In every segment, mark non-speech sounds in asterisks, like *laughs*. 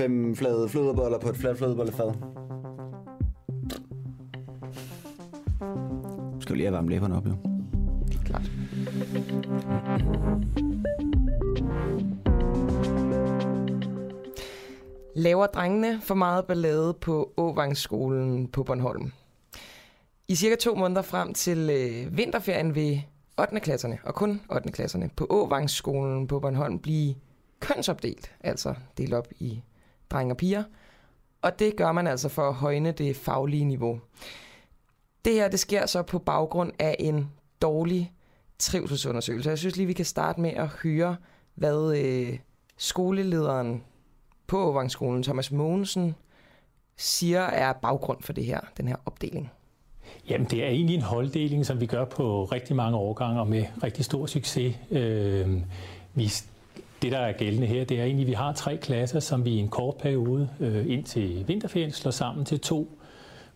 Fem flade flødeboller på et fladt flødebollefad. Skal vi lige have varmet læberne op, jo? Klart. Laver drengene for meget ballade på Åvangsskolen på Bornholm? I cirka to måneder frem til øh, vinterferien vil 8. klasserne, og kun 8. klasserne, på Åvangsskolen på Bornholm blive kønsopdelt, altså delt op i drenge og piger. Og det gør man altså for at højne det faglige niveau. Det her det sker så på baggrund af en dårlig trivselsundersøgelse. Jeg synes lige, vi kan starte med at høre, hvad øh, skolelederen på Åvangsskolen, Thomas Mogensen, siger er baggrund for det her, den her opdeling. Jamen, det er egentlig en holddeling, som vi gør på rigtig mange årgange og med rigtig stor succes. Øh, vi, det, der er gældende her, det er egentlig, at vi har tre klasser, som vi i en kort periode øh, indtil vinterferien slår sammen til to,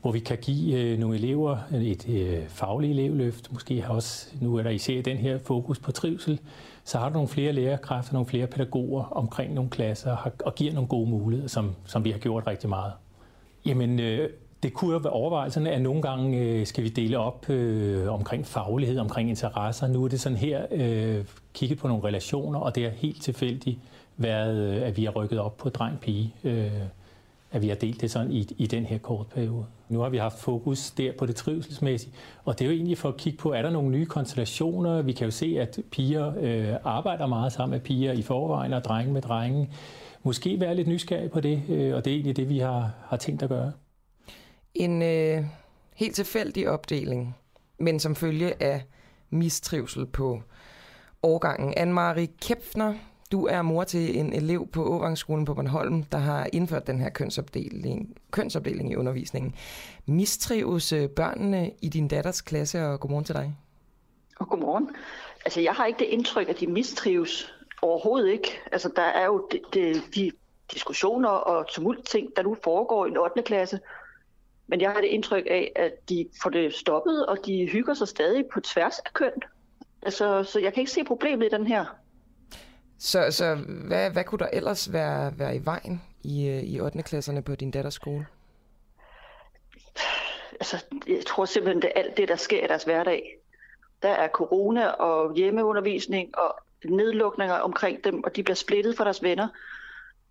hvor vi kan give øh, nogle elever et øh, fagligt elevløft. Måske har også, nu er der især den her fokus på trivsel, så har du nogle flere lærerkræfter, nogle flere pædagoger omkring nogle klasser og giver nogle gode muligheder, som, som vi har gjort rigtig meget. Jamen, øh, det kunne jo være overvejelserne, at nogle gange øh, skal vi dele op øh, omkring faglighed, omkring interesser. Nu er det sådan her øh, kigget på nogle relationer, og det er helt tilfældigt været, øh, at vi har rykket op på dreng-pige. Øh, at vi har delt det sådan i, i den her kort periode. Nu har vi haft fokus der på det trivselsmæssige, og det er jo egentlig for at kigge på, er der nogle nye konstellationer? Vi kan jo se, at piger øh, arbejder meget sammen med piger i forvejen, og drenge med drenge. Måske være lidt nysgerrig på det, øh, og det er egentlig det, vi har, har tænkt at gøre. En øh, helt tilfældig opdeling, men som følge af mistrivsel på årgangen. Anne-Marie Kæpfner, du er mor til en elev på Åvangsskolen på Bornholm, der har indført den her kønsopdeling, kønsopdeling i undervisningen. Mistrives øh, børnene i din datters klasse, og godmorgen til dig. Og godmorgen. Altså, jeg har ikke det indtryk, at de mistrives overhovedet ikke. Altså, der er jo de, de, de diskussioner og tumult ting, der nu foregår i en 8. klasse, men jeg har det indtryk af, at de får det stoppet, og de hygger sig stadig på tværs af køn. Altså, så jeg kan ikke se problemet i den her. Så, så hvad, hvad kunne der ellers være, være i vejen i, øh, i 8. klasserne på din datters skole? Altså, jeg tror simpelthen, det er alt det, der sker i deres hverdag. Der er corona og hjemmeundervisning og nedlukninger omkring dem, og de bliver splittet fra deres venner.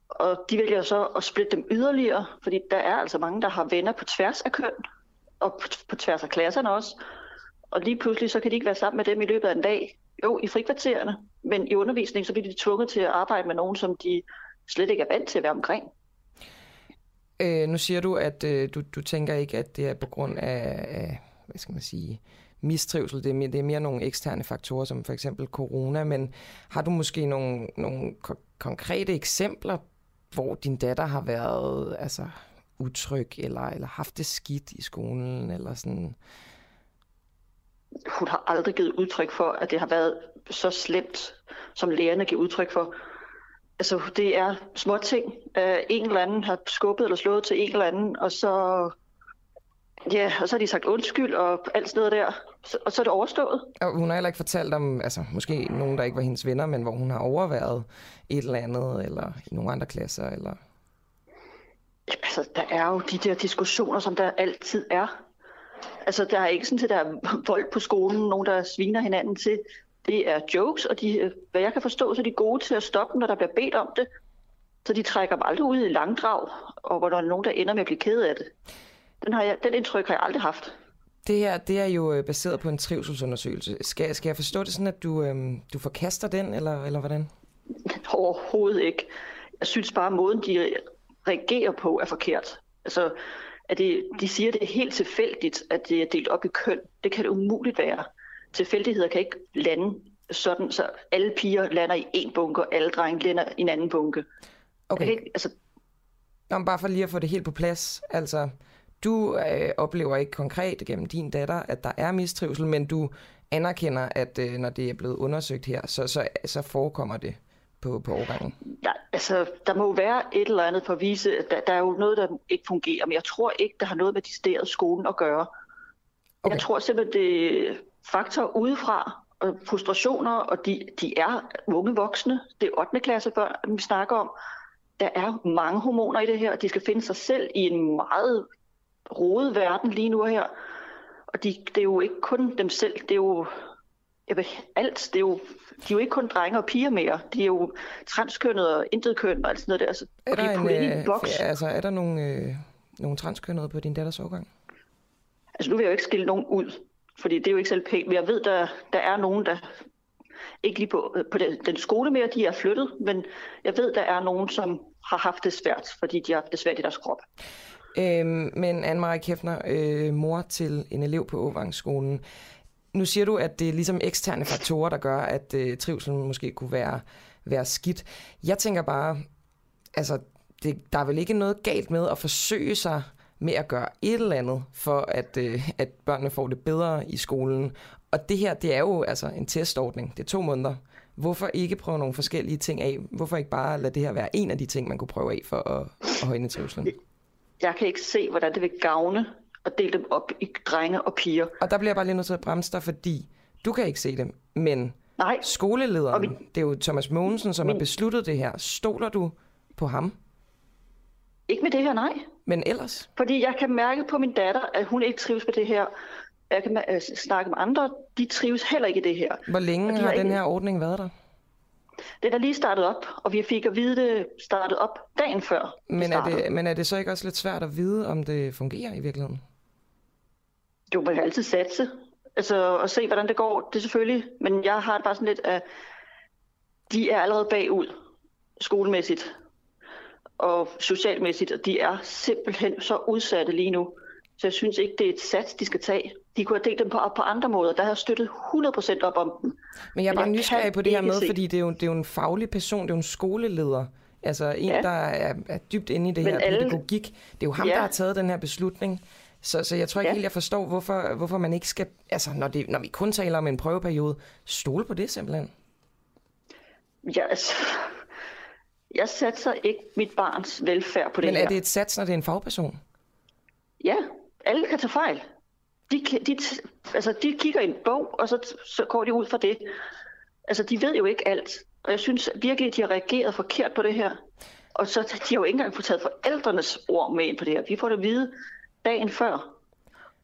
Og de vælger så at splitte dem yderligere, fordi der er altså mange, der har venner på tværs af køn, og på tværs af klasserne også. Og lige pludselig, så kan de ikke være sammen med dem i løbet af en dag. Jo, i frikvartererne, men i undervisning, så bliver de tvunget til at arbejde med nogen, som de slet ikke er vant til at være omkring. Øh, nu siger du, at øh, du, du tænker ikke, at det er på grund af, af hvad skal man sige, mistrivsel. Det er, mere, det er mere nogle eksterne faktorer, som for eksempel corona, men har du måske nogle, nogle konkrete eksempler hvor din datter har været altså, utryg, eller, eller haft det skidt i skolen, eller sådan? Hun har aldrig givet udtryk for, at det har været så slemt, som lærerne giver udtryk for. Altså, det er små ting. Øh, en eller anden har skubbet eller slået til en eller anden, og så Ja, og så har de sagt undskyld og alt sådan noget der, og så er det overstået. Og hun har heller ikke fortalt om, altså måske nogen, der ikke var hendes venner, men hvor hun har overværet et eller andet, eller i nogle andre klasser, eller... Altså, der er jo de der diskussioner, som der altid er. Altså, der er ikke sådan, at der er *laughs* vold på skolen, nogen, der sviner hinanden til. Det er jokes, og de, hvad jeg kan forstå, så er de gode til at stoppe, når der bliver bedt om det. Så de trækker dem aldrig ud i langdrag, og hvor der er nogen, der ender med at blive ked af det. Den, har jeg, den indtryk har jeg aldrig haft. Det her det er jo øh, baseret på en trivselsundersøgelse. Skal, skal jeg forstå det sådan, at du, øhm, du forkaster den, eller, eller hvordan? Overhovedet ikke. Jeg synes bare, at måden, de reagerer på, er forkert. Altså, at det, de siger, at det er helt tilfældigt, at det er delt op i køn. Det kan det umuligt være. Tilfældigheder kan ikke lande sådan, så alle piger lander i en bunke, og alle drenge lander i en anden bunke. Okay. Ikke, altså... Nå, bare for lige at få det helt på plads. Altså, du øh, oplever ikke konkret gennem din datter, at der er mistrivsel, men du anerkender, at øh, når det er blevet undersøgt her, så, så, så forekommer det på, på årgangen? Ja, altså, der må jo være et eller andet for at vise, at der, der er jo noget, der ikke fungerer, men jeg tror ikke, der har noget med de skolen at gøre. Okay. Jeg tror simpelthen, det er faktor udefra, og frustrationer, og de, de er unge voksne. Det er 8. klasse børn, vi snakker om. Der er mange hormoner i det her, og de skal finde sig selv i en meget rodet verden lige nu her. Og de, det er jo ikke kun dem selv, det er jo jeg ved, alt. Det er jo, de er jo ikke kun drenge og piger mere. De er jo transkønnede og intetkønnede og alt sådan noget der. Altså, Er og de der, er en, puttet ind i en øh, boks. altså, er der nogle, øh, nogle transkønnede på din datters årgang? Altså nu vil jeg jo ikke skille nogen ud, fordi det er jo ikke selv pænt. Men jeg ved, der, der er nogen, der ikke lige på, på den, den skole mere, de er flyttet, men jeg ved, der er nogen, som har haft det svært, fordi de har haft det svært i deres krop. Øhm, men Anne-Marie Kæfner, øh, mor til en elev på Åvangsskolen. Nu siger du, at det er ligesom eksterne faktorer, der gør, at øh, trivselen måske kunne være, være skidt. Jeg tænker bare, altså, det, der er vel ikke noget galt med at forsøge sig med at gøre et eller andet, for at, øh, at børnene får det bedre i skolen. Og det her, det er jo altså en testordning. Det er to måneder. Hvorfor ikke prøve nogle forskellige ting af? Hvorfor ikke bare lade det her være en af de ting, man kunne prøve af for at, at højne trivselen? Jeg kan ikke se, hvordan det vil gavne at dele dem op i drenge og piger. Og der bliver jeg bare lige nødt til at bremse dig, fordi du kan ikke se dem, men Nej, skolelederen, Og vi- det er jo Thomas Mogensen, som har Min- besluttet det her. Stoler du på ham? ikke med det her, nej. Men ellers? Fordi jeg kan mærke på min datter, at hun ikke trives med det her. Jeg kan øh, snakke med andre, de trives heller ikke i det her. Hvor længe de har har den ikke- her ordning været der? Den er lige startet op, og vi fik at vide det startet op dagen før. det Men er, startede. det, men er det så ikke også lidt svært at vide, om det fungerer i virkeligheden? Jo, man kan altid satse. Altså, og se, hvordan det går, det er selvfølgelig. Men jeg har det bare sådan lidt, at de er allerede bagud skolemæssigt og socialmæssigt, og de er simpelthen så udsatte lige nu. Så jeg synes ikke, det er et sats, de skal tage. De kunne have delt dem på, på andre måder. Der har jeg støttet 100% op om dem. Men jeg er bare nysgerrig på det her med, se- fordi det er, jo, det er jo en faglig person, det er jo en skoleleder. Altså en, Ja. der er, er dybt inde i det Men her alle- pædagogik. Det er jo ham, Ja. der har taget den her beslutning. Så, så jeg tror ikke Ja. helt, jeg forstår, hvorfor, hvorfor man ikke skal, altså når, det, når vi kun taler om en prøveperiode, stole på det simpelthen. Jeg, altså, jeg satser ikke mit barns velfærd på det Men her. er det et sats, når det er en fagperson? Ja, alle kan tage fejl. De, de, altså, de kigger i en bog, og så, så går de ud fra det. Altså, de ved jo ikke alt. Og jeg synes virkelig, de har reageret forkert på det her. Og så de har jo ikke engang fået taget forældrenes ord med ind på det her. Vi får det at vide dagen før,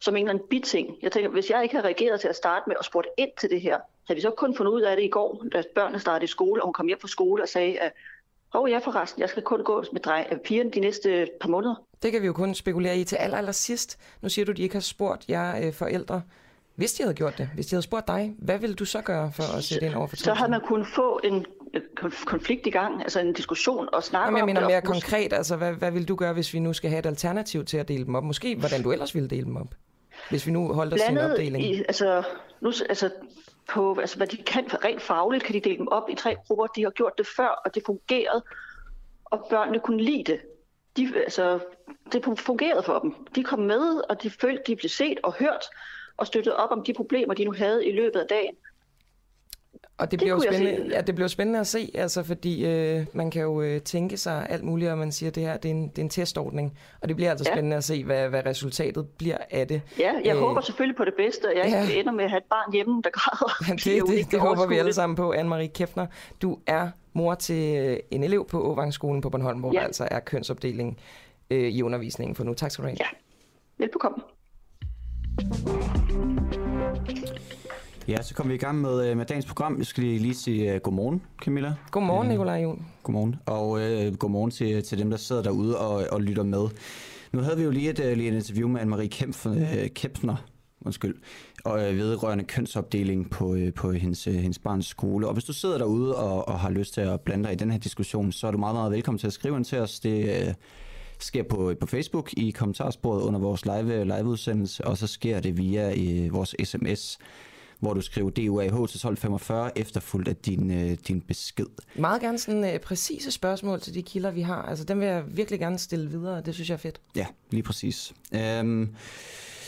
som en eller anden biting. Jeg tænker, hvis jeg ikke havde reageret til at starte med og spurgt ind til det her, havde vi så kun fundet ud af det i går, da børnene startede i skole, og hun kom hjem fra skole og sagde, at Åh oh, ja, forresten, jeg skal kun gå med dreng, øh, pigerne de næste par måneder. Det kan vi jo kun spekulere i til aller, aller sidst. Nu siger du, at de ikke har spurgt jer øh, forældre. Hvis de havde gjort det, hvis de havde spurgt dig, hvad ville du så gøre for at sætte ind over for så havde man kunnet få en øh, konf- konflikt i gang, altså en diskussion og snakke Jamen, jeg om mener det. mere konkret, altså hvad, hvad vil du gøre, hvis vi nu skal have et alternativ til at dele dem op? Måske hvordan du ellers ville dele dem op, hvis vi nu holdt os til en opdeling. i, altså, nu, altså, på, altså, hvad de kan rent fagligt, kan de dele dem op i tre grupper. De har gjort det før, og det fungerede, og børnene kunne lide det. De, altså, det fungerede for dem. De kom med, og de følte, de blev set og hørt, og støttet op om de problemer, de nu havde i løbet af dagen. Og det Det bliver jo spændende, ja, det bliver spændende at se, altså, fordi øh, man kan jo øh, tænke sig alt muligt, og man siger, at det her det er, en, det er en testordning. Og det bliver altså Ja. spændende at se, hvad, hvad resultatet bliver af det. Ja, jeg Øh, øh, håber selvfølgelig på det bedste, og jeg ja. ikke *laughs* ender med at have et barn hjemme, der græder. *laughs* Det, det, ikke det håber vi alle sammen på, Anne-Marie Kæfner. Du er mor til øh, en elev på Åvangsskolen på Bornholm, hvor Ja. der altså er kønsopdeling øh, i undervisningen for nu. Tak skal du have. Ja, velbekomme. Ja, så kommer vi i gang med, øh, med dagens program. Jeg skal lige, lige sige uh, godmorgen, Camilla. Godmorgen, Nikolaj Jon. Godmorgen. Og uh, godmorgen til, til dem, der sidder derude og, og lytter med. Nu havde vi jo lige et, uh, lige et interview med Anne-Marie Kempf, uh, Kempfner, undskyld, og uh, vedrørende kønsopdeling på, uh, på hendes, uh, hendes barns skole. Og hvis du sidder derude og, og har lyst til at blande dig i den her diskussion, så er du meget, meget velkommen til at skrive ind til os. Det uh, sker på, på Facebook i kommentarsporet under vores live liveudsendelse, og så sker det via uh, vores sms hvor du skriver DUAH til 1245 efterfulgt af din, øh, din besked. Meget gerne sådan øh, præcise spørgsmål til de kilder, vi har. Altså, dem vil jeg virkelig gerne stille videre. Det synes jeg er fedt. Ja, lige præcis. Øhm,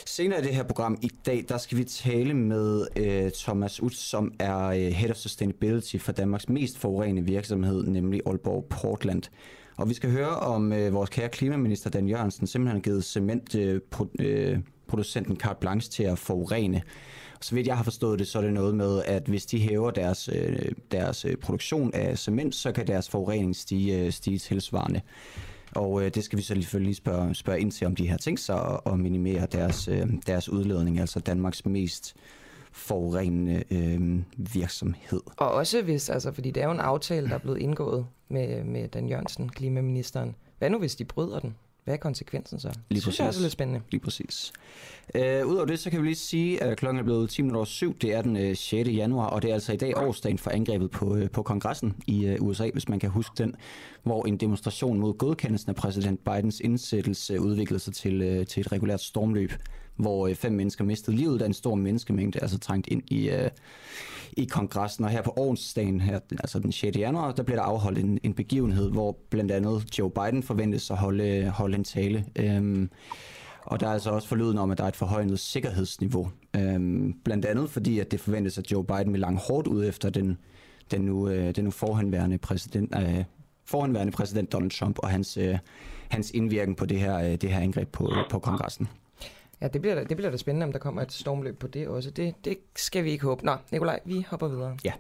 senere i det her program i dag, der skal vi tale med øh, Thomas Utz, som er øh, Head of Sustainability for Danmarks mest forurenende virksomhed, nemlig Aalborg Portland. Og vi skal høre om øh, vores kære klimaminister Dan Jørgensen simpelthen har givet cementproducenten øh, pro- øh, producenten carte blanche til at forurene så vidt jeg har forstået det, så er det noget med, at hvis de hæver deres, øh, deres øh, produktion af cement, så kan deres forurening stige, øh, stige tilsvarende. Og øh, det skal vi så selvfølgelig spørge, spørge ind til, om de har tænkt sig at, at minimere deres, øh, deres udledning, altså Danmarks mest forurenende øh, virksomhed. Og også hvis, altså, fordi det er jo en aftale, der er blevet indgået med, med Dan Jørgensen, klimaministeren. Hvad nu, hvis de bryder den? Hvad er konsekvensen så? Lige det synes jeg præcis. er lidt spændende. Lige præcis. Øh, Udover det, så kan vi lige sige, at klokken er blevet 10 minutter over syv. Det er den øh, 6. januar, og det er altså i dag årsdagen for angrebet på, øh, på kongressen i øh, USA, hvis man kan huske den, hvor en demonstration mod godkendelsen af præsident Bidens indsættelse udviklede sig til, øh, til et regulært stormløb, hvor øh, fem mennesker mistede livet, da en stor menneskemængde altså trængt ind i, øh, i kongressen. Og her på årsdagen, her, altså den 6. januar, der bliver der afholdt en, en begivenhed, hvor blandt andet Joe Biden forventes at holde, holde en tale. Øhm, og der er altså også forlyden om, at der er et forhøjet sikkerhedsniveau. Øhm, blandt andet fordi, at det forventes, at Joe Biden vil langt hårdt ud efter den, den, nu, øh, den nu forhenværende præsident, øh, forhenværende præsident Donald Trump og hans, øh, hans indvirken på det her, øh, det her angreb på, på kongressen. Ja, det bliver, da, det bliver da spændende, om der kommer et stormløb på det også. Det, det skal vi ikke håbe. Nå, Nikolaj, vi hopper videre. Ja.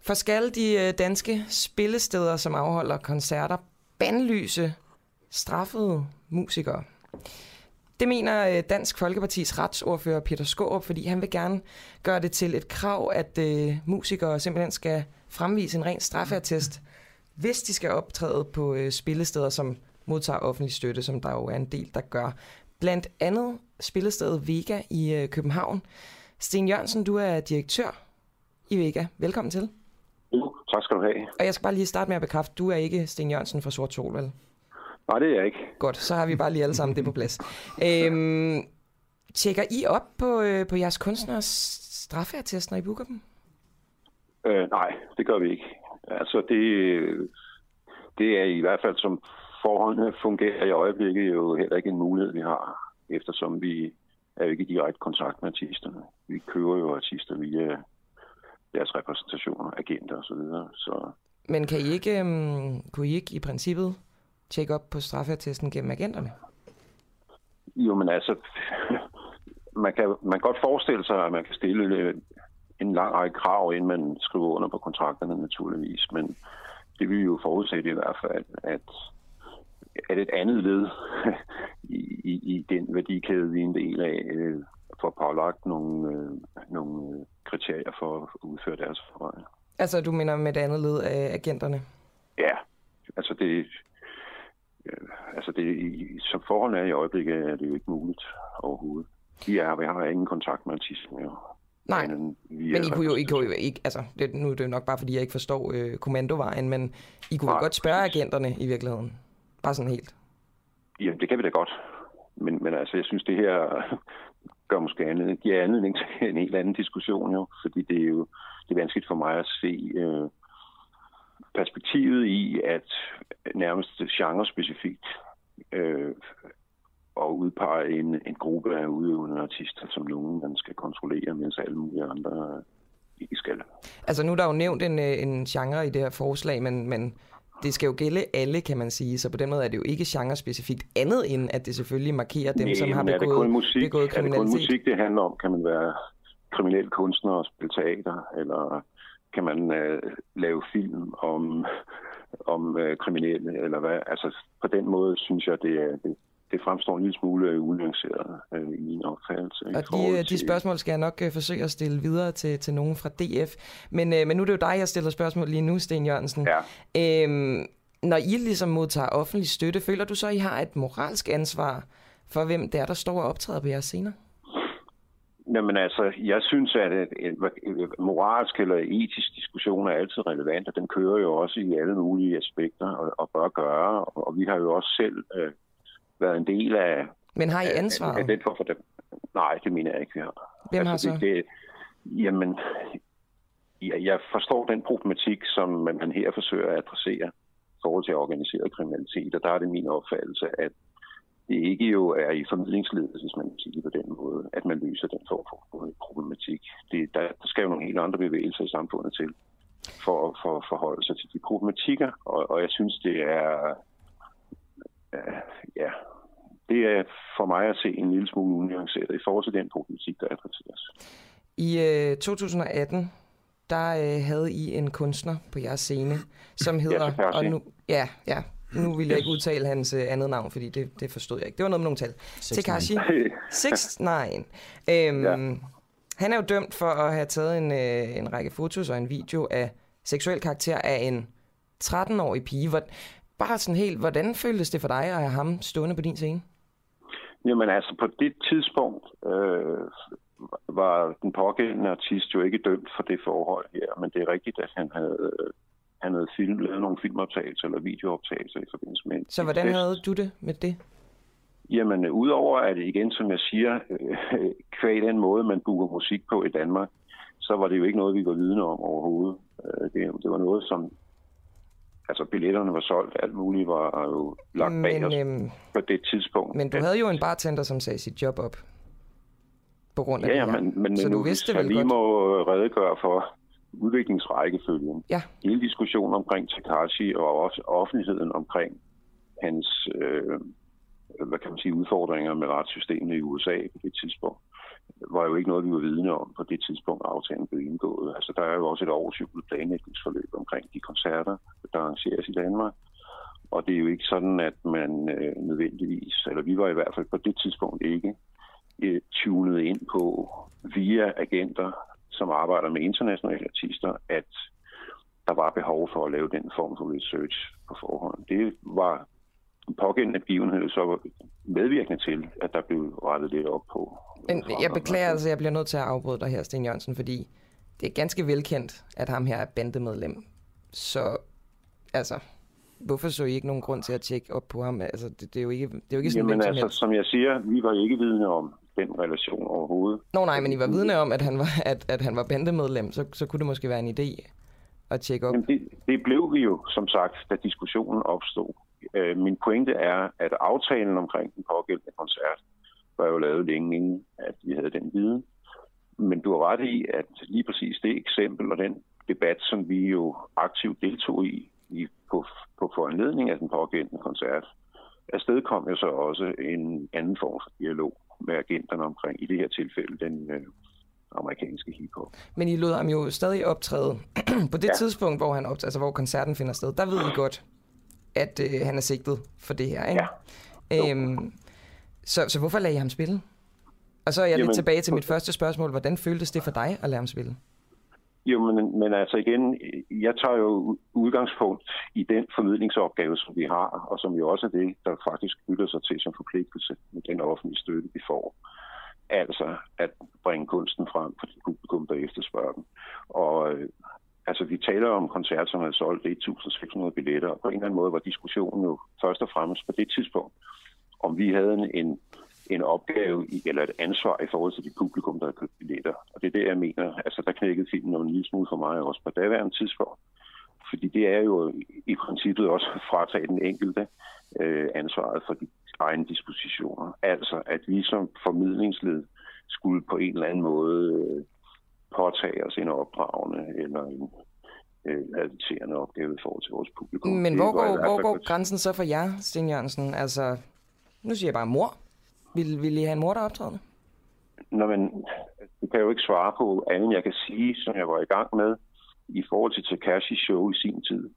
For skal de øh, danske spillesteder, som afholder koncerter, bandlyse straffede musikere? Det mener øh, Dansk Folkepartis retsordfører Peter Skårup, fordi han vil gerne gøre det til et krav, at øh, musikere simpelthen skal fremvise en ren straffeattest, hvis de skal optræde på øh, spillesteder, som modtager offentlig støtte, som der jo er en del, der gør. Blandt andet spillestedet Vega i øh, København. Sten Jørgensen, du er direktør i Vega. Velkommen til. Jo, tak skal du have. Og jeg skal bare lige starte med at bekræfte, du er ikke Sten Jørgensen fra Sort Sol, vel? Nej, det er jeg ikke. Godt, så har vi bare lige alle sammen det på plads. Øhm, tjekker I op på, øh, på jeres kunstners straffeattest, når I booker dem? Øh, nej, det gør vi ikke. Altså, det, det er i hvert fald som forholdene fungerer i øjeblikket jo heller ikke en mulighed, vi har, eftersom vi er jo ikke i direkte kontakt med artisterne. Vi køber jo artister via deres repræsentationer, agenter osv. Så, så Men kan I ikke, øhm, kunne I ikke i princippet tjekke op på straffeattesten gennem agenterne? jo, men altså, *laughs* man kan, man kan godt forestille sig, at man kan stille øh, en lang række krav, inden man skriver under på kontrakterne naturligvis, men det vil jo forudsætte i hvert fald, at, at et andet led *laughs* i, i, i den værdikæde, vi er en del af, øh, får pålagt nogle, øh, nogle øh, kriterier for at udføre deres arbejde. Altså, du mener med det andet led af agenterne? Ja, altså det, øh, altså det, som forholdene er i øjeblikket, er det jo ikke muligt overhovedet. Vi, er, vi har ingen kontakt med artisten. Jo. Nej, Andet end via Men I kunne jo, I kunne jo ikke, altså det, nu er det jo nok bare fordi, jeg ikke forstår øh, kommandovejen, men I kunne Nej, godt spørge agenterne i virkeligheden. Bare sådan helt. Jamen, det kan vi da godt. Men, men altså, jeg synes, det her *laughs* gør måske anledning, giver anledning til *laughs* en helt anden diskussion jo, fordi det er jo det er vanskeligt for mig at se øh, perspektivet i, at nærmest genrespecifikt øh, og udpege en, en gruppe af udøvende artister, som nogen man skal kontrollere, mens alle mulige andre ikke skal. Altså nu er der jo nævnt en, øh, en genre i det her forslag, men, men det skal jo gælde alle, kan man sige. Så på den måde er det jo ikke genre-specifikt andet end, at det selvfølgelig markerer dem, Nej, som har men er det kun begået, musik, begået er det kun kriminalitet. musik, det handler om? Kan man være kriminel kunstner og spille teater, eller kan man øh, lave film om, om øh, kriminelle, eller hvad? Altså, på den måde synes jeg, det, er, det, det fremstår en lille smule unuanceret øh, i min opfattelse. Og de, øh, de spørgsmål skal jeg nok øh, forsøge at stille videre til, til nogen fra DF. Men, øh, men nu er det jo dig, jeg stiller spørgsmål lige nu, Sten Jørgensen. Ja. Øhm, når I ligesom modtager offentlig støtte, føler du så, at I har et moralsk ansvar for, hvem det er, der står og optræder på jeres scener? Jamen altså, jeg synes, at en, en moralsk eller etisk diskussion er altid relevant, og den kører jo også i alle mulige aspekter og, og bør gøre. Og, og vi har jo også selv øh, været en del af, Men har I af, af ansvaret? den form for dem. Nej, det mener jeg ikke, vi har. Hvem har så? Det, det, jamen, jeg, jeg forstår den problematik, som man her forsøger at adressere i forhold til organiseret kriminalitet, og der er det min opfattelse, at det ikke jo er i formidlingsledet, hvis man kan sige det på den måde, at man løser den form for problematik. Det, der, der skal jo nogle helt andre bevægelser i samfundet til for, for at forholde sig til de problematikker, og, og jeg synes, det er, ja, det er for mig at se en lille smule unuanceret i forhold til den problematik, der adresseres. I øh, 2018, der øh, havde I en kunstner på jeres scene, som hedder... Ja, og nu, ja, ja. Nu vil jeg ikke udtale hans øh, andet navn, fordi det, det forstod jeg ikke. Det var noget med nogle tal. Tekashi 69. *laughs* Øhm, ja. Han er jo dømt for at have taget en, øh, en række fotos og en video af seksuel karakter af en 13-årig pige. Hvor, bare sådan helt, hvordan føltes det for dig at have ham stående på din scene? Jamen altså, på det tidspunkt øh, var den pågældende artist jo ikke dømt for det forhold her, men det er rigtigt, at han havde, han havde film, lavet nogle filmoptagelser eller videooptagelser i forbindelse med Så hvordan test. havde du det med det? Jamen, øh, udover at det igen, som jeg siger, øh, *laughs* kvæg den måde, man booker musik på i Danmark, så var det jo ikke noget, vi var vidne om overhovedet. Øh, det, det var noget, som... Altså, billetterne var solgt, alt muligt var jo lagt bag Men, os øhm, på det tidspunkt. Men du havde jo en bartender, som sagde sit job op. På grund af Ja, det ja, her. men, men Så nu, du vidste jeg vel lige godt? må redegøre for udviklingsrækkefølgen. Ja. Hele diskussionen omkring Takashi og også offentligheden omkring hans øh, hvad kan man sige, udfordringer med retssystemet i USA på det tidspunkt, var jo ikke noget, vi var vidne om på det tidspunkt, aftalen blev indgået. Altså, der er jo også et årsjublet planlægningsforløb omkring de koncerter, der arrangeres i Danmark. Og det er jo ikke sådan, at man øh, nødvendigvis, eller vi var i hvert fald på det tidspunkt ikke, øh, tunet ind på via agenter, som arbejder med internationale artister, at der var behov for at lave den form for research på forhånd. Det var pågældende begivenhed så var medvirkende til, at der blev rettet lidt op på. Men jeg beklager, altså, jeg bliver nødt til at afbryde dig her, Sten Jørgensen, fordi det er ganske velkendt, at ham her er bandemedlem. Så, altså, hvorfor så I ikke nogen grund til at tjekke op på ham? Altså, det, det er jo ikke, det er jo ikke sådan, Jamen altså, som jeg siger, vi var ikke vidne om den relation overhovedet. Nå nej, men I var vidne om, at han var, at, at han var bandemedlem, så, så kunne det måske være en idé at tjekke op. Jamen det, det blev vi jo, som sagt, da diskussionen opstod. Øh, min pointe er, at aftalen omkring den pågældende koncert var jo lavet længe inden, at vi havde den viden. Men du har ret i, at lige præcis det eksempel og den debat, som vi jo aktivt deltog i, i på, på foranledning af den pågældende koncert, afsted kom jo så også en anden form for dialog med agenterne omkring, i det her tilfælde, den øh, amerikanske hiphop. Men I lod ham jo stadig optræde. *clears throat* på det ja. Ja. tidspunkt, hvor, han optræder, altså, hvor koncerten finder sted, der ved I godt, at øh, han er sigtet for det her, ikke? Ja. Øhm, så, så hvorfor lagde I ham spille? Og så er jeg Jamen, lidt tilbage til mit første spørgsmål. Hvordan føltes det for dig at lade ham spille? Jo, men, men altså igen, jeg tager jo udgangspunkt i den formidlingsopgave, som vi har, og som jo også er det, der faktisk knytter sig til som forpligtelse med den offentlige støtte, vi får. Altså at bringe kunsten frem for det publikum, der efterspørger den. Og øh, altså, vi taler om koncerter, som har solgt 1.600 billetter, og på en eller anden måde var diskussionen jo først og fremmest på det tidspunkt, om vi havde en, en en opgave i, eller et ansvar i forhold til det publikum, der havde købt billetter. Og det er det, jeg mener. Altså, der knækkede filmen jo en lille smule for mig også på daværende tidspunkt. Fordi det er jo i, princippet også frataget fratage den enkelte øh, ansvaret for de egne dispositioner. Altså, at vi som formidlingsled skulle på en eller anden måde øh, påtage os en opdragende eller en øh, adviserende opgave i forhold til vores publikum. Men Det hvor går, hvor fald går grænsen så for jer, Sten Jørgensen? Altså, nu siger jeg bare mor. Vil, vil I have en mor, der er optrædende? Nå, men du kan jo ikke svare på andet, jeg kan sige, som jeg var i gang med i forhold til Takashi show i sin tid.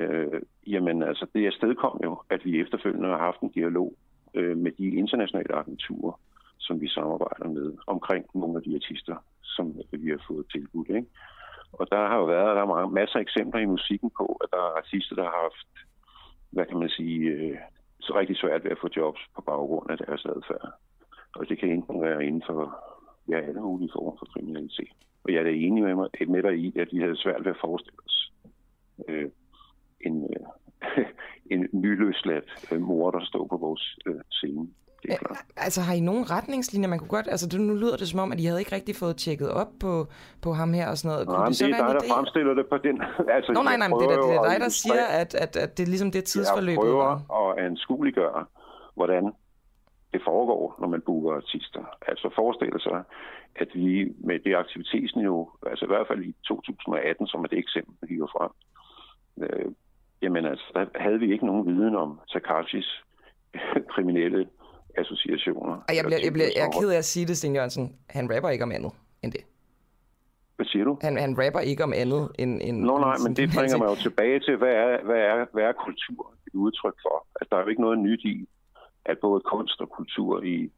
Øh, jamen, altså, det afstedkom jo, at vi efterfølgende har haft en dialog øh, med de internationale agenturer, som vi samarbejder med, omkring nogle af de artister, som vi har fået tilbudt. Ikke? Og der har jo været der er mange, masser af eksempler i musikken på, at der er artister, der har haft, hvad kan man sige, øh, så rigtig svært ved at få jobs på baggrund af deres adfærd. Og det kan enten være inden for ja, alle mulige former for kriminalitet. Og jeg er da enig med, mig, med dig i, at vi havde svært ved at forestille os øh, en, øh, *laughs* en nyløsladt øh, mor, der står på vores øh, scene. Det er klart. Altså, har I nogen retningslinjer? Man kunne godt, altså, det, nu lyder det som om, at I havde ikke rigtig fået tjekket op på, på ham her og sådan noget. Kunne Nej, det det er dig, der idé? fremstiller det på den. *laughs* altså, Nå, nej, jeg nej, men det er, prøver det er dig, der siger, at, at, at det er ligesom det Jeg tidsforløb. prøver at anskueliggøre, hvordan det foregår, når man booker artister. Altså forestille sig, at vi med det aktivitetsniveau, altså i hvert fald i 2018, som er det eksempel, vi hiver frem, øh, jamen altså, der havde vi ikke nogen viden om Takashis *laughs* kriminelle associationer. Ej, jeg, bliver, jeg, bliver, jeg er ked af at sige det, Sten Jørgensen. Han rapper ikke om andet end det. Hvad siger du? Han, han rapper ikke om andet end... end Nå nej, men det bringer mig jo tilbage til, hvad er, hvad er, hvad er kultur et udtryk for? Altså, der er jo ikke noget nyt i, at både kunst og kultur i,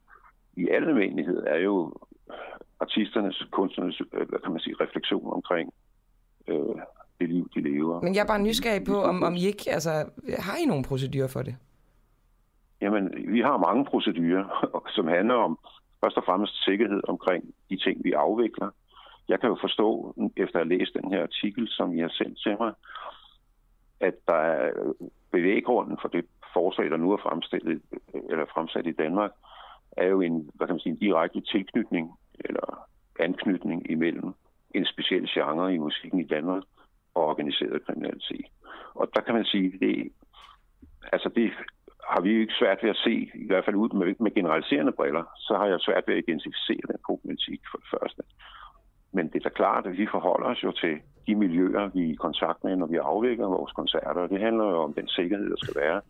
i al almindelighed er jo artisternes, kunstnernes, øh, hvad kan man sige, refleksion omkring øh, det liv, de lever. Men jeg er bare nysgerrig på, om, om I ikke... Altså, har I nogle procedurer for det? Jamen, vi har mange procedurer, *laughs* som handler om først og fremmest sikkerhed omkring de ting, vi afvikler. Jeg kan jo forstå, efter at have læst den her artikel, som I har sendt til mig, at der er bevæggrunden for det forslag, der nu er fremstillet, eller fremsat i Danmark, er jo en, hvad kan man sige, en direkte tilknytning eller anknytning imellem en speciel genre i musikken i Danmark og organiseret kriminalitet. Og der kan man sige, det, altså det har vi ikke svært ved at se, i hvert fald ud med, med generaliserende briller, så har jeg svært ved at identificere den problematik for det første. Men det er da klart, at vi forholder os jo til de miljøer, vi er i kontakt med, når vi afvikler vores koncerter. Det handler jo om den sikkerhed, der skal være,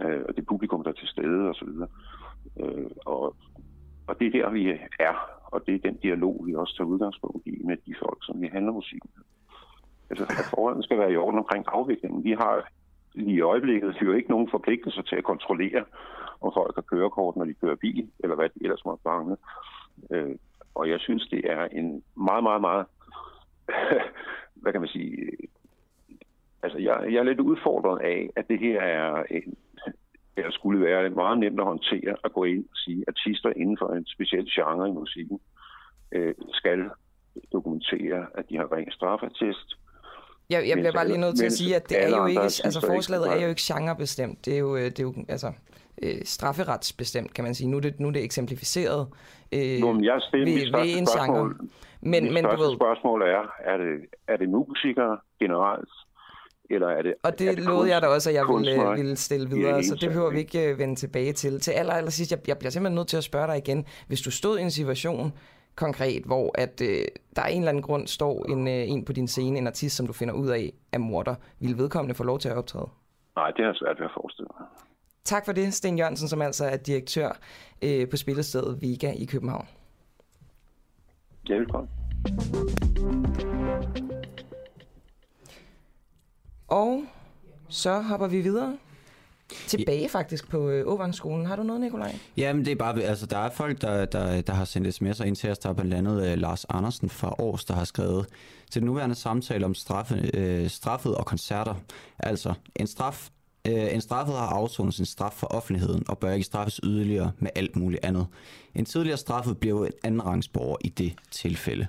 øh, og det publikum, der er til stede osv. Øh, og, og det er der, vi er, og det er den dialog, vi også tager udgangspunkt i med de folk, som vi handler musik med. Altså, at forholdene skal være i orden omkring afviklingen. Vi har i øjeblikket jo ikke nogen forpligtelse til at kontrollere, om folk har kørekort, når de kører bil, eller hvad de ellers måtte bange. Øh, og jeg synes, det er en meget, meget, meget, *laughs* hvad kan man sige, altså jeg, jeg er lidt udfordret af, at det her er en, eller skulle være meget nemt at håndtere at gå ind og sige, at artister inden for en speciel genre i musikken øh, skal dokumentere, at de har ren straffatest. Jeg, jeg bliver bare lige nødt til at sige, at det er jo ikke, altså forslaget er jo ikke genrebestemt. Det er jo, øh, det er jo altså, øh, strafferetsbestemt, kan man sige. Nu er det, nu er det eksemplificeret øh, Nu, men jeg stiller ved, ved en genre. Men, men du ved, spørgsmål er, er det, er det musikere generelt, eller er det og er det det lovede jeg da også, at jeg ville, øh, ville stille videre, så det behøver vi ikke øh, vende tilbage til. Til aller, aller sidst, jeg, jeg bliver simpelthen nødt til at spørge dig igen. Hvis du stod i en situation konkret, hvor at, øh, der er en eller anden grund står en, øh, en på din scene, en artist, som du finder ud af er morder, vil vedkommende få lov til at optræde? Nej, det har jeg svært ved at forestille mig. Tak for det, Sten Jørgensen, som altså er direktør øh, på spillestedet Vega i København. Ja, velkommen. Og så hopper vi videre. Tilbage faktisk på øh, Åvangsskolen. Har du noget, Nikolaj? Jamen det er bare, altså der er folk, der, der, der har sendt sms'er ind til os. Der er blandt andet uh, Lars Andersen fra Aarhus, der har skrevet til den nuværende samtale om straffe, uh, straffet og koncerter. Altså, en straf en straffet har afsonet sin straf for offentligheden og bør ikke straffes yderligere med alt muligt andet. En tidligere straffet bliver jo en andenrangsborger i det tilfælde.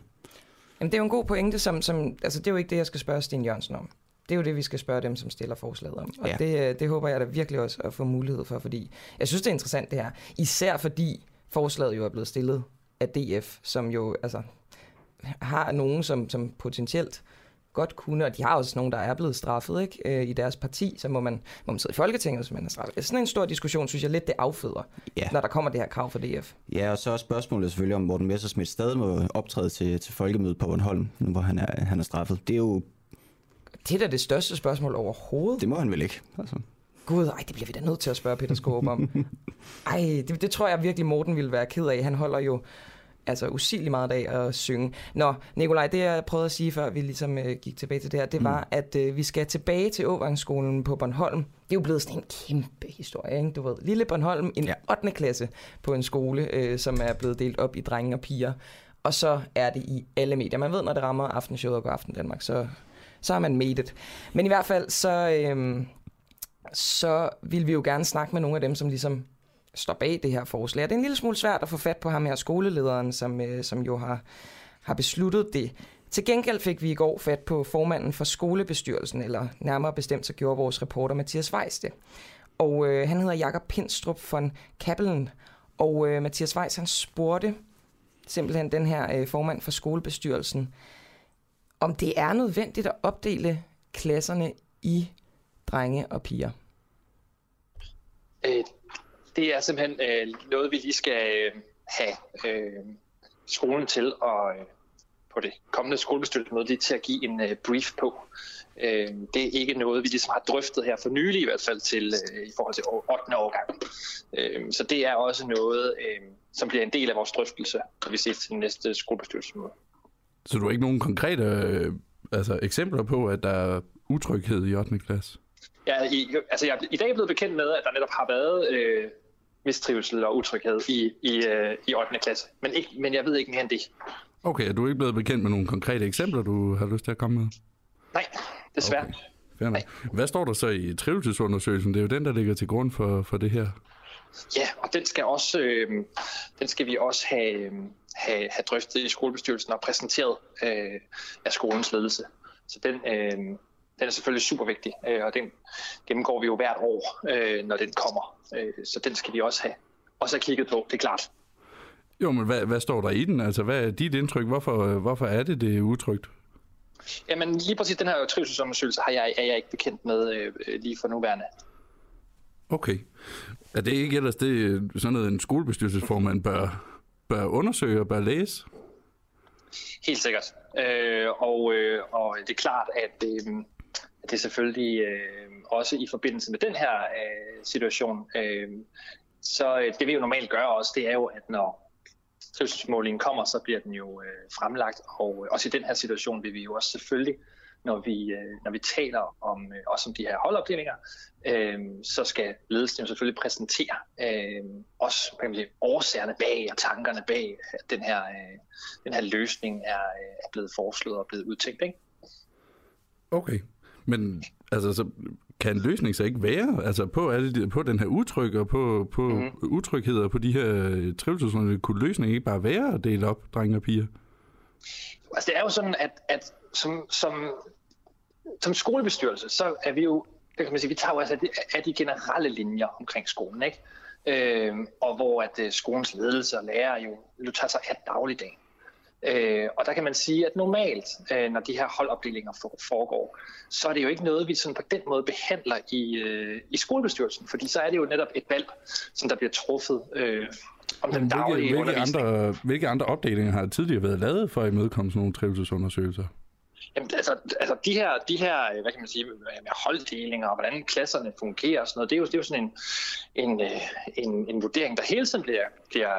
Jamen, det er jo en god pointe, som, som, altså det er jo ikke det, jeg skal spørge Sten Jørgensen om. Det er jo det, vi skal spørge dem, som stiller forslaget om. Og Ja. det, øh, det håber jeg da virkelig også at få mulighed for, fordi jeg synes, det er interessant det her. Især fordi forslaget jo er blevet stillet af DF, som jo altså, har nogen, som, som potentielt godt kunne, og de har også nogen, der er blevet straffet ikke? Øh, i deres parti, så må man, må man sidde i Folketinget, hvis man er straffet. Sådan en stor diskussion, synes jeg lidt, det afføder, Ja. når der kommer det her krav fra DF. Ja, og så er spørgsmålet selvfølgelig, om Morten Messersmith stadig må optræde til, til folkemødet på Bornholm, nu hvor han er, han er straffet. Det er jo, Det er da det største spørgsmål overhovedet. det må han vel ikke. Altså. Gud, ej, det bliver vi da nødt til at spørge Peter Skåb om. *laughs* Ej, det, det tror jeg virkelig, Morten ville være ked af. Han holder jo altså usigeligt meget af at synge. Nå, Nikolaj, det jeg prøvede at sige, før vi ligesom øh, gik tilbage til det her, det var, mm. at øh, vi skal tilbage til Åvangsskolen på Bornholm. Det er jo blevet sådan en kæmpe historie, ikke? Du ved, lille Bornholm, en Ja. ja. 8. klasse på en skole, øh, som er blevet delt op i drenge og piger. Og så er det i alle medier. Man ved, når det rammer aftenshowet og går aften Danmark, så, så har man made it. Men i hvert fald, så... øhm, så vil vi jo gerne snakke med nogle af dem, som ligesom står bag det her forslag. Og Det er en lille smule svært at få fat på ham her skolelederen, som, øh, som jo har, har besluttet det. Til gengæld fik vi i går fat på formanden for skolebestyrelsen, eller nærmere bestemt så gjorde vores reporter Mathias Weiss det. Og øh, han hedder Jakob Pindstrup von Kappelen. Og øh, Mathias Weiss han spurgte simpelthen den her øh, formand for skolebestyrelsen, om det er nødvendigt at opdele klasserne i drenge og piger. Øh, det er simpelthen øh, noget, vi lige skal øh, have øh, skolen til at, øh, på det kommende skolebestyrelsesmøde, lige til at give en uh, brief på. Øh, det er ikke noget, vi ligesom har drøftet her for nylig i hvert fald til, øh, i forhold til 8. årgang. Øh, så det er også noget, øh, som bliver en del af vores drøftelse, når vi ses til den næste skolebestyrelsesmøde. Så du har ikke nogen konkrete øh, altså, eksempler på, at der er utryghed i 8. klasse? Ja, i, altså jeg, i dag er blevet bekendt med, at der netop har været øh, mistrivsel og utryghed i, i, øh, i 8. klasse. Men, ikke, men jeg ved ikke mere end det. Okay, er du ikke blevet bekendt med nogle konkrete eksempler, du har lyst til at komme med? Nej, desværre. Okay. Hvad står der så i trivselsundersøgelsen? Det er jo den, der ligger til grund for, for det her. Ja, og den skal, også, øh, den skal vi også have, have, have drøftet i skolebestyrelsen og præsenteret øh, af skolens ledelse. Så den, øh, den er selvfølgelig super vigtig, øh, og den gennemgår vi jo hvert år, øh, når den kommer. Øh, så den skal vi også have, også have kigget på, det er klart. Jo, men hvad, hvad står der i den? Altså, hvad er dit indtryk? Hvorfor, hvorfor er det det utrygt? Jamen lige præcis den her trivselsundersøgelse har jeg, er jeg ikke bekendt med øh, lige for nuværende. Okay. Er det ikke ellers det, sådan noget, en skolebestyrelsesformand bør, bør undersøge og bør læse? Helt sikkert. Øh, og, øh, og det er klart, at, øh, det det selvfølgelig øh, også i forbindelse med den her øh, situation, øh, så øh, det vi jo normalt gør også, det er jo, at når trivselsmålingen kommer, så bliver den jo øh, fremlagt, og øh, også i den her situation vil vi jo også selvfølgelig når vi, øh, når vi taler om, øh, også om de her holdopdelinger, øh, så skal ledelsen jo selvfølgelig præsentere øh, også kan man sige, årsagerne bag og tankerne bag, at den her, øh, den her løsning er, øh, er blevet foreslået og blevet udtænkt. Ikke? Okay, men altså, så kan en løsning så ikke være altså på, alle, på den her utryg og på, på mm. utryghed og på de her trivselsordninger? Kunne løsningen ikke bare være at dele op, drenge og piger? Altså det er jo sådan, at, at som, som som skolebestyrelse, så er vi jo, det kan man sige, vi tager jo altså af de generelle linjer omkring skolen, ikke? Øh, og hvor at øh, skolens ledelse og lærere jo, jo tager sig af dagligdagen. Øh, og der kan man sige, at normalt, øh, når de her holdopdelinger foregår, så er det jo ikke noget, vi sådan på den måde behandler i, øh, i skolebestyrelsen, fordi så er det jo netop et valg, som der bliver truffet øh, om den hvilke, daglige hvilke andre, hvilke andre opdelinger har tidligere været lavet for at imødekomme sådan nogle trivselsundersøgelser? Jamen, altså, altså de, her, de her, øh, hvad kan man sige, øh, med holddelinger og hvordan klasserne fungerer og sådan noget, det er jo, det er jo sådan en, en, øh, en, en vurdering, der hele tiden bliver, bliver,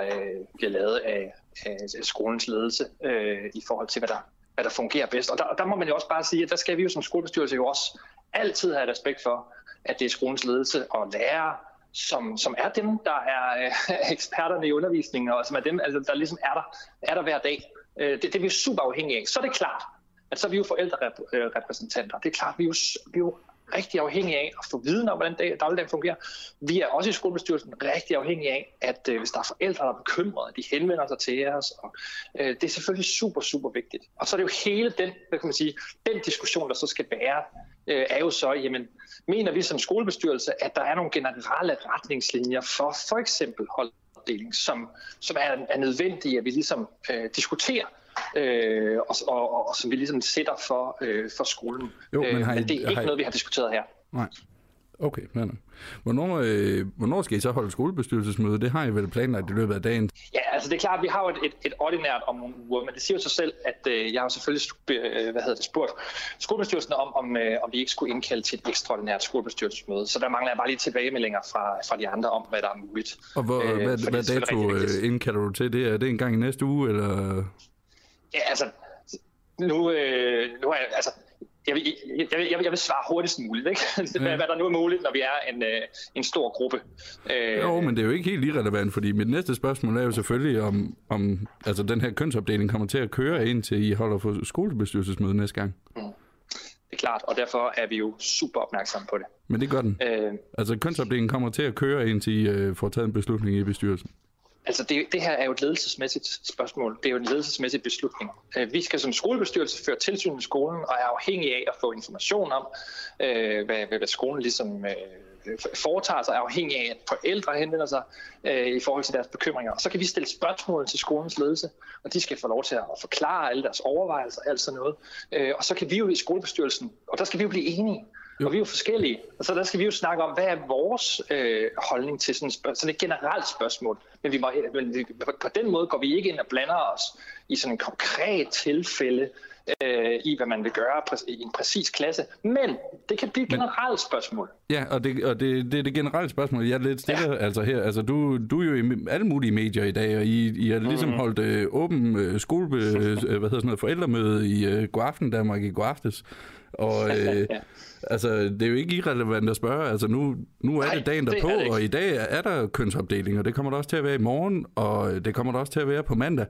bliver lavet af, af skolens ledelse øh, i forhold til, hvad der, hvad der fungerer bedst. Og der, der må man jo også bare sige, at der skal vi jo som skolebestyrelse jo også altid have respekt for, at det er skolens ledelse og lærere, som, som er dem, der er øh, *laughs* eksperterne i undervisningen, og som er dem, altså, der ligesom er der, er der hver dag. Øh, det, det er vi super afhængige af. Så er det klart, at så er vi jo forældrerepræsentanter. Det er klart, vi er jo, vi er jo rigtig afhængige af at få viden om, hvordan dagligdagen fungerer. Vi er også i skolebestyrelsen rigtig afhængige af, at øh, hvis der er forældre, der er bekymrede, de henvender sig til os. Og, øh, det er selvfølgelig super, super vigtigt. Og så er det jo hele den, hvad kan man sige, den diskussion, der så skal være, øh, er jo så, jamen, mener vi som skolebestyrelse, at der er nogle generelle retningslinjer for for eksempel holddeling, som, som er, er nødvendige, at vi ligesom øh, diskuterer, øh, og, og, og, og som vi ligesom sætter for, øh, for skolen. Jo, men, har I, men det er ikke I... noget, vi har diskuteret her. Nej. Okay, men hvornår, øh, hvornår skal I så holde skolebestyrelsesmøde? Det har I vel planlagt i løbet af dagen? Ja, altså det er klart, at vi har jo et, et, et ordinært om nogle uger, men det siger jo sig selv, at øh, jeg har selvfølgelig øh, hvad hedder det, spurgt skolebestyrelsen om, om, øh, om vi ikke skulle indkalde til et ekstraordinært skolebestyrelsesmøde. Så der mangler jeg bare lige tilbagemeldinger fra, fra de andre om, hvad der er muligt. Og hvor, øh, hvad, hvad dato øh, indkalder du til det? Er det en gang i næste uge, eller... Ja, altså, nu, øh, nu er jeg, altså, jeg vil, jeg, jeg, jeg vil svare hurtigst muligt, ikke? *laughs* Ja. hvad, hvad der nu er muligt, når vi er en, øh, en stor gruppe. Øh, jo, men det er jo ikke helt irrelevant, fordi mit næste spørgsmål er jo selvfølgelig, om, om altså, den her kønsopdeling kommer til at køre ind til I holder for skolebestyrelsesmøde næste gang. Mm. Det er klart, og derfor er vi jo super opmærksomme på det. Men det gør den? Øh, altså kønsopdelingen kommer til at køre ind til I øh, får taget en beslutning i bestyrelsen? Altså det, det her er jo et ledelsesmæssigt spørgsmål. Det er jo en ledelsesmæssig beslutning. Øh, vi skal som skolebestyrelse føre tilsyn med skolen og er afhængige af at få information om, øh, hvad, hvad skolen ligesom øh, foretager sig, er afhængige af, at forældre henvender sig i forhold til deres bekymringer. Og så kan vi stille spørgsmål til skolens ledelse, og de skal få lov til at forklare alle deres overvejelser og alt sådan noget. og så kan vi jo i skolebestyrelsen, og der skal vi jo blive enige, Jo. Og vi er jo forskellige, og så der skal vi jo snakke om, hvad er vores øh, holdning til sådan, sådan et generelt spørgsmål. Men, vi må, men vi, på, på den måde går vi ikke ind og blander os i sådan en konkret tilfælde øh, i, hvad man vil gøre i en præcis klasse. Men det kan blive et generelt spørgsmål. Ja, og det, og det, det er det generelle spørgsmål. Jeg er lidt stille ja. altså her. Altså, du, du er jo i alle mulige medier i dag, og I, I har ligesom mm. holdt øh, åben øh, skole, øh, hvad hedder sådan noget, forældremøde i øh, god aften Danmark i god aftes. Og *laughs* øh, ja. altså, det er jo ikke irrelevant at spørge. Altså, nu, nu er Nej, det dagen derpå, det og i dag er der kønsopdeling, og det kommer der også til at være i morgen, og det kommer der også til at være på mandag.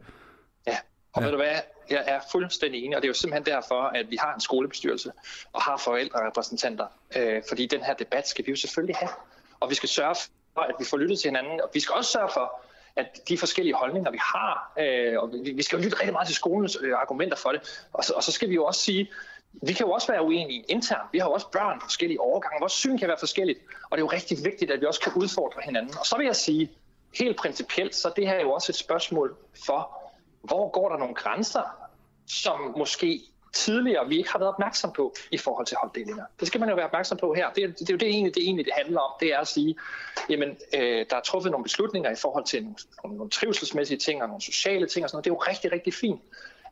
Ja, og ja. ved du hvad, jeg er fuldstændig enig, og det er jo simpelthen derfor, at vi har en skolebestyrelse og har forældrerepræsentanter. Øh, fordi den her debat skal vi jo selvfølgelig have. Og vi skal sørge for, at vi får lyttet til hinanden, og vi skal også sørge for, at de forskellige holdninger, vi har, øh, og vi, vi skal jo lytte rigtig meget til skolens øh, argumenter for det, og så, og så skal vi jo også sige, vi kan jo også være uenige internt. Vi har jo også børn på forskellige overgange. Vores syn kan være forskelligt, og det er jo rigtig vigtigt, at vi også kan udfordre hinanden. Og så vil jeg sige, helt principielt, så det her er jo også et spørgsmål for, hvor går der nogle grænser, som måske tidligere vi ikke har været opmærksom på i forhold til holddelinger. Det skal man jo være opmærksom på her. Det, er, det er jo det egentlig, det egentlig, det handler om. Det er at sige, jamen, øh, der er truffet nogle beslutninger i forhold til nogle, nogle trivselsmæssige ting og nogle sociale ting og sådan noget. Det er jo rigtig, rigtig fint.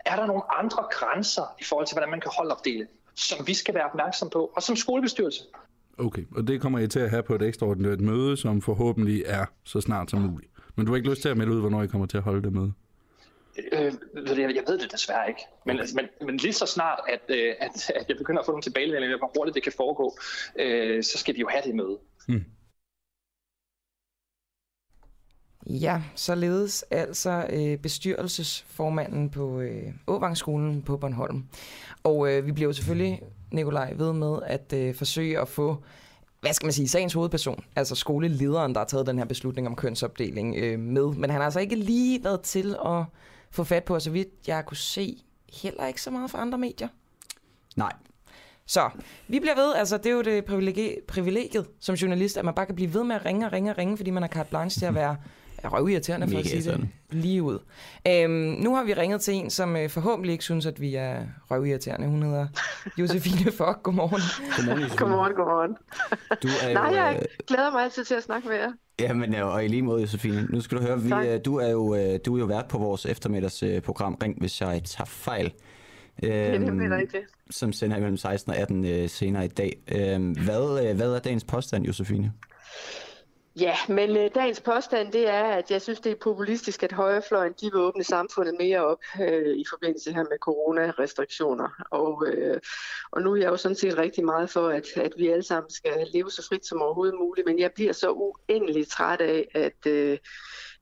Er der nogle andre grænser i forhold til, hvordan man kan holdopdele, som vi skal være opmærksom på, og som skolebestyrelse? Okay, og det kommer I til at have på et ekstraordinært møde, som forhåbentlig er så snart som muligt. Men du har ikke lyst til at melde ud, hvornår I kommer til at holde det møde? Øh, jeg ved det desværre ikke. Men, okay. men, men lige så snart, at, øh, at, at jeg begynder at få nogle tilbagemeldinger, hvor hurtigt det kan foregå, øh, så skal vi jo have det møde. Hmm. Ja, således altså øh, bestyrelsesformanden på øh, Åvangsskolen på Bornholm. Og øh, vi bliver jo selvfølgelig, Nikolaj, ved med at øh, forsøge at få hvad skal man sige, sagens hovedperson, altså skolelederen, der har taget den her beslutning om kønsopdeling øh, med. Men han har altså ikke lige været til at få fat på, så vidt jeg kunne se, heller ikke så meget fra andre medier. Nej. Så vi bliver ved, altså det er jo det privilegiet som journalist, at man bare kan blive ved med at ringe og ringe og ringe, fordi man har carte blanche til at være røvirriterende for at sige det lige ud. Øhm, nu har vi ringet til en, som øh, forhåbentlig ikke synes, at vi er røvirriterende. Hun hedder Josefine *laughs* Fock. Godmorgen. Godmorgen, godmorgen. godmorgen. Du er jo, Nej, jeg øh, glæder mig altid til at snakke med jer. Ja, men og i lige måde, Josefine. Nu skal du høre, vi, øh, du, er jo, øh, du er jo vært på vores eftermiddagsprogram Ring, hvis jeg tager fejl. Øhm, det er rigtigt. Som sender mellem 16 og 18 øh, senere i dag. Øhm, hvad, øh, hvad er dagens påstand, Josefine? Ja, men øh, dagens påstand det er, at jeg synes, det er populistisk, at højrefløjen de vil åbne samfundet mere op øh, i forbindelse her med coronarestriktioner. Og, øh, og nu er jeg jo sådan set rigtig meget for, at, at vi alle sammen skal leve så frit som overhovedet muligt, men jeg bliver så uendelig træt af, at... Øh,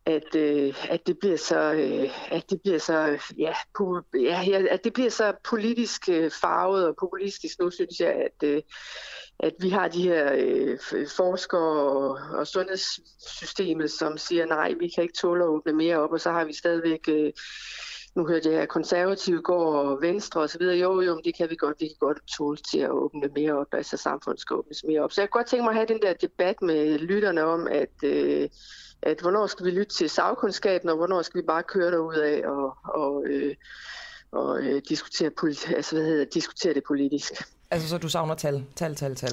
at, øh, at det bliver så øh, at det bliver så ja, po- ja, at det bliver så politisk øh, farvet og populistisk nu synes jeg at øh, at vi har de her øh, forskere og, og sundhedssystemet, som siger, nej, vi kan ikke tåle at åbne mere op, og så har vi stadigvæk... Øh, nu hørte jeg, her konservative går og venstre og så videre. Jo, jo, det kan vi godt. Vi kan godt tåle til at åbne mere op, altså samfundet skal åbnes mere op. Så jeg kunne godt tænke mig at have den der debat med lytterne om, at, øh, at hvornår skal vi lytte til sagkundskaben, og hvornår skal vi bare køre derud af og, og, øh, og øh, diskutere, politi- altså, hvad hedder, diskutere det politisk. Altså, så du savner tal, tal, tal, tal?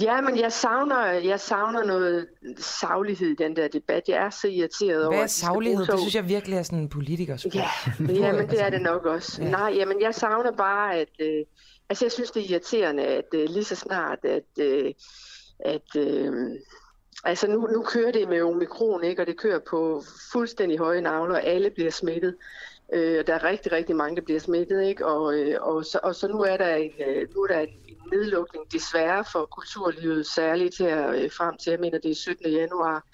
Ja, men jeg savner, jeg savner noget saglighed i den der debat. Jeg er så irriteret over... Hvad er saglighed? Det synes jeg virkelig er sådan en politiker. Ja, ja, men det er det nok også. Ja. Nej, jamen jeg savner bare, at... Øh, altså, jeg synes, det er irriterende, at øh, lige så snart, at... Øh, at øh, Altså nu, nu kører det med omikron, ikke? og det kører på fuldstændig høje navler, og alle bliver smittet. Øh, der er rigtig, rigtig mange, der bliver smittet, ikke? Og, øh, og, så, og så nu er der en, øh, nu er der en nedlukning desværre for kulturlivet, særligt her øh, frem til, jeg mener det er 17. januar.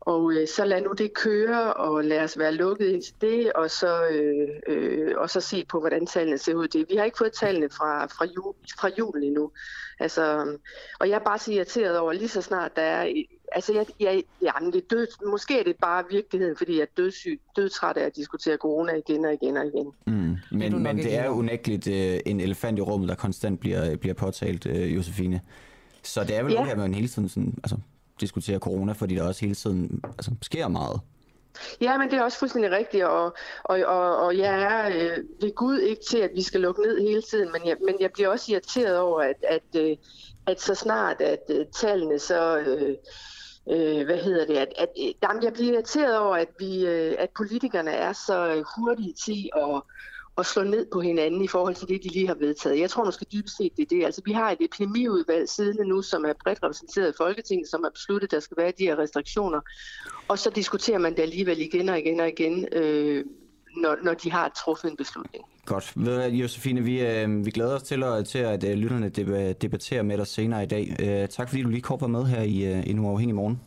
Og øh, så lad nu det køre, og lad os være lukket ind til det, og så, øh, øh, og så se på, hvordan tallene ser ud. Det. Vi har ikke fået tallene fra, fra, jul, fra julen endnu. Altså, og jeg er bare så irriteret over, lige så snart der er altså, jeg, jeg, ja, men det er død, måske er det bare virkeligheden, fordi jeg er dødssyg, dødtræt af at diskutere corona igen og igen og igen. Mm, men, det men det er unægteligt uh, en elefant i rummet, der konstant bliver, bliver påtalt, uh, Josefine. Så det er vel ja. okay, at man hele tiden sådan, altså, diskutere corona, fordi der også hele tiden altså, sker meget. Ja, men det er også fuldstændig rigtigt, og, og, og, og jeg er øh, ved Gud ikke til, at vi skal lukke ned hele tiden, men jeg, men jeg bliver også irriteret over, at, at, øh, at så snart at øh, tallene så... Øh, øh, hvad hedder det, at, at øh, jamen, jeg bliver irriteret over, at, vi, øh, at politikerne er så øh, hurtige til at, at slå ned på hinanden i forhold til det, de lige har vedtaget. Jeg tror måske dybest set, det er det. Altså, vi har et epidemiudvalg siden nu, som er bredt repræsenteret i Folketinget, som har besluttet, at der skal være de her restriktioner. Og så diskuterer man det alligevel igen og igen og igen, øh, når, når de har truffet en beslutning. Godt. Ved du, Josefine, vi, øh, vi glæder os til at, til at uh, lytterne debatterer med dig senere i dag. Uh, tak fordi du lige kort var med her i, uh, i Nu Afhængig Morgen.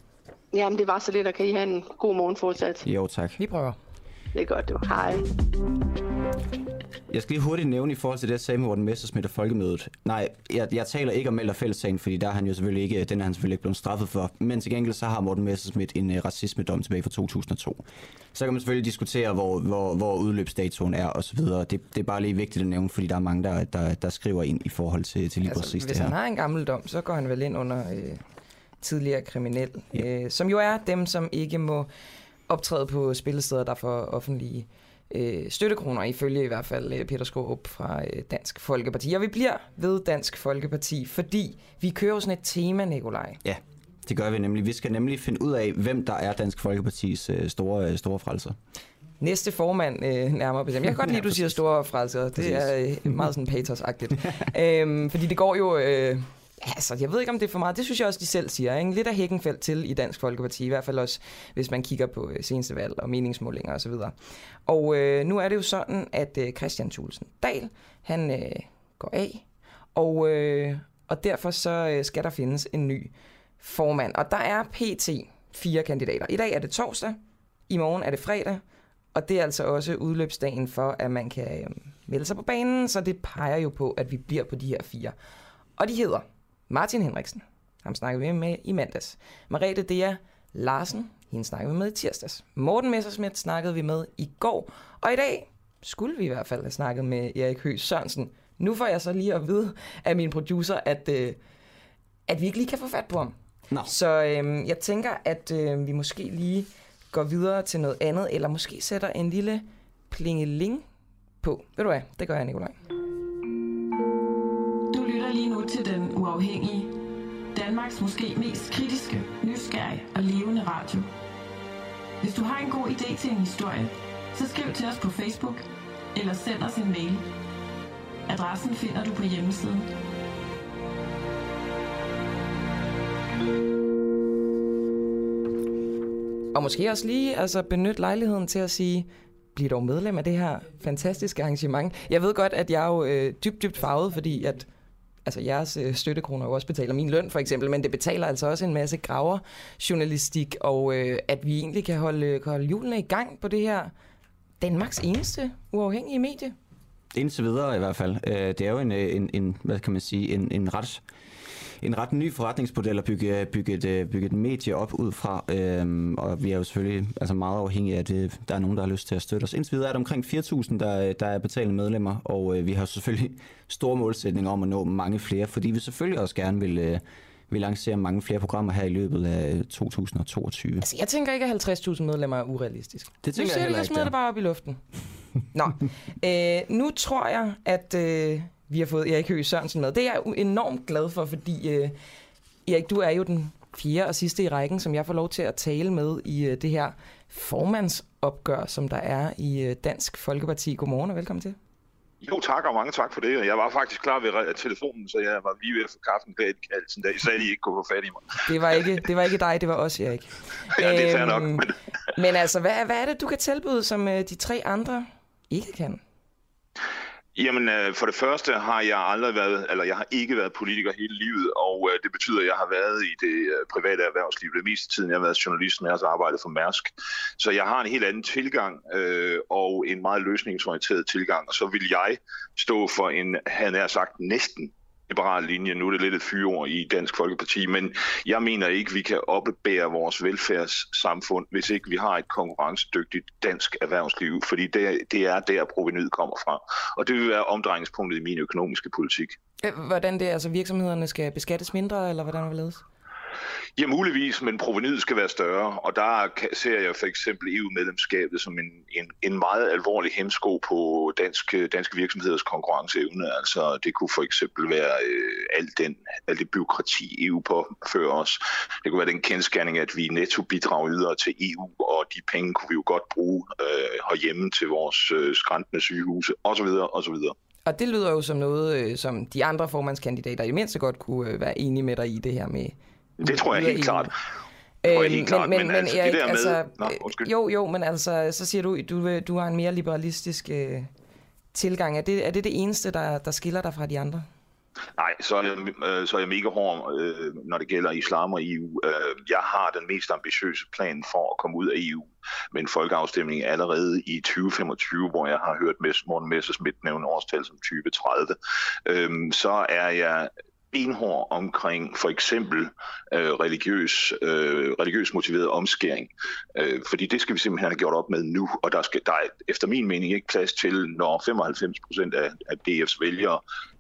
Jamen, det var så lidt, og kan I have en god morgen fortsat? Jo, tak. Vi prøver. Det er godt, du. Hej. Jeg skal lige hurtigt nævne i forhold til det, jeg sagde med Morten Messersmith og Folkemødet. Nej, jeg, jeg taler ikke om Melder Fællessagen, fordi der er han jo selvfølgelig ikke, den er han selvfølgelig ikke blevet straffet for. Men til gengæld så har Morten Messersmith en uh, racismedom tilbage fra 2002. Så kan man selvfølgelig diskutere, hvor, hvor, hvor udløbsdatoen er osv. Det, det er bare lige vigtigt at nævne, fordi der er mange, der, der, der skriver ind i forhold til, til lige altså, præcis hvis det her. han har en gammel dom, så går han vel ind under øh, tidligere kriminel, ja. øh, som jo er dem, som ikke må optræde på spillesteder, der får offentlige øh, støttekroner, ifølge i hvert fald øh, Peter Skårup fra øh, Dansk Folkeparti. Og vi bliver ved Dansk Folkeparti, fordi vi kører sådan et tema, Nikolaj. Ja, det gør vi nemlig. Vi skal nemlig finde ud af, hvem der er Dansk Folkepartis øh, store, øh, store frelser. Næste formand øh, nærmere bestemt. Jeg kan godt lide, at *laughs* du siger store frelser. Det er øh, meget sådan *laughs* patosagtigt. øhm, fordi det går jo... Øh, Altså, jeg ved ikke, om det er for meget. Det synes jeg også, de selv siger. Ikke? Lidt af Hækkenfeldt til i Dansk Folkeparti, i hvert fald også, hvis man kigger på øh, seneste valg og meningsmålinger osv. Og, og øh, nu er det jo sådan, at øh, Christian Thulsen Dahl, han øh, går af, og, øh, og derfor så øh, skal der findes en ny formand. Og der er pt. fire kandidater. I dag er det torsdag, i morgen er det fredag, og det er altså også udløbsdagen for, at man kan øh, melde sig på banen, så det peger jo på, at vi bliver på de her fire. Og de hedder Martin Henriksen, ham snakkede vi med i mandags. Marete Dea Larsen, hende snakkede vi med i tirsdags. Morten Messersmith snakkede vi med i går. Og i dag skulle vi i hvert fald have snakket med Erik Høgh Sørensen. Nu får jeg så lige at vide af min producer, at, øh, at vi ikke lige kan få fat på ham. No. Så øh, jeg tænker, at øh, vi måske lige går videre til noget andet, eller måske sætter en lille plingeling på. Ved du hvad? Det gør jeg, Nikolaj nu til den uafhængige, Danmarks måske mest kritiske, nysgerrige og levende radio. Hvis du har en god idé til en historie, så skriv til os på Facebook eller send os en mail. Adressen finder du på hjemmesiden. Og måske også lige altså, benytte lejligheden til at sige, bliv dog medlem af det her fantastiske arrangement. Jeg ved godt, at jeg er jo øh, dybt, dybt farvet, fordi at altså jeres øh, støttekroner jo også betaler min løn for eksempel, men det betaler altså også en masse graver journalistik, og øh, at vi egentlig kan holde, øh, kan holde julene i gang på det her Danmarks eneste uafhængige medie. Indtil videre i hvert fald. Øh, det er jo en, øh, en, en hvad kan man sige, en, en ret en ret ny forretningsmodel at bygge, bygge, et, øh, bygge et medie op ud fra, øhm, og vi er jo selvfølgelig altså meget afhængige af det. Der er nogen, der har lyst til at støtte os. Indtil videre er der omkring 4.000, der, der er betalende medlemmer, og øh, vi har selvfølgelig *laughs* store målsætninger om at nå mange flere, fordi vi selvfølgelig også gerne vil... Øh, vi lancerer mange flere programmer her i løbet af 2022. Altså, jeg tænker ikke, at 50.000 medlemmer er urealistisk. Det tænker nu jeg, jeg, jeg smider det bare op i luften. Nå, *laughs* øh, nu tror jeg, at øh, vi har fået Erik Høgh Sørensen med. Det er jeg enormt glad for, fordi øh, Erik, du er jo den fjerde og sidste i rækken, som jeg får lov til at tale med i øh, det her formandsopgør, som der er i øh, Dansk Folkeparti. Godmorgen og velkommen til. Jo, tak og mange tak for det. Jeg var faktisk klar ved telefonen, så jeg var lige ved at få kaffen bag kaldelsen, da I sagde, at I ikke kunne få fat i mig. Det var ikke, det var ikke dig, det var os, Erik. *laughs* ja, det er nok. Men, men altså, hvad, hvad er det, du kan tilbyde, som øh, de tre andre ikke kan? Jamen, øh, for det første har jeg aldrig været, eller jeg har ikke været politiker hele livet, og øh, det betyder, at jeg har været i det øh, private erhvervsliv det meste tiden. Jeg har været journalist, men jeg har arbejdet for Mærsk. Så jeg har en helt anden tilgang, øh, og en meget løsningsorienteret tilgang, og så vil jeg stå for en, han er sagt, næsten liberal linje. Nu er det lidt et fyreord i Dansk Folkeparti, men jeg mener ikke, vi kan opbære vores velfærdssamfund, hvis ikke vi har et konkurrencedygtigt dansk erhvervsliv, fordi det, det er der, provenyet kommer fra. Og det vil være omdrejningspunktet i min økonomiske politik. Øh, hvordan det, altså virksomhederne skal beskattes mindre, eller hvordan vil ledes? Ja, muligvis, men provenyet skal være større, og der ser jeg for eksempel EU-medlemskabet som en, en, en meget alvorlig hemsko på dansk, danske virksomheders konkurrenceevne. Altså, det kunne for eksempel være øh, alt, den, alt det byråkrati, EU påfører os. Det kunne være den kendskærning, at vi netto bidrager yder til EU, og de penge kunne vi jo godt bruge øh, herhjemme til vores øh, skræntende sygehuse, osv. osv. Og det lyder jo som noget, øh, som de andre formandskandidater i mindste godt kunne øh, være enige med dig i det her med det tror jeg helt klart. Jeg helt klart, men, men, men altså, det der altså. Nå, jo, jo, men altså, så siger du, du, du har en mere liberalistisk øh, tilgang. Er det, er det det eneste, der, der skiller dig fra de andre? Nej, så er jeg, øh, så er jeg mega hård, øh, når det gælder islam og EU. Øh, jeg har den mest ambitiøse plan for at komme ud af EU med en folkeafstemning allerede i 2025, hvor jeg har hørt Morten Messersmith nævne årstal som 2030. Øh, så er jeg benhård omkring for eksempel øh, religiøs, øh, religiøs motiveret omskæring. Øh, fordi det skal vi simpelthen have gjort op med nu, og der, skal, der er efter min mening ikke plads til, når 95 procent af, af DF's vælgere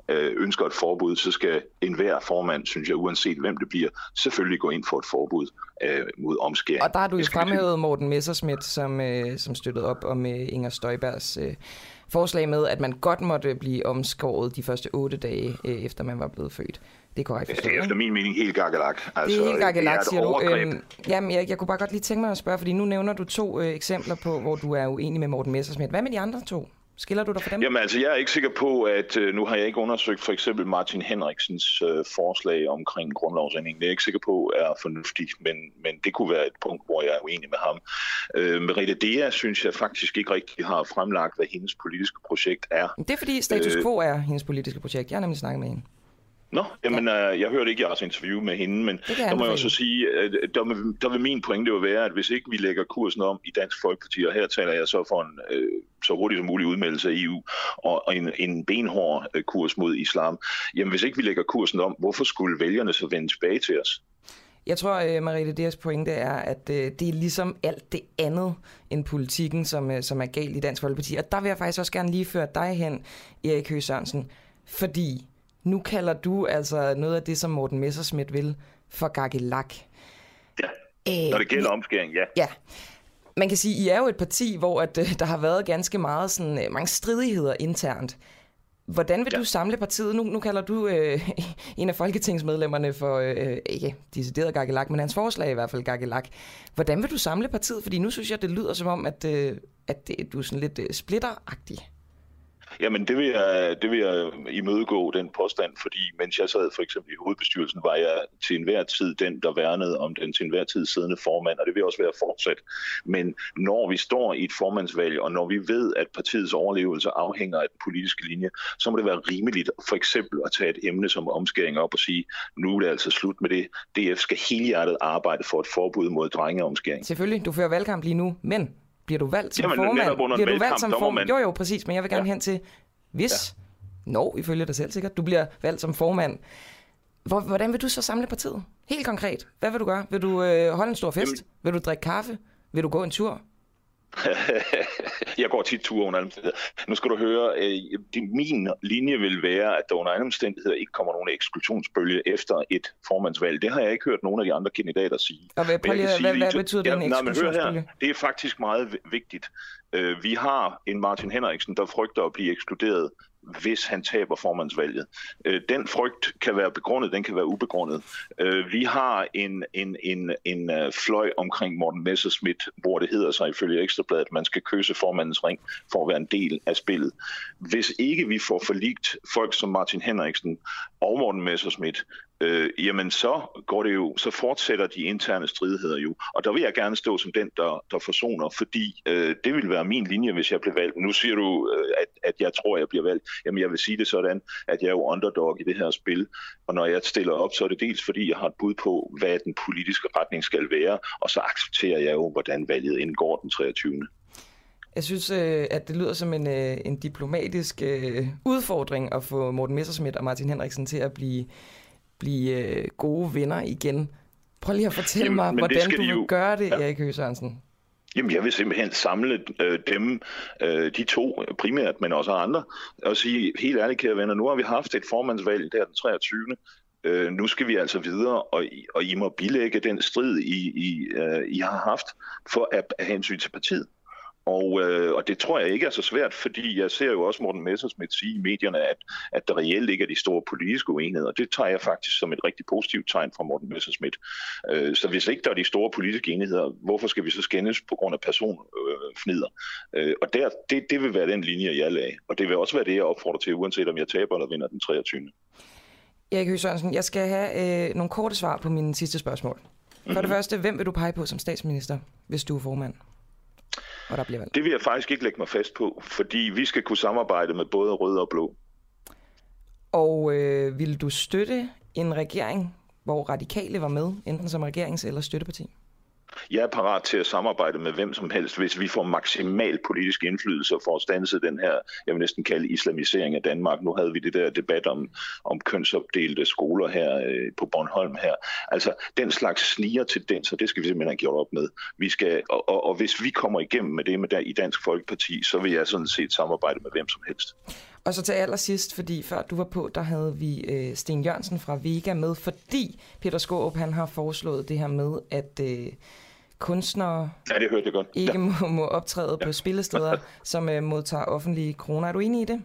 øh, ønsker et forbud, så skal enhver formand, synes jeg, uanset hvem det bliver, selvfølgelig gå ind for et forbud øh, mod omskæring. Og der har du jo fremhævet Morten Messerschmidt, som, øh, som støttede op om øh, Inger Støjbergs øh, forslag med, at man godt måtte blive omskåret de første otte dage, øh, efter man var blevet født. Det er korrekt forstået, Det er efter min mening helt gakkelak. Altså, det er helt gakkelak, siger du. Øhm, jamen, jeg, jeg kunne bare godt lige tænke mig at spørge, fordi nu nævner du to øh, eksempler på, hvor du er uenig med Morten Messersmith. Hvad med de andre to? Skiller du dig for dem? Jamen altså, jeg er ikke sikker på, at øh, nu har jeg ikke undersøgt for eksempel Martin Henriksens øh, forslag omkring grundlovsændring. Det er jeg ikke sikker på er fornuftigt, men, men det kunne være et punkt, hvor jeg er uenig med ham. Øh, Merete Dea synes jeg faktisk ikke rigtig har fremlagt, hvad hendes politiske projekt er. Det er fordi status quo er hendes politiske projekt. Jeg har nemlig snakket med hende. Nå, jamen, ja. øh, jeg hørte ikke jeres interview med hende, men der må jeg også sige, at der, vil, der vil min pointe jo være, at hvis ikke vi lægger kursen om i Dansk Folkeparti, og her taler jeg så for en øh, så hurtigt som muligt udmeldelse af EU, og, og en, en benhård øh, kurs mod islam, jamen hvis ikke vi lægger kursen om, hvorfor skulle vælgerne så vende tilbage til os? Jeg tror, uh, Marie Deres pointe er, at det er ligesom alt det andet end politikken, som, som er galt i Dansk Folkeparti. Og der vil jeg faktisk også gerne lige føre dig hen, Erik Høgh Sørensen, fordi nu kalder du altså noget af det, som Morten Messerschmidt vil, for gakkelak. Ja, Æh, når det gælder ja, omskæring, ja. Ja. Man kan sige, I er jo et parti, hvor at, uh, der har været ganske meget sådan, uh, mange stridigheder internt. Hvordan vil ja. du samle partiet? Nu, nu kalder du øh, *laughs* en af folketingsmedlemmerne for, øh, ikke decideret gakkelak, men hans forslag i hvert fald gakkelak. Hvordan vil du samle partiet? Fordi nu synes jeg, det lyder som om, at, øh, at det, du er sådan lidt øh, splitteragtig. Jamen, det vil, jeg, det vil jeg imødegå, den påstand, fordi mens jeg sad for eksempel i hovedbestyrelsen, var jeg til enhver tid den, der værnede om den til enhver tid siddende formand, og det vil også være fortsat. Men når vi står i et formandsvalg, og når vi ved, at partiets overlevelse afhænger af den politiske linje, så må det være rimeligt for eksempel at tage et emne som omskæring op og sige, nu er det altså slut med det. DF skal helhjertet arbejde for et forbud mod drengeomskæring. Selvfølgelig, du fører valgkamp lige nu, men bliver du valgt som Jamen, formand? Bliver du valgt som formand? Jo, jo, præcis, men jeg vil gerne ja. hen til, hvis, ja. når, ifølge dig selv sikkert, du bliver valgt som formand, hvordan vil du så samle partiet? Helt konkret. Hvad vil du gøre? Vil du øh, holde en stor fest? Jamen. Vil du drikke kaffe? Vil du gå en tur? *laughs* jeg går tit ture under omstændigheder. Nu skal du høre, øh, min linje vil være, at der under andre omstændigheder ikke kommer nogen eksklusionsbølge efter et formandsvalg. Det har jeg ikke hørt nogen af de andre kandidater sige. Og hvad, hvad, hvad, hvad betyder ja, den eksklusionsbølge? Her, det er faktisk meget vigtigt. Øh, vi har en Martin Henriksen, der frygter at blive ekskluderet hvis han taber formandsvalget. Øh, den frygt kan være begrundet, den kan være ubegrundet. Øh, vi har en, en, en, en øh, fløj omkring Morten Messerschmidt, hvor det hedder sig ifølge Ekstrabladet, at man skal kysse formandens ring for at være en del af spillet. Hvis ikke vi får forligt folk som Martin Henriksen og Morten Messerschmidt, øh, jamen så går det jo, så fortsætter de interne stridigheder jo. Og der vil jeg gerne stå som den, der, der forsoner, fordi øh, det vil være min linje, hvis jeg bliver valgt. Nu siger du, øh, at, at jeg tror, jeg bliver valgt. Jamen jeg vil sige det sådan, at jeg er jo underdog i det her spil. Og når jeg stiller op, så er det dels fordi, jeg har et bud på, hvad den politiske retning skal være, og så accepterer jeg jo, hvordan valget indgår den 23. Jeg synes, øh, at det lyder som en, øh, en diplomatisk øh, udfordring at få Morten Messerschmidt og Martin Henriksen til at blive blive øh, gode venner igen. Prøv lige at fortælle Jamen, mig, hvordan du vil jo... gøre det, ja. Erik Høgh Sørensen. Jamen, jeg vil simpelthen samle øh, dem, øh, de to primært, men også andre, og sige helt ærligt, kære venner, nu har vi haft et formandsvalg der den 23. Øh, nu skal vi altså videre, og, og I må bilægge den strid, I, I, uh, I har haft for at, at hensyn til partiet. Og, øh, og det tror jeg ikke er så svært, fordi jeg ser jo også Morten Messersmith sige i medierne, at, at der reelt ikke er de store politiske uenigheder. Det tager jeg faktisk som et rigtig positivt tegn fra Morten Messersmith. Øh, så hvis ikke der er de store politiske enigheder, hvorfor skal vi så skændes på grund af personfnider? Øh, og der, det, det vil være den linje, jeg lagde. Og det vil også være det, jeg opfordrer til, uanset om jeg taber eller vinder den 23. Erik Høgh Sørensen, jeg skal have øh, nogle korte svar på mine sidste spørgsmål. For mm-hmm. det første, hvem vil du pege på som statsminister, hvis du er formand? Og der bliver valgt. Det vil jeg faktisk ikke lægge mig fast på, fordi vi skal kunne samarbejde med både rød og blå. Og øh, vil du støtte en regering, hvor radikale var med, enten som regerings- eller støtteparti? Jeg er parat til at samarbejde med hvem som helst, hvis vi får maksimal politisk indflydelse for at stanse den her, jeg vil næsten kalde islamisering af Danmark. Nu havde vi det der debat om, om kønsopdelte skoler her øh, på Bornholm her. Altså, den slags sniger så det skal vi simpelthen have gjort op med. Vi skal, og, og, og hvis vi kommer igennem med det med der, i Dansk Folkeparti, så vil jeg sådan set samarbejde med hvem som helst. Og så til allersidst, fordi før du var på, der havde vi øh, Sten Jørgensen fra Vega med, fordi Peter Skåb, han har foreslået det her med, at øh, kunstnere ja, det hørte jeg godt. ikke ja. *laughs* må, må optræde ja. på spillesteder, *laughs* som øh, modtager offentlige kroner. Er du enig i det?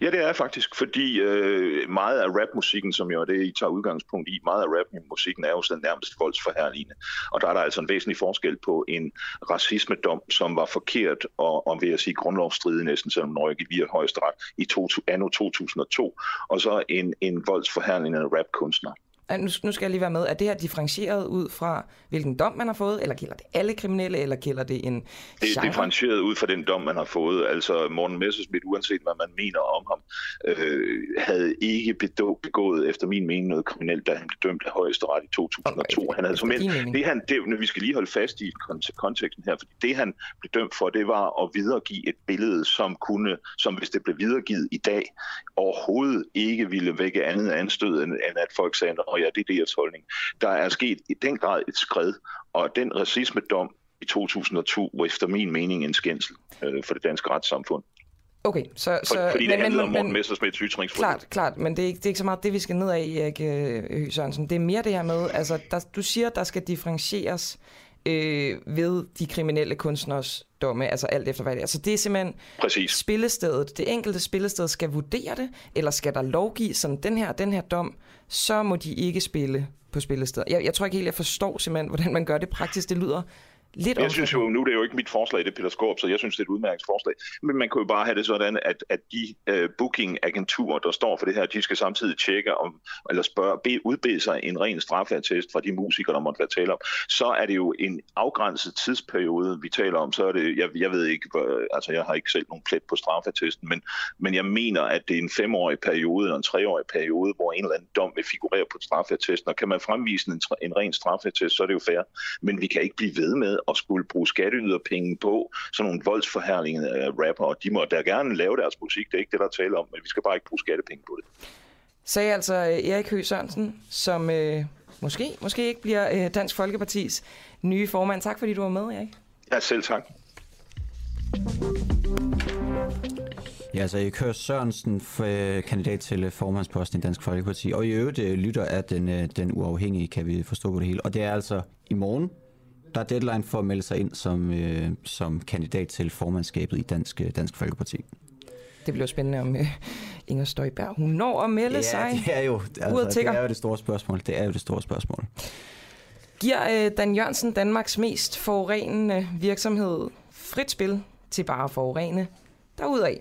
Ja, det er faktisk, fordi øh, meget af rapmusikken, som jo er det, I tager udgangspunkt i, meget af rapmusikken er jo sådan nærmest voldsforherligende. Og der er der altså en væsentlig forskel på en racismedom, som var forkert og, og vil jeg sige grundlovsstridig næsten, selvom Norge gik via højesteret i to, anno 2002, og så en, en voldsforherligende rapkunstner nu, nu skal jeg lige være med, er det her differentieret ud fra, hvilken dom man har fået, eller gælder det alle kriminelle, eller gælder det en Det er differentieret ud fra den dom, man har fået. Altså Morten Messersmith, uanset hvad man mener om ham, øh, havde ikke begået, efter min mening, noget kriminelt, da han blev dømt af højesteret i 2002. Okay, han havde som en, det, han, det, vi skal lige holde fast i konteksten her, fordi det han blev dømt for, det var at videregive et billede, som kunne, som hvis det blev videregivet i dag, overhovedet ikke ville vække andet anstød, end, end at folk sagde, ja, det er DF's holdning. Der er sket i den grad et skred, og den racismedom i 2002 var efter min mening en skændsel øh, for det danske retssamfund. Okay, så... så fordi det men, handler men, om Morten Messersmiths ytringsfrihed. Klart, klart, men det er, ikke, det er ikke så meget det, vi skal ned af, Erik øh, Sørensen. Det er mere det her med, altså, der, du siger, der skal differentieres øh, ved de kriminelle kunstners domme, altså alt efter hvad det er. Så det er simpelthen Præcis. spillestedet. Det enkelte spillested skal vurdere det, eller skal der lovgive som den her, den her dom, så må de ikke spille på spillestedet. Jeg, jeg tror ikke helt, jeg forstår simpelthen, *laughs* hvordan man gør det praktisk. Det lyder Lidt jeg synes jo, nu det er jo ikke mit forslag, det er Peter Skorp, så jeg synes, det er et udmærket forslag. Men man kunne jo bare have det sådan, at, at de uh, booking-agenturer, der står for det her, de skal samtidig tjekke om, eller spørge, be, udbede sig en ren straffatest fra de musikere, der måtte være tale om. Så er det jo en afgrænset tidsperiode, vi taler om. Så er det, jeg, jeg ved ikke, altså jeg har ikke selv nogen plet på straffattesten, men, men jeg mener, at det er en femårig periode eller en treårig periode, hvor en eller anden dom vil figurere på straffattesten. Og kan man fremvise en, en ren straffatest, så er det jo fair. Men vi kan ikke blive ved med at skulle bruge skatteyderpenge på sådan nogle voldsforherligende rapper, og de må da gerne lave deres musik, det er ikke det, der er tale om, men vi skal bare ikke bruge skattepenge på det. Sagde altså øh, Erik Høgh Sørensen, som øh, måske, måske ikke bliver øh, Dansk Folkepartis nye formand. Tak fordi du var med, Erik. Ja, selv tak. Ja, altså Erik Høgh Sørensen, øh, kandidat til formandsposten i Dansk Folkeparti, og i øvrigt lytter af den, den uafhængige, kan vi forstå på det hele. Og det er altså i morgen, der er deadline for at melde sig ind som, øh, som kandidat til formandskabet i Dansk, øh, Dansk Folkeparti. Det bliver spændende om øh, Inger Støjberg, hun når at melde ja, sig. det er, jo, altså, det er jo det store spørgsmål. Det er jo det store spørgsmål. Giver øh, Dan Jørgensen Danmarks mest forurenende virksomhed frit spil til bare at forurene derudad?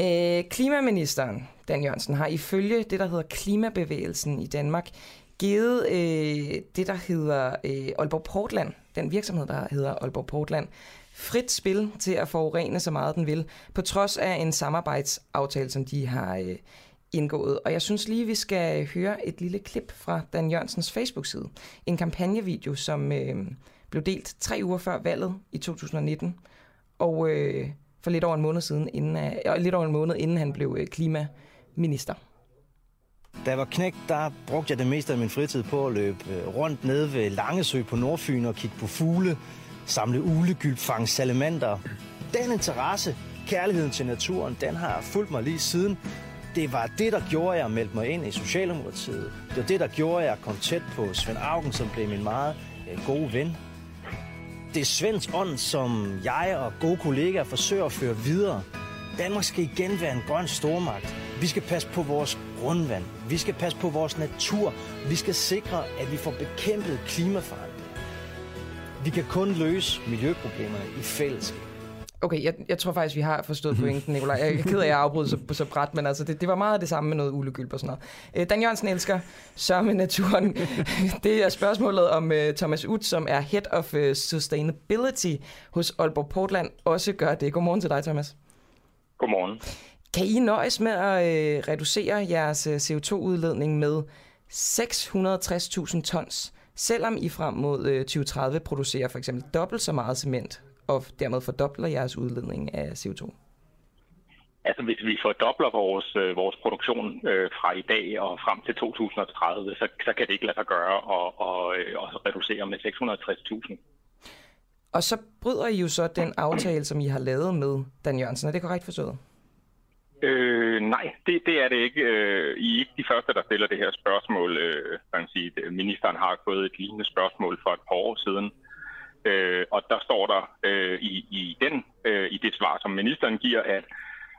Øh, klimaministeren, Dan Jørgensen, har ifølge det, der hedder Klimabevægelsen i Danmark, givet øh, det, der hedder øh, Aalborg Portland, den virksomhed, der hedder Aalborg Portland, frit spil til at forurene så meget den vil, på trods af en samarbejdsaftale, som de har øh, indgået. Og jeg synes lige, vi skal høre et lille klip fra Dan Jørgensens Facebook-side. En kampagnevideo, som øh, blev delt tre uger før valget i 2019, og øh, for lidt over en måned siden, inden, øh, lidt over en måned inden han blev øh, klimaminister. Da jeg var knægt, der brugte jeg det meste af min fritid på at løbe øh, rundt nede ved Langesø på Nordfyn og kigge på fugle, samle uglegyld, fange salamander. Den interesse, kærligheden til naturen, den har fulgt mig lige siden. Det var det, der gjorde, at jeg meldte mig ind i Socialdemokratiet. Det var det, der gjorde, at jeg kom tæt på Svend Augen, som blev min meget øh, gode ven. Det er Svends ånd, som jeg og gode kollegaer forsøger at føre videre. Danmark skal igen være en grøn stormagt. Vi skal passe på vores grundvand. Vi skal passe på vores natur. Vi skal sikre, at vi får bekæmpet klimaforandringer. Vi kan kun løse miljøproblemerne i fællesskab. Okay, jeg, jeg tror faktisk, vi har forstået pointen, Nicolaj. Jeg er ked af, at jeg afbryder så, så bræt, men altså, det, det var meget det samme med noget ulegylp og sådan noget. Øh, Dan Jørgensen elsker sørme naturen. *laughs* det er spørgsmålet om uh, Thomas Ut, som er Head of uh, Sustainability hos Aalborg Portland, også gør det. Godmorgen til dig, Thomas. Godmorgen. Kan I nøjes med at uh, reducere jeres uh, CO2-udledning med 660.000 tons, selvom I frem mod uh, 2030 producerer for eksempel dobbelt så meget cement og dermed fordobler jeres udledning af CO2? Altså hvis vi fordobler vores, øh, vores produktion øh, fra i dag og frem til 2030, så, så kan det ikke lade sig gøre at, og, øh, og reducere med 660.000. Og så bryder I jo så den aftale, som I har lavet med Dan Jørgensen. Er det korrekt forstået? Øh, nej, det, det er det ikke. Øh, I er ikke de første, der stiller det her spørgsmål. Øh, kan sige. Ministeren har fået et lignende spørgsmål for et par år siden. Øh, og der står der øh, i, i, den, øh, i det svar, som ministeren giver, at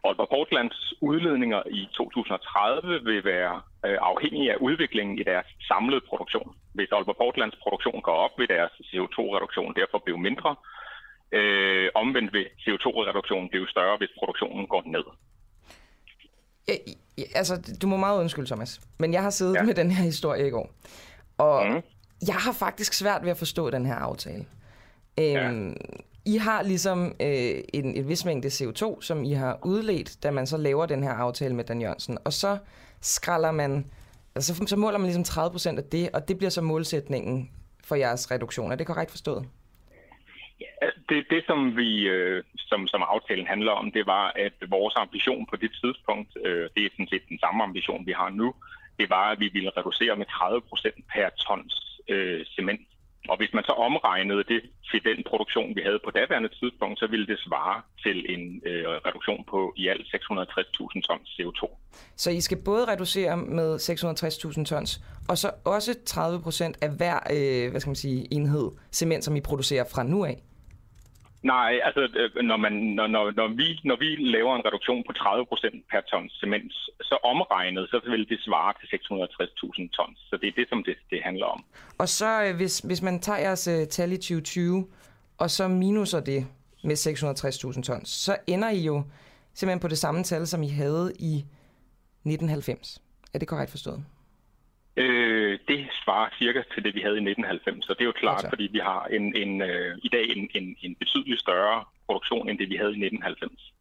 Aalborg Portlands udledninger i 2030 vil være øh, afhængige af udviklingen i deres samlede produktion. Hvis Aalborg Portlands produktion går op, vil deres CO2-reduktion derfor blive mindre. Øh, omvendt vil CO2-reduktionen blive større, hvis produktionen går ned. Ja, altså, du må meget undskylde, Thomas, men jeg har siddet ja. med den her historie i går, og mm. jeg har faktisk svært ved at forstå den her aftale. Øhm, ja. I har ligesom øh, en, en vis mængde CO2, som I har udledt, da man så laver den her aftale med Dan Jørgensen. Og så skralder man, altså så måler man ligesom 30 procent af det, og det bliver så målsætningen for jeres reduktion. Er det korrekt forstået? Ja, altså, det, det som vi øh, som, som aftalen handler om, det var, at vores ambition på det tidspunkt, øh, det er sådan set den samme ambition, vi har nu, det var, at vi ville reducere med 30 procent per tons øh, cement og hvis man så omregnede det til den produktion, vi havde på daværende tidspunkt, så ville det svare til en øh, reduktion på i alt 660.000 tons CO2. Så I skal både reducere med 660.000 tons, og så også 30 procent af hver øh, hvad skal man sige, enhed cement, som I producerer fra nu af? Nej, altså øh, når, man, når, når, når, vi, når vi laver en reduktion på 30% per ton cement, så omregnet, så vil det svare til 660.000 tons. Så det er det, som det, det handler om. Og så øh, hvis, hvis man tager jeres uh, tal i 2020, og så minuser det med 660.000 tons, så ender I jo simpelthen på det samme tal, som I havde i 1990. Er det korrekt forstået? Øh, det svarer cirka til det, vi havde i 1990, så det er jo klart, okay. fordi vi har en, en, øh, i dag en, en, en betydeligt større produktion, end det vi havde i 1990.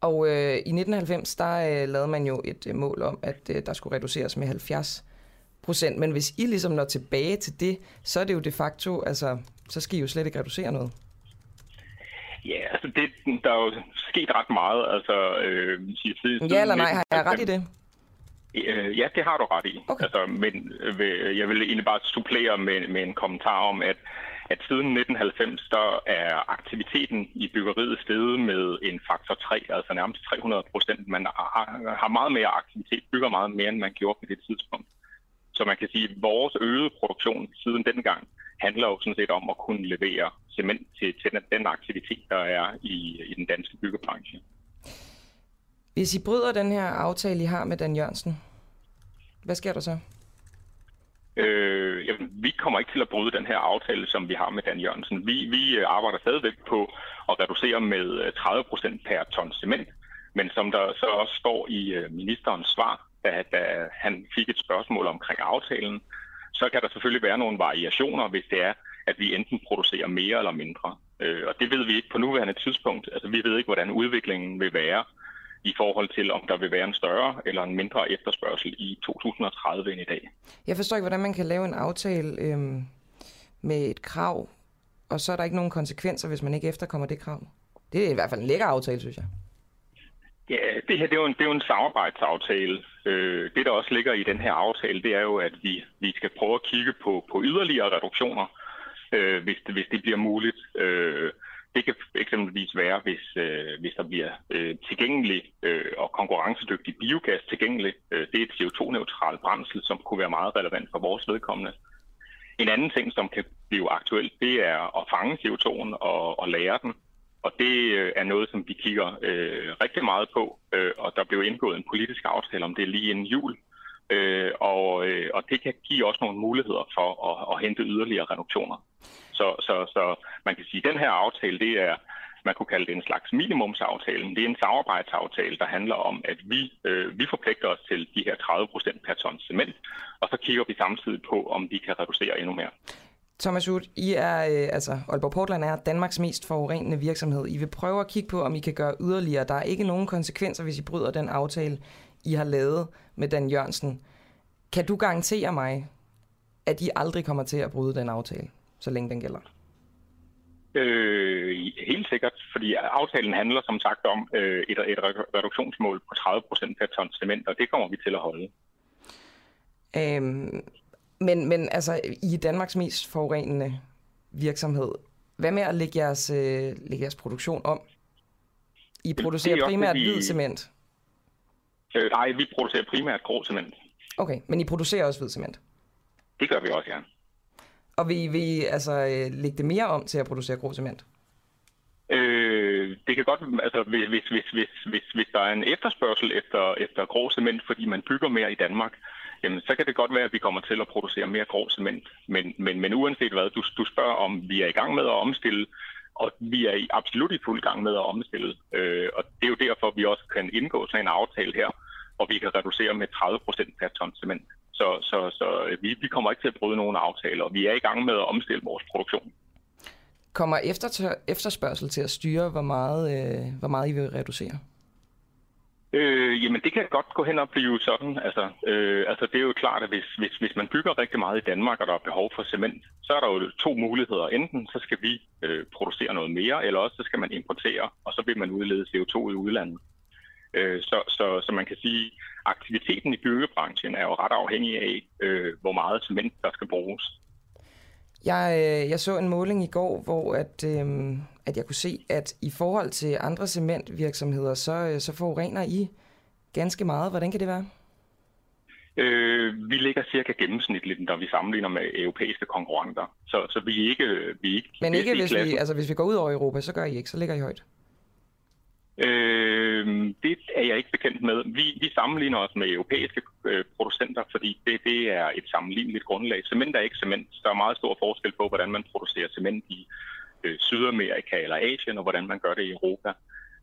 Og øh, i 1990, der øh, lavede man jo et øh, mål om, at øh, der skulle reduceres med 70 procent. Men hvis I ligesom når tilbage til det, så er det jo de facto, altså, så skal I jo slet ikke reducere noget. Ja, altså det, der er jo sket ret meget. Altså, øh, siden, ja eller nej, har jeg ret i det? Øh, ja, det har du ret i. Okay. Altså, men øh, jeg vil egentlig bare supplere med, med en kommentar om, at, at siden 1990, der er aktiviteten i byggeriet steget med en faktor 3, altså nærmest 300 procent. Man har, har meget mere aktivitet, bygger meget mere, end man gjorde på det tidspunkt. Så man kan sige, at vores øgede produktion siden dengang handler jo sådan set om at kunne levere cement til, til den, den aktivitet, der er i, i den danske byggebranche. Hvis I bryder den her aftale, I har med Dan Jørgensen, hvad sker der så? Øh, jamen, vi kommer ikke til at bryde den her aftale, som vi har med Dan Jørgensen. Vi, vi øh, arbejder stadigvæk på at reducere med øh, 30 procent per ton cement. Men som der så også står i øh, ministerens svar, da, da han fik et spørgsmål omkring aftalen, så kan der selvfølgelig være nogle variationer, hvis det er, at vi enten producerer mere eller mindre. Og det ved vi ikke på nuværende tidspunkt. Altså, vi ved ikke, hvordan udviklingen vil være i forhold til, om der vil være en større eller en mindre efterspørgsel i 2030 end i dag. Jeg forstår ikke, hvordan man kan lave en aftale øhm, med et krav, og så er der ikke nogen konsekvenser, hvis man ikke efterkommer det krav. Det er i hvert fald en lækker aftale, synes jeg. Ja, det her det er, jo en, det er jo en samarbejdsaftale. Øh, det, der også ligger i den her aftale, det er jo, at vi, vi skal prøve at kigge på, på yderligere reduktioner, øh, hvis, det, hvis det bliver muligt. Øh, det kan eksempelvis være, hvis, øh, hvis der bliver øh, tilgængelig øh, og konkurrencedygtig biogas tilgængelig. Øh, det er et CO2-neutralt brændsel, som kunne være meget relevant for vores vedkommende. En anden ting, som kan blive aktuelt, det er at fange CO2'en og, og lære den. Og det øh, er noget, som vi kigger øh, rigtig meget på, øh, og der blev indgået en politisk aftale om det lige inden jul. Øh, og, øh, og det kan give også nogle muligheder for at, at hente yderligere reduktioner. Så, så, så man kan sige, at den her aftale, det er, man kunne kalde det en slags minimumsaftale. Det er en samarbejdsaftale, der handler om, at vi, øh, vi forpligter os til de her 30 procent per ton cement, og så kigger vi samtidig på, om vi kan reducere endnu mere. Thomas Uth, I er, øh, altså Aalborg Portland er Danmarks mest forurenende virksomhed. I vil prøve at kigge på, om I kan gøre yderligere. Der er ikke nogen konsekvenser, hvis I bryder den aftale, I har lavet med Dan Jørgensen. Kan du garantere mig, at I aldrig kommer til at bryde den aftale, så længe den gælder? Øh, helt sikkert, fordi aftalen handler som sagt om øh, et, et reduktionsmål på 30 procent per ton cement, og det kommer vi til at holde. Øhm, men, men altså, I Danmarks mest forurenende virksomhed. Hvad med at lægge jeres, øh, lægge jeres produktion om? I producerer primært vi... hvid cement. Øh, nej, vi producerer primært grå cement. Okay, men I producerer også hvid cement? Det gør vi også, ja. Og vil I, vil I altså, øh, lægge det mere om til at producere grå cement? Øh, det kan godt, altså hvis, hvis, hvis, hvis, hvis, hvis der er en efterspørgsel efter, efter grå cement, fordi man bygger mere i Danmark, jamen så kan det godt være, at vi kommer til at producere mere grå cement. Men, men, men uanset hvad, du, du spørger om, vi er i gang med at omstille, og vi er absolut i fuld gang med at omstille. Øh, og det er jo derfor, vi også kan indgå sådan en aftale her, og vi kan reducere med 30 procent per ton cement. Så, så, så vi, vi kommer ikke til at bryde nogen aftaler, og vi er i gang med at omstille vores produktion. Kommer efter, efterspørgsel til at styre, hvor meget, øh, hvor meget I vil reducere? Øh, jamen, det kan godt gå hen og blive sådan. Altså, øh, altså det er jo klart, at hvis, hvis, hvis man bygger rigtig meget i Danmark, og der er behov for cement, så er der jo to muligheder. Enten så skal vi øh, producere noget mere, eller også så skal man importere, og så vil man udlede CO2 i udlandet. Øh, så, så, så man kan sige, aktiviteten i byggebranchen er jo ret afhængig af, øh, hvor meget cement der skal bruges. Jeg, øh, jeg så en måling i går, hvor at, øh, at jeg kunne se, at i forhold til andre cementvirksomheder, så, øh, så forurener I ganske meget. Hvordan kan det være? Øh, vi ligger cirka gennemsnitligt, når vi sammenligner med europæiske konkurrenter. Så, så vi er ikke... Vi er ikke Men ikke hvis vi, altså, hvis vi går ud over Europa, så gør I ikke, så ligger I højt. Øh, det er jeg ikke bekendt med. Vi, vi sammenligner os med europæiske øh, producenter, fordi det, det er et sammenligneligt grundlag. Cement er ikke cement. Der er meget stor forskel på, hvordan man producerer cement i øh, Sydamerika eller Asien, og hvordan man gør det i Europa.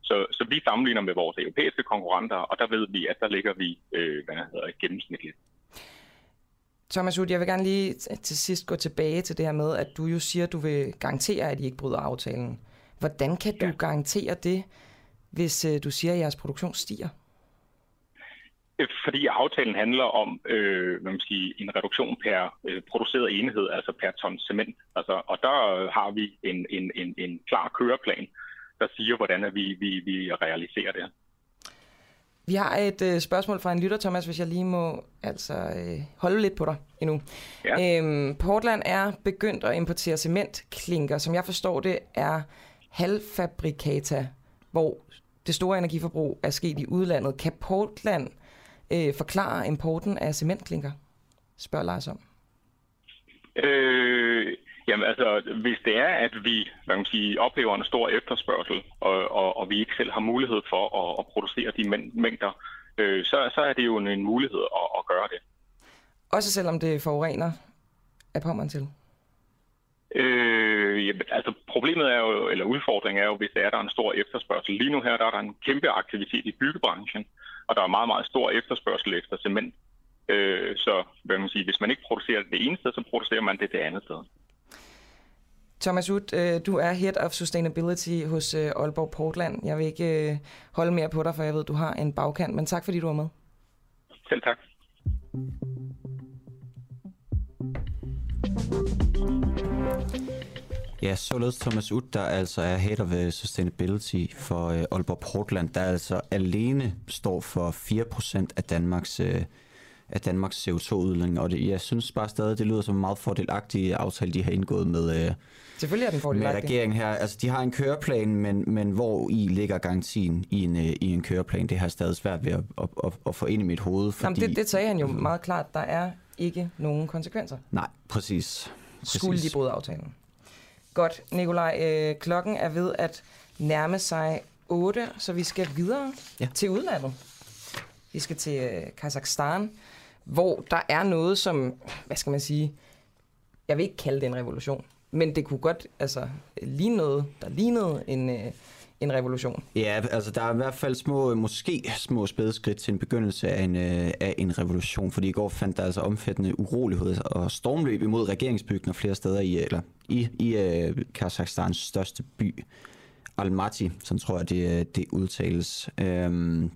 Så, så vi sammenligner med vores europæiske konkurrenter, og der ved vi, at der ligger vi øh, hvad hedder, gennemsnitligt. Thomas Ud, jeg vil gerne lige til sidst gå tilbage til det her med, at du jo siger, at du vil garantere, at I ikke bryder aftalen. Hvordan kan du ja. garantere det, hvis øh, du siger, at jeres produktion stiger? Øh, fordi aftalen handler om øh, hvad man siger, en reduktion per øh, produceret enhed, altså per ton cement. Altså, og der har vi en, en, en, en klar køreplan, der siger, hvordan vi, vi, vi realiserer det. Vi har et øh, spørgsmål fra en lytter, Thomas, hvis jeg lige må altså, øh, holde lidt på dig endnu. Ja. Øhm, Portland er begyndt at importere cementklinker, som jeg forstår det, er halvfabrikata, hvor det store energiforbrug er sket i udlandet. Kan Portland øh, forklare importen af cementklinker? Spørger Lars om. Øh, jamen altså, hvis det er, at vi hvad man sige, oplever en stor efterspørgsel, og, og, og vi ikke selv har mulighed for at, at producere de mængder, øh, så, så er det jo en mulighed at, at gøre det. Også selvom det forurener af Pommern til? Øh, ja, altså problemet er jo, eller udfordringen er jo, hvis der er der en stor efterspørgsel. Lige nu her, der er der en kæmpe aktivitet i byggebranchen, og der er meget, meget stor efterspørgsel efter cement. Øh, så hvad man sige, hvis man ikke producerer det ene sted, så producerer man det det andet sted. Thomas Ud, øh, du er Head of Sustainability hos øh, Aalborg Portland. Jeg vil ikke øh, holde mere på dig, for jeg ved, du har en bagkant, men tak fordi du var med. Selv tak. Ja, således Thomas Ud, der altså er Head of øh, Sustainability for uh, Aalborg Portland, der altså alene står for 4% af Danmarks, uh, af Danmarks CO2-udledning. Og det, jeg synes bare stadig, det lyder som en meget fordelagtig aftale, de har indgået med, øh, Selvfølgelig er den med fordelagtig. regeringen her. Altså, de har en køreplan, men, men hvor i ligger garantien i en, øh, i en køreplan? Det har jeg stadig svært ved at, at, at, at få ind i mit hoved. Fordi... Jamen, det, det sagde han jo meget klart. Der er ikke nogen konsekvenser. Nej, præcis. Skulle de bryde aftalen. Godt, Nikolaj. Øh, klokken er ved at nærme sig 8, så vi skal videre Ja. til udlandet. Vi skal til øh, Kazakhstan, hvor der er noget, som, hvad skal man sige, jeg vil ikke kalde det en revolution, men det kunne godt altså, ligne noget, der lignede en, øh, en revolution. Ja, altså der er i hvert fald små, måske små spædeskridt til en begyndelse af en, øh, af en revolution, fordi i går fandt der altså omfattende urolighed og stormløb imod regeringsbygninger flere steder i, eller i, i øh, Kazakhstans største by, Almaty, som tror jeg det, øh, det udtales. Øhm,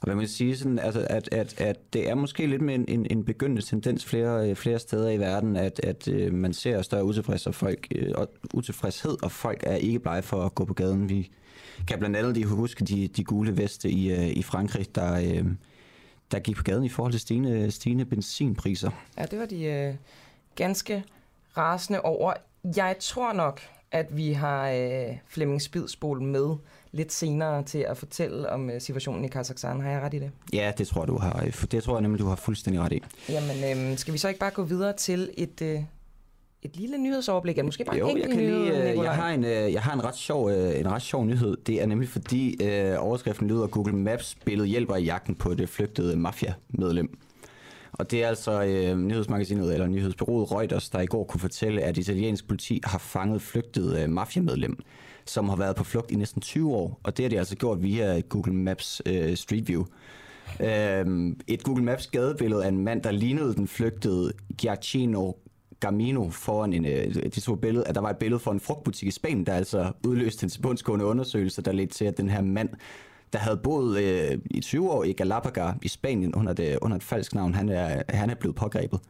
og hvad man kan sige, sådan, altså, at, at, at det er måske lidt med en, en, en begyndende tendens flere, øh, flere steder i verden, at, at øh, man ser større utilfredshed, og folk, øh, og utilfredshed, og folk er ikke blege for at gå på gaden. Vi kan blandt andet lige huske de, de gule veste i, øh, i Frankrig, der, øh, der gik på gaden i forhold til stigende, stigende benzinpriser. Ja, det var de øh, ganske rasende over. Jeg tror nok, at vi har øh, Flemming Spidsbol med lidt senere til at fortælle om øh, situationen i Kazakhstan. Har jeg ret i det? Ja, det tror jeg, du har, det tror jeg nemlig, du har fuldstændig ret i. Jamen, øh, skal vi så ikke bare gå videre til et, øh, et lille nyhedsoverblik? Eller måske bare Jo, en jeg, kan nyhed, lige, øh, Nikolaj? jeg, har en, øh, jeg har en ret, sjov, en ret sjov nyhed. Det er nemlig fordi øh, overskriften lyder, Google Maps billede hjælper i jagten på det flygtede mafia-medlem. Og det er altså øh, nyhedsmagasinet eller nyhedsbyrået Reuters, der i går kunne fortælle, at italiensk politi har fanget flygtet øh, mafiamedlem, som har været på flugt i næsten 20 år. Og det har de altså gjort via Google Maps øh, Street View. Øh, et Google Maps gadebillede af en mand, der lignede den flygtede Giacchino Gamino foran en, øh, de tog billede, at der var et billede for en frugtbutik i Spanien, der altså udløste en tilbundsgående undersøgelse, der ledte til, at den her mand, der havde boet øh, i 20 år i Galapagar i Spanien under, det, under et falsk navn, han er, han er blevet pågrebet.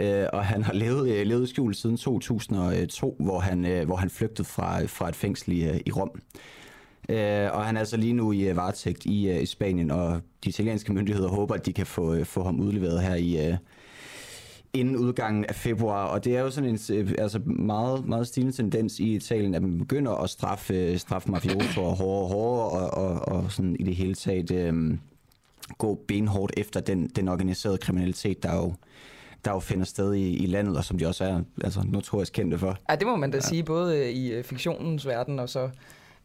Øh, og han har levet, øh, levet i skjul siden 2002, hvor han, øh, hvor han flygtede fra, fra et fængsel i, øh, i Rom. Øh, og han er altså lige nu i øh, varetægt i, øh, i Spanien, og de italienske myndigheder håber, at de kan få, øh, få ham udleveret her i, øh, inden udgangen af februar. Og det er jo sådan en øh, altså meget, meget stigende tendens i Italien, at man begynder at straffe, øh, straffe mafiosoer hårdere og hårdere, og, og, og sådan i det hele taget øh, gå benhårdt efter den, den organiserede kriminalitet, der jo, der jo finder sted i, i landet, og som de også er altså, notorisk kendte for. Ja, det må man da ja. sige, både øh, i øh, fiktionens verden og så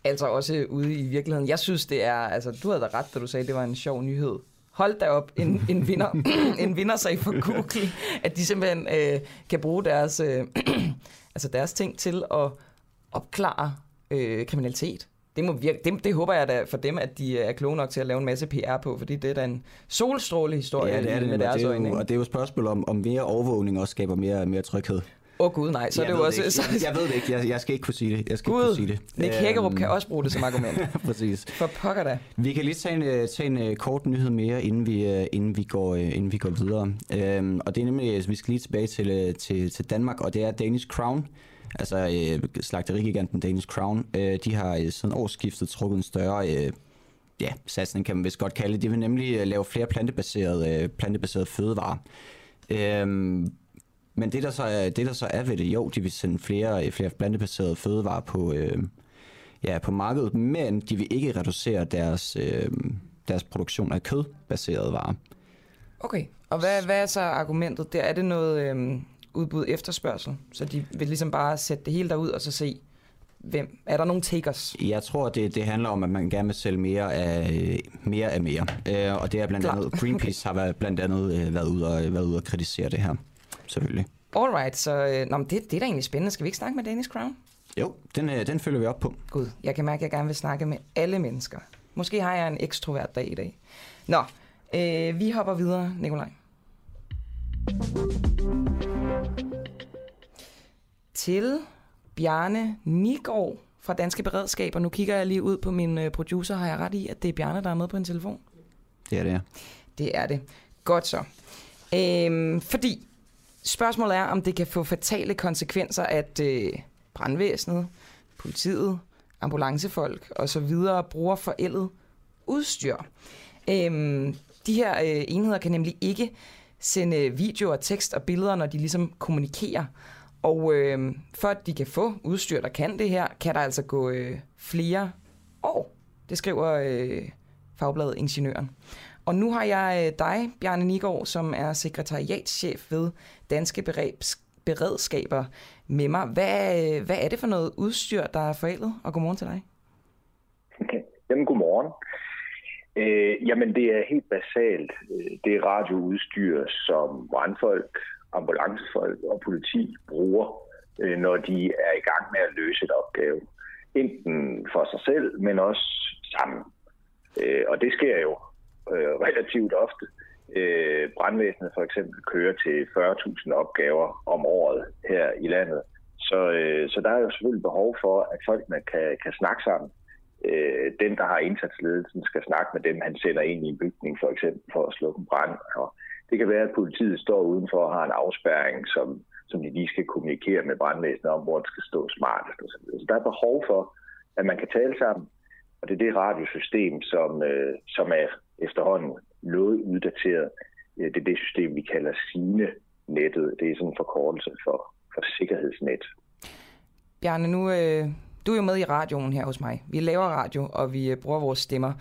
altså også ude i virkeligheden. Jeg synes, det er, altså du havde da ret, da du sagde, at det var en sjov nyhed. Hold da op, en, en, vinder, *laughs* en vindersag for Google, at de simpelthen øh, kan bruge deres, øh, *clears throat* altså deres ting til at opklare øh, kriminalitet. Det, må virke, det, det håber jeg da for dem, at de er kloge nok til at lave en masse PR på, fordi det er da en solstråle historie Ja, det er det, med deres det er øjne. og det er jo et spørgsmål om, om mere overvågning også skaber mere, mere tryghed. Åh oh, gud, nej, så er jeg det jo ved også... Ikke. Så, Jeg, jeg ved det ikke, jeg, jeg skal ikke kunne sige det. Jeg skal ikke Gud, kunne sige det. Nick Hækkerup Øhm, kan også bruge det som argument. *laughs* Præcis. For pokker da. Vi kan lige tage en, øh, tage en uh, kort nyhed mere, inden vi, uh, inden vi, går, inden vi går videre. Um, og det er nemlig, vi skal lige tilbage til, til, til Danmark, og det er Danish Crown. Altså øh, slagterigiganten Danish Crown. øh, de har øh, siden årsskiftet trukket en større øh, ja, satsning, kan man vist godt kalde det. De vil nemlig øh, lave flere plantebaserede, øh, plantebaserede fødevarer. Øh, men det der, så er, det, der så er ved det, jo, de vil sende flere, øh, flere plantebaserede fødevarer på, øh, ja, på markedet, men de vil ikke reducere deres, øh, deres produktion af kødbaserede varer. Okay, og hvad, hvad er så argumentet der? Er det noget Øh udbud efterspørgsel? Så de vil ligesom bare sætte det hele derud og så se, hvem? Er der nogle takers? Jeg tror, det, det handler om, at man gerne vil sælge mere af mere. Af mere. Øh, og det er blandt Klar. andet, Greenpeace har været, blandt andet øh, været ude, og, været ude og kritisere det her, selvfølgelig. Alright, så øh, nå, men det, det er da egentlig spændende. Skal vi ikke snakke med Danish Crown? Jo, den, øh, den følger vi op på. Gud, jeg kan mærke, at jeg gerne vil snakke med alle mennesker. Måske har jeg en ekstrovert dag i dag. Nå, øh, vi hopper videre, Nikolaj. Til Bjarne Nigård fra Danske Beredskab, og nu kigger jeg lige ud på min øh, producer. Har jeg ret i, at det er Bjarne, der er med på en telefon? Det er det. Det er det. Godt så. Øhm, fordi spørgsmålet er, om det kan få fatale konsekvenser, at øh, brandvæsenet, politiet, ambulancefolk og så videre bruger forældet udstyr. Øhm, De her øh, enheder kan nemlig ikke sende videoer, tekst og billeder, når de ligesom kommunikerer. Og øh, for at de kan få udstyr, der kan det her, kan der altså gå øh, flere år. Det skriver øh, Fagbladet Ingeniøren. Og nu har jeg øh, dig, Bjarne Nigård, som er sekretariatschef ved Danske Beredskaber med mig. Hvad, øh, hvad er det for noget udstyr, der er forældet? Og godmorgen til dig. Okay. *laughs* Jamen, godmorgen. Øh, jamen, det er helt basalt. Øh, det er radioudstyr, som brandfolk, ambulancefolk og politi bruger, øh, når de er i gang med at løse et opgave. Enten for sig selv, men også sammen. Øh, og det sker jo øh, relativt ofte. Øh, brandvæsenet for eksempel kører til 40.000 opgaver om året her i landet. Så, øh, så der er jo selvfølgelig behov for, at folkene kan, kan snakke sammen. Øh, den, der har indsatsledelsen, skal snakke med dem, han sender ind i en bygning, for eksempel for at slukke en brand. Og det kan være, at politiet står udenfor og har en afspærring, som, som de lige skal kommunikere med brandvæsenet om, hvor det skal stå smart. Så der er behov for, at man kan tale sammen. Og det er det radiosystem, som, øh, som er efterhånden noget uddateret. Øh, det er det system, vi kalder SINE-nettet. Det er sådan en forkortelse for, for sikkerhedsnet. Bjarne, nu, øh, du er jo med i radioen her hos mig. Vi laver radio, og vi øh, bruger vores stemmer.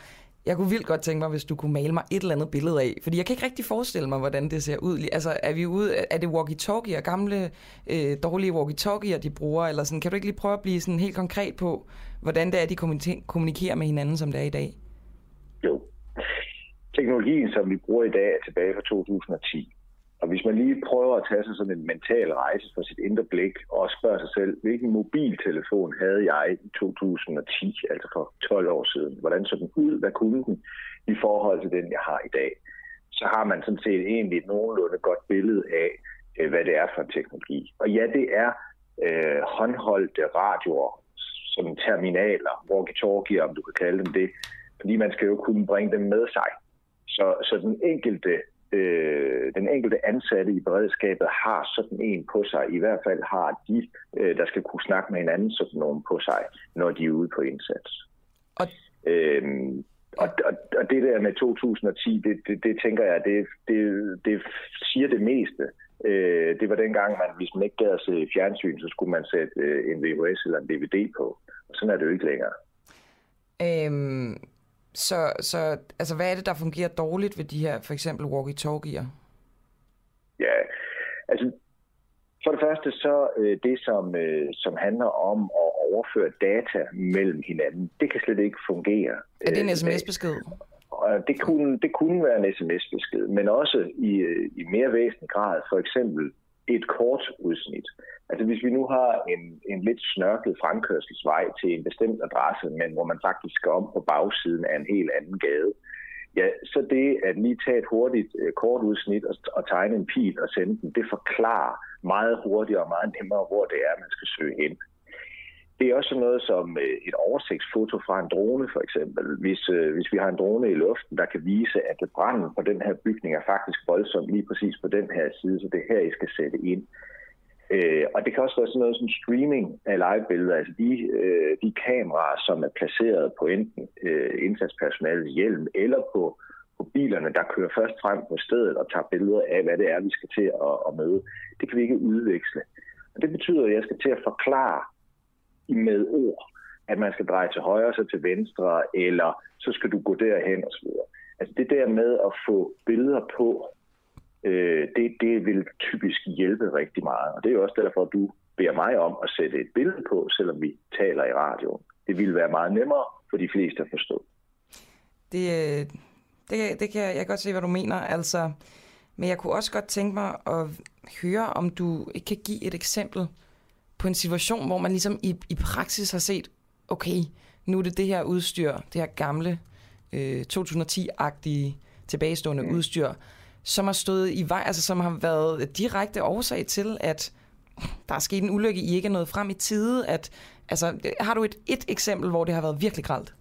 Jeg kunne vildt godt tænke mig, hvis du kunne male mig et eller andet billede af. Fordi jeg kan ikke rigtig forestille mig, hvordan det ser ud. Altså, er, vi ude, er det walkie-talkie og gamle, øh, dårlige walkie-talkie'er, de bruger? Eller sådan, kan du ikke lige prøve at blive sådan helt konkret på, hvordan det er, de kommunikerer med hinanden, som det er i dag? Jo. Teknologien, som vi bruger i dag, er tilbage fra 2010. Og hvis man lige prøver at tage sig sådan en mental rejse for sit indre blik og spørger sig selv, hvilken mobiltelefon havde jeg i 2010, altså for 12 år siden? Hvordan så den ud? Hvad kunne den i forhold til den, jeg har i dag? Så har man sådan set egentlig et nogenlunde godt billede af, øh, hvad det er for en teknologi. Og ja, det er øh, håndholdte radioer, som terminaler, walkie-talkie, om du kan kalde dem det, fordi man skal jo kunne bringe dem med sig. Så, så den enkelte øh, den enkelte ansatte i beredskabet har sådan en på sig. I hvert fald har de, øh, der skal kunne snakke med hinanden, sådan nogen på sig, når de er ude på indsats. Og... Øhm, og, og, og det der med 2010, det, det, det tænker jeg, det, det, det siger det meste. Øh, det var dengang, man, hvis man ikke gad at se fjernsyn, så skulle man sætte øh, en VHS eller en DVD på. Og sådan er det jo ikke længere. Øhm, så, så altså, hvad er det, der fungerer dårligt ved de her, for eksempel walkie-talkier? Ja, altså for det første så øh, det, som, øh, som handler om at overføre data mellem hinanden, det kan slet ikke fungere. Er det en øh, sms-besked? Det kunne, det kunne være en sms-besked, men også i, øh, i mere væsentlig grad for eksempel et kort udsnit. Altså hvis vi nu har en, en lidt snørklet fremkørselsvej til en bestemt adresse, men hvor man faktisk skal om på bagsiden af en helt anden gade, ja, så det at lige tage et hurtigt øh, kort udsnit og, og tegne en pil og sende den, det forklarer meget hurtigere og meget nemmere, hvor det er, man skal søge hen. Det er også noget som øh, et oversigtsfoto fra en drone for eksempel. Hvis, øh, hvis vi har en drone i luften, der kan vise, at branden på den her bygning er faktisk voldsom lige præcis på den her side, så det er her, I skal sætte ind Øh, og det kan også være sådan noget som streaming af live-billeder, altså de, øh, de kameraer, som er placeret på enten øh, indsatspersonalets hjelm eller på, på bilerne, der kører først frem på stedet og tager billeder af, hvad det er, vi skal til at, at møde. Det kan vi ikke udveksle. Og det betyder, at jeg skal til at forklare med ord, at man skal dreje til højre, så til venstre, eller så skal du gå derhen osv. Altså det der med at få billeder på, øh, det, det vil typisk hjælpe rigtig meget. Og det er jo også derfor, at du beder mig om at sætte et billede på, selvom vi taler i radioen. Det ville være meget nemmere for de fleste at forstå. Det, øh, det, det kan jeg, jeg kan godt se, hvad du mener. Altså, men jeg kunne også godt tænke mig at høre, om du ikke kan give et eksempel på en situation, hvor man ligesom i, i praksis har set, okay, nu er det det her udstyr, det her gamle øh, 2010-agtige tilbagestående mm. udstyr, som har stået i vej, altså som har været direkte årsag til, at der er sket en ulykke, I ikke er nået frem i tide? At, altså, har du et, et eksempel, hvor det har været virkelig gralt?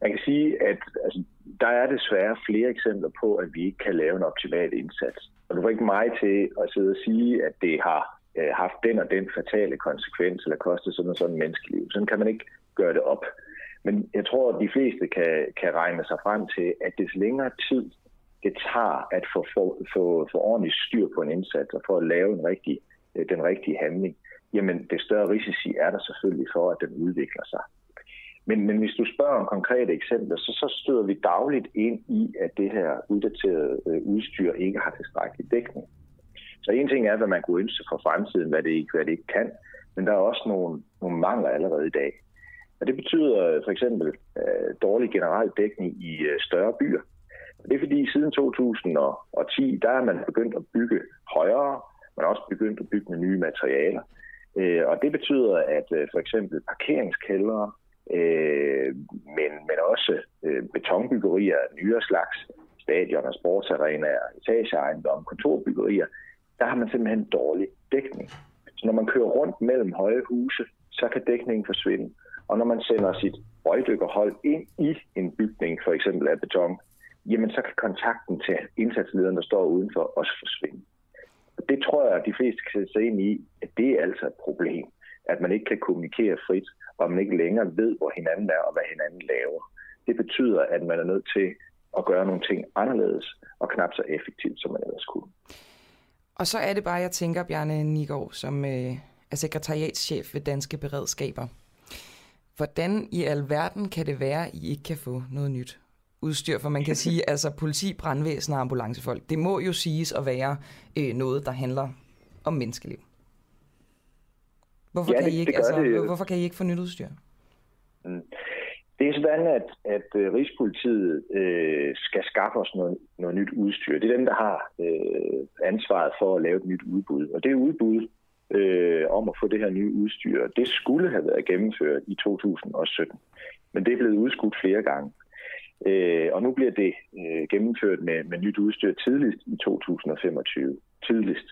Jeg kan sige, at altså, der er desværre flere eksempler på, at vi ikke kan lave en optimal indsats. Og du får ikke mig til at sidde og sige, at det har øh, haft den og den fatale konsekvens, eller kostet sådan og sådan menneskeliv. Sådan kan man ikke gøre det op. Men jeg tror, at de fleste kan, kan regne sig frem til, at des længere tid det tager at få, få, få, få ordentligt styr på en indsats og for at lave en rigtig, øh, den rigtige handling, jamen det større risici er der selvfølgelig for, at den udvikler sig. Men, men hvis du spørger om konkrete eksempler, så, så støder vi dagligt ind i, at det her uddaterede øh, udstyr ikke har tilstrækkelig dækning. Så en ting er, hvad man kunne ønske for fremtiden, hvad det ikke, hvad det ikke kan, men der er også nogle, nogle mangler allerede i dag. Og det betyder øh, for eksempel øh, dårlig generel dækning i øh, større byer. Og det er fordi siden 2010, der er man begyndt at bygge højere, man er også begyndt at bygge med nye materialer. Øh, og det betyder, at øh, for eksempel parkeringskældre, øh, men, men også øh, betonbyggerier af nyere slags, stadioner, sportsarenaer, etageejendomme, kontorbyggerier, der har man simpelthen dårlig dækning. Så når man kører rundt mellem høje huse, så kan dækningen forsvinde. Og når man sender sit røgdykkerhold ind i en bygning, for eksempel af beton, jamen så kan kontakten til indsatslederen, der står udenfor, også forsvinde. Og det tror jeg, at de fleste kan sætte sig ind i, at det er altså et problem, at man ikke kan kommunikere frit, og man ikke længere ved, hvor hinanden er og hvad hinanden laver. Det betyder, at man er nødt til at gøre nogle ting anderledes og knap så effektivt, som man ellers kunne. Og så er det bare, jeg tænker, Bjarne Nigård, som øh, er sekretariatschef ved Danske Beredskaber. Hvordan i alverden kan det være, at I ikke kan få noget nyt udstyr? For man kan *laughs* sige, altså politi, brandvæsen og ambulancefolk, det må jo siges at være øh, noget, der handler om menneskeliv. Hvorfor, Ja, kan, det- I ikke, det altså, det. hvorfor kan I ikke få nyt udstyr? Det er sådan, at, at øh, Rigspolitiet øh, skal skaffe os noget, noget nyt udstyr. Det er dem, der har øh, ansvaret for at lave et nyt udbud. Og det udbud øh, om at få det her nye udstyr, det skulle have været gennemført i 2017. Men det er blevet udskudt flere gange. Øh, og nu bliver det øh, gennemført med, med nyt udstyr tidligst i 2025. Tidligst.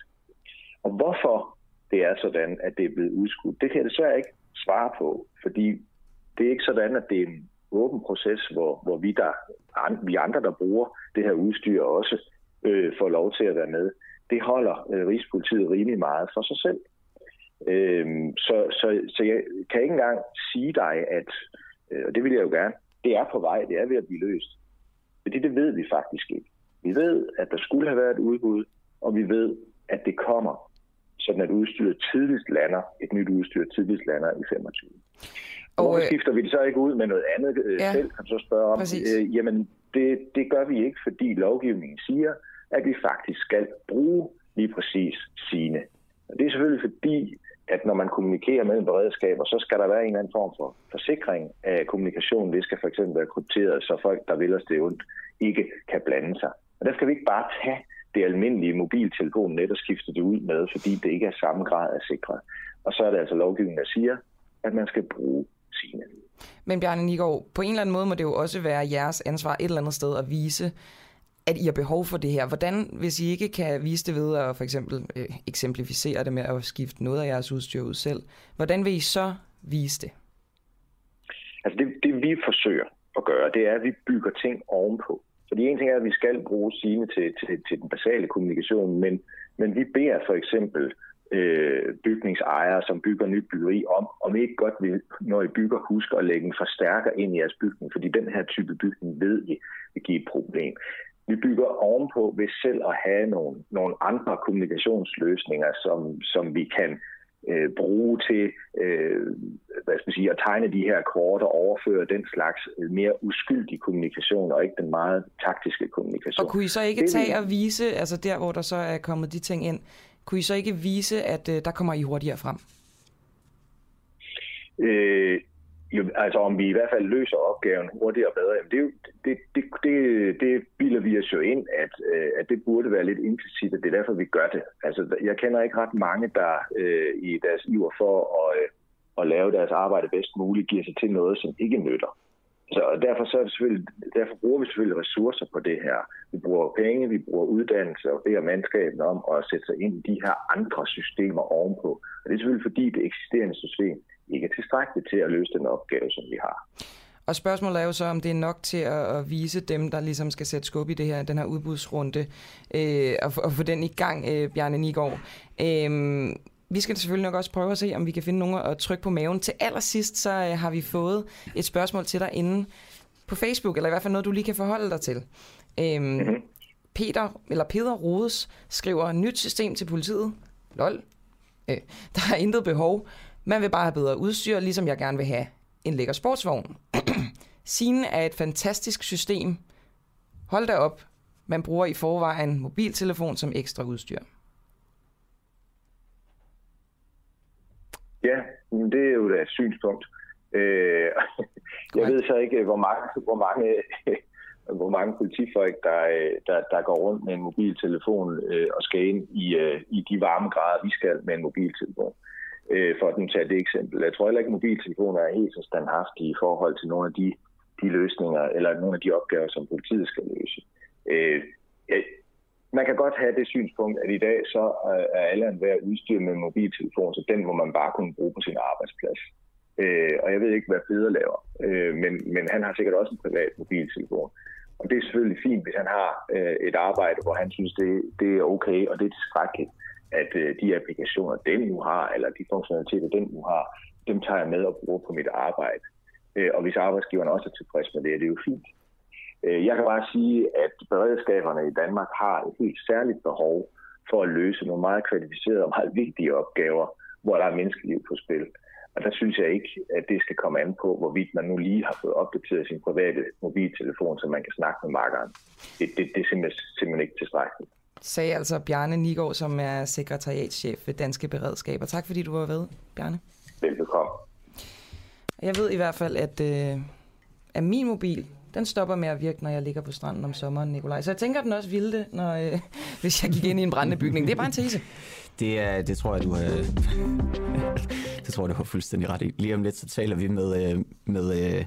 Og hvorfor det er sådan, at det er blevet udskudt, det kan jeg desværre ikke svare på, fordi det er ikke sådan, at det er en åben proces, hvor, hvor vi, der, vi andre, der bruger det her udstyr, også øh, får lov til at være med. Det holder øh, Rigspolitiet rimelig meget for sig selv. Øh, så, så, så jeg kan ikke engang sige dig, at, øh, og det vil jeg jo gerne, det er på vej, det er ved at blive løst. Fordi det ved vi faktisk ikke. Vi ved, at der skulle have været et udbud, og vi ved, at det kommer, sådan at udstyret tidligst lander, et nyt udstyr tidligst lander i 25. Og, Hvorfor øh, skifter vi det så ikke ud med noget andet øh, Ja, selv, kan så spørge om? præcis. Øh, jamen, det, det gør vi ikke, fordi lovgivningen siger, at vi faktisk skal bruge lige præcis sine. Og det er selvfølgelig fordi, at når man kommunikerer mellem beredskaber, så skal der være en eller anden form for forsikring af kommunikationen. Det skal for eksempel være krypteret, så folk, der vil os det ondt, ikke kan blande sig. Og der skal vi ikke bare tage det almindelige mobiltelefonnet og skifte det ud med, fordi det ikke er samme grad af sikret. Og så er det altså lovgivningen, der siger, at man skal bruge sine. Men Bjarne Nigård, på en eller anden måde må det jo også være jeres ansvar et eller andet sted at vise, at I har behov for det her. Hvordan, hvis I ikke kan vise det ved at for eksempel øh, eksemplificere det med at skifte noget af jeres udstyr ud selv, hvordan vil I så vise det? Altså det, det vi forsøger at gøre, det er, at vi bygger ting ovenpå. Fordi en ting er, at vi skal bruge sine til, til, til den basale kommunikation, men, men vi beder for eksempel øh, bygningsejere, som bygger nyt byggeri om, om I ikke godt vil, når I bygger, husk at lægge en forstærker ind i jeres bygning, fordi den her type bygning ved vi vil give et problem. Vi bygger ovenpå ved selv at have nogle, nogle andre kommunikationsløsninger, som, som vi kan øh, bruge til øh, hvad skal man sige, at tegne de her kort og overføre den slags øh, mere uskyldige kommunikation, og ikke den meget taktiske kommunikation. Og kunne I så ikke Det tage og vise, altså der hvor der så er kommet de ting ind, kunne I så ikke vise, at øh, der kommer I hurtigere frem? Øh, jo, altså om vi i hvert fald løser opgaven hurtigere og bedre, jamen det, det, det, det, det bilder vi os jo ind, at, øh, at det burde være lidt implicit, og det er derfor, vi gør det. Altså, jeg kender ikke ret mange, der øh, i deres iver for at, øh, at lave deres arbejde bedst muligt, giver sig til noget, som ikke nytter. Så derfor, så er det selvfølgelig, derfor bruger vi selvfølgelig ressourcer på det her. Vi bruger penge, vi bruger uddannelse og beder mandskaben om at sætte sig ind i de her andre systemer ovenpå. Og det er selvfølgelig fordi det eksisterende system ikke er tilstrækkeligt til at løse den opgave, som vi har. Og spørgsmålet er jo så, om det er nok til at, at vise dem, der ligesom skal sætte skub i det her, den her udbudsrunde, øh, og, få- og få den i gang, øh, Bjarne Nigård. Øh, vi skal selvfølgelig nok også prøve at se, om vi kan finde nogen at trykke på maven. Til allersidst, så øh, har vi fået et spørgsmål til dig inde på Facebook, eller i hvert fald noget, du lige kan forholde dig til. Øhm, mm-hmm. Peter, eller Peter Rodes skriver, nyt system til politiet. Lol. Øh, der er intet behov. Man vil bare have bedre udstyr, ligesom jeg gerne vil have en lækker sportsvogn. *clears throat* Sine er et fantastisk system. Hold da op. Man bruger i forvejen mobiltelefon som ekstra udstyr. Ja, det er jo da et synspunkt. Øh, *laughs* jeg ved så ikke, hvor mange, hvor mange, *laughs* hvor mange politifolk, der, der, der går rundt med en mobiltelefon øh, og skal ind i, øh, i de varme grader, vi skal med en mobiltelefon. Øh, for at tage det eksempel. Jeg tror heller ikke, at mobiltelefoner er helt så standhaftige i forhold til nogle af de, de løsninger, eller nogle af de opgaver, som politiet skal løse. Øh, man kan godt have det synspunkt, at i dag så øh, er alle enhver udstyr med mobiltelefon, så den må man bare kunne bruge på sin arbejdsplads. Øh, og jeg ved ikke, hvad Peder laver, øh, men, men han har sikkert også en privat mobiltelefon. Og det er selvfølgelig fint, hvis han har øh, et arbejde, hvor han synes, det, det er okay, og det er tilstrækkeligt, at øh, de applikationer, den nu har, eller de funktionaliteter, den nu har, dem tager jeg med og bruger på mit arbejde. Øh, og hvis arbejdsgiveren også er tilfreds med det, er det jo fint. Øh, jeg kan bare sige, at beredskaberne i Danmark har et helt særligt behov for at løse nogle meget kvalificerede og meget vigtige opgaver, hvor der er menneskeliv på spil. Og der synes jeg ikke, at det skal komme an på, hvorvidt man nu lige har fået opdateret sin private mobiltelefon, så man kan snakke med markeren. Det, det, det er simpelthen, simpelthen ikke tilstrækkeligt. Sagde altså Bjarne Nigård, som er sekretariatschef ved Danske Beredskaber. Tak fordi du var ved, Bjarne. Velbekomme. Jeg ved i hvert fald, at, øh, at min mobil den stopper med at virke, når jeg ligger på stranden om sommeren, Nikolaj. Så jeg tænker, at den også ville det, når, øh, *laughs* hvis jeg gik ind i en brændende bygning. Det er bare en tese. Det, er, det tror jeg, du har... Øh, *laughs* det tror jeg, du har fuldstændig ret i. Lige om lidt, så taler vi med, øh, med øh,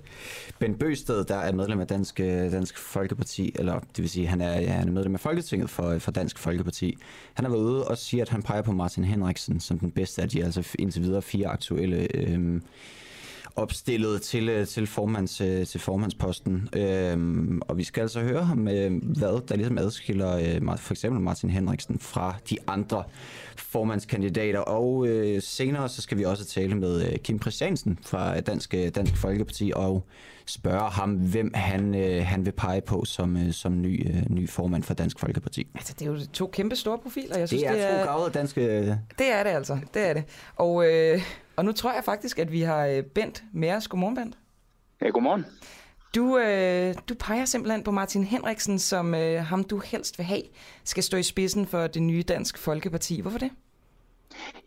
Ben Bøsted, der er medlem af Dansk, øh, Dansk Folkeparti, eller det vil sige, han er, ja, han er medlem af Folketinget for, for Dansk Folkeparti. Han har været ude og siger, at han peger på Martin Henriksen som den bedste af de altså indtil videre fire aktuelle øh, opstillet til, øh, til, formands, øh, til formandsposten. Øhm, og vi skal altså høre ham, øh, hvad der ligesom adskiller for eksempel Martin Henriksen fra de andre formandskandidater. Og øh, senere så skal vi også tale med Kim Christiansen fra Dansk, Dansk Folkeparti og spørge ham, hvem han, øh, han vil pege på som, øh, som ny, øh, ny formand for Dansk Folkeparti. Altså, det er jo to kæmpe store profiler. Jeg synes, det er, det er to gavede danske... Det er det altså, det er det. Og, øh, og nu tror jeg faktisk, at vi har øh, Bent med os. Godmorgen, Bent. Ja, godmorgen. Du, øh, du peger simpelthen på Martin Henriksen, som øh, ham du helst vil have, skal stå i spidsen for det nye Dansk Folkeparti. Hvorfor det?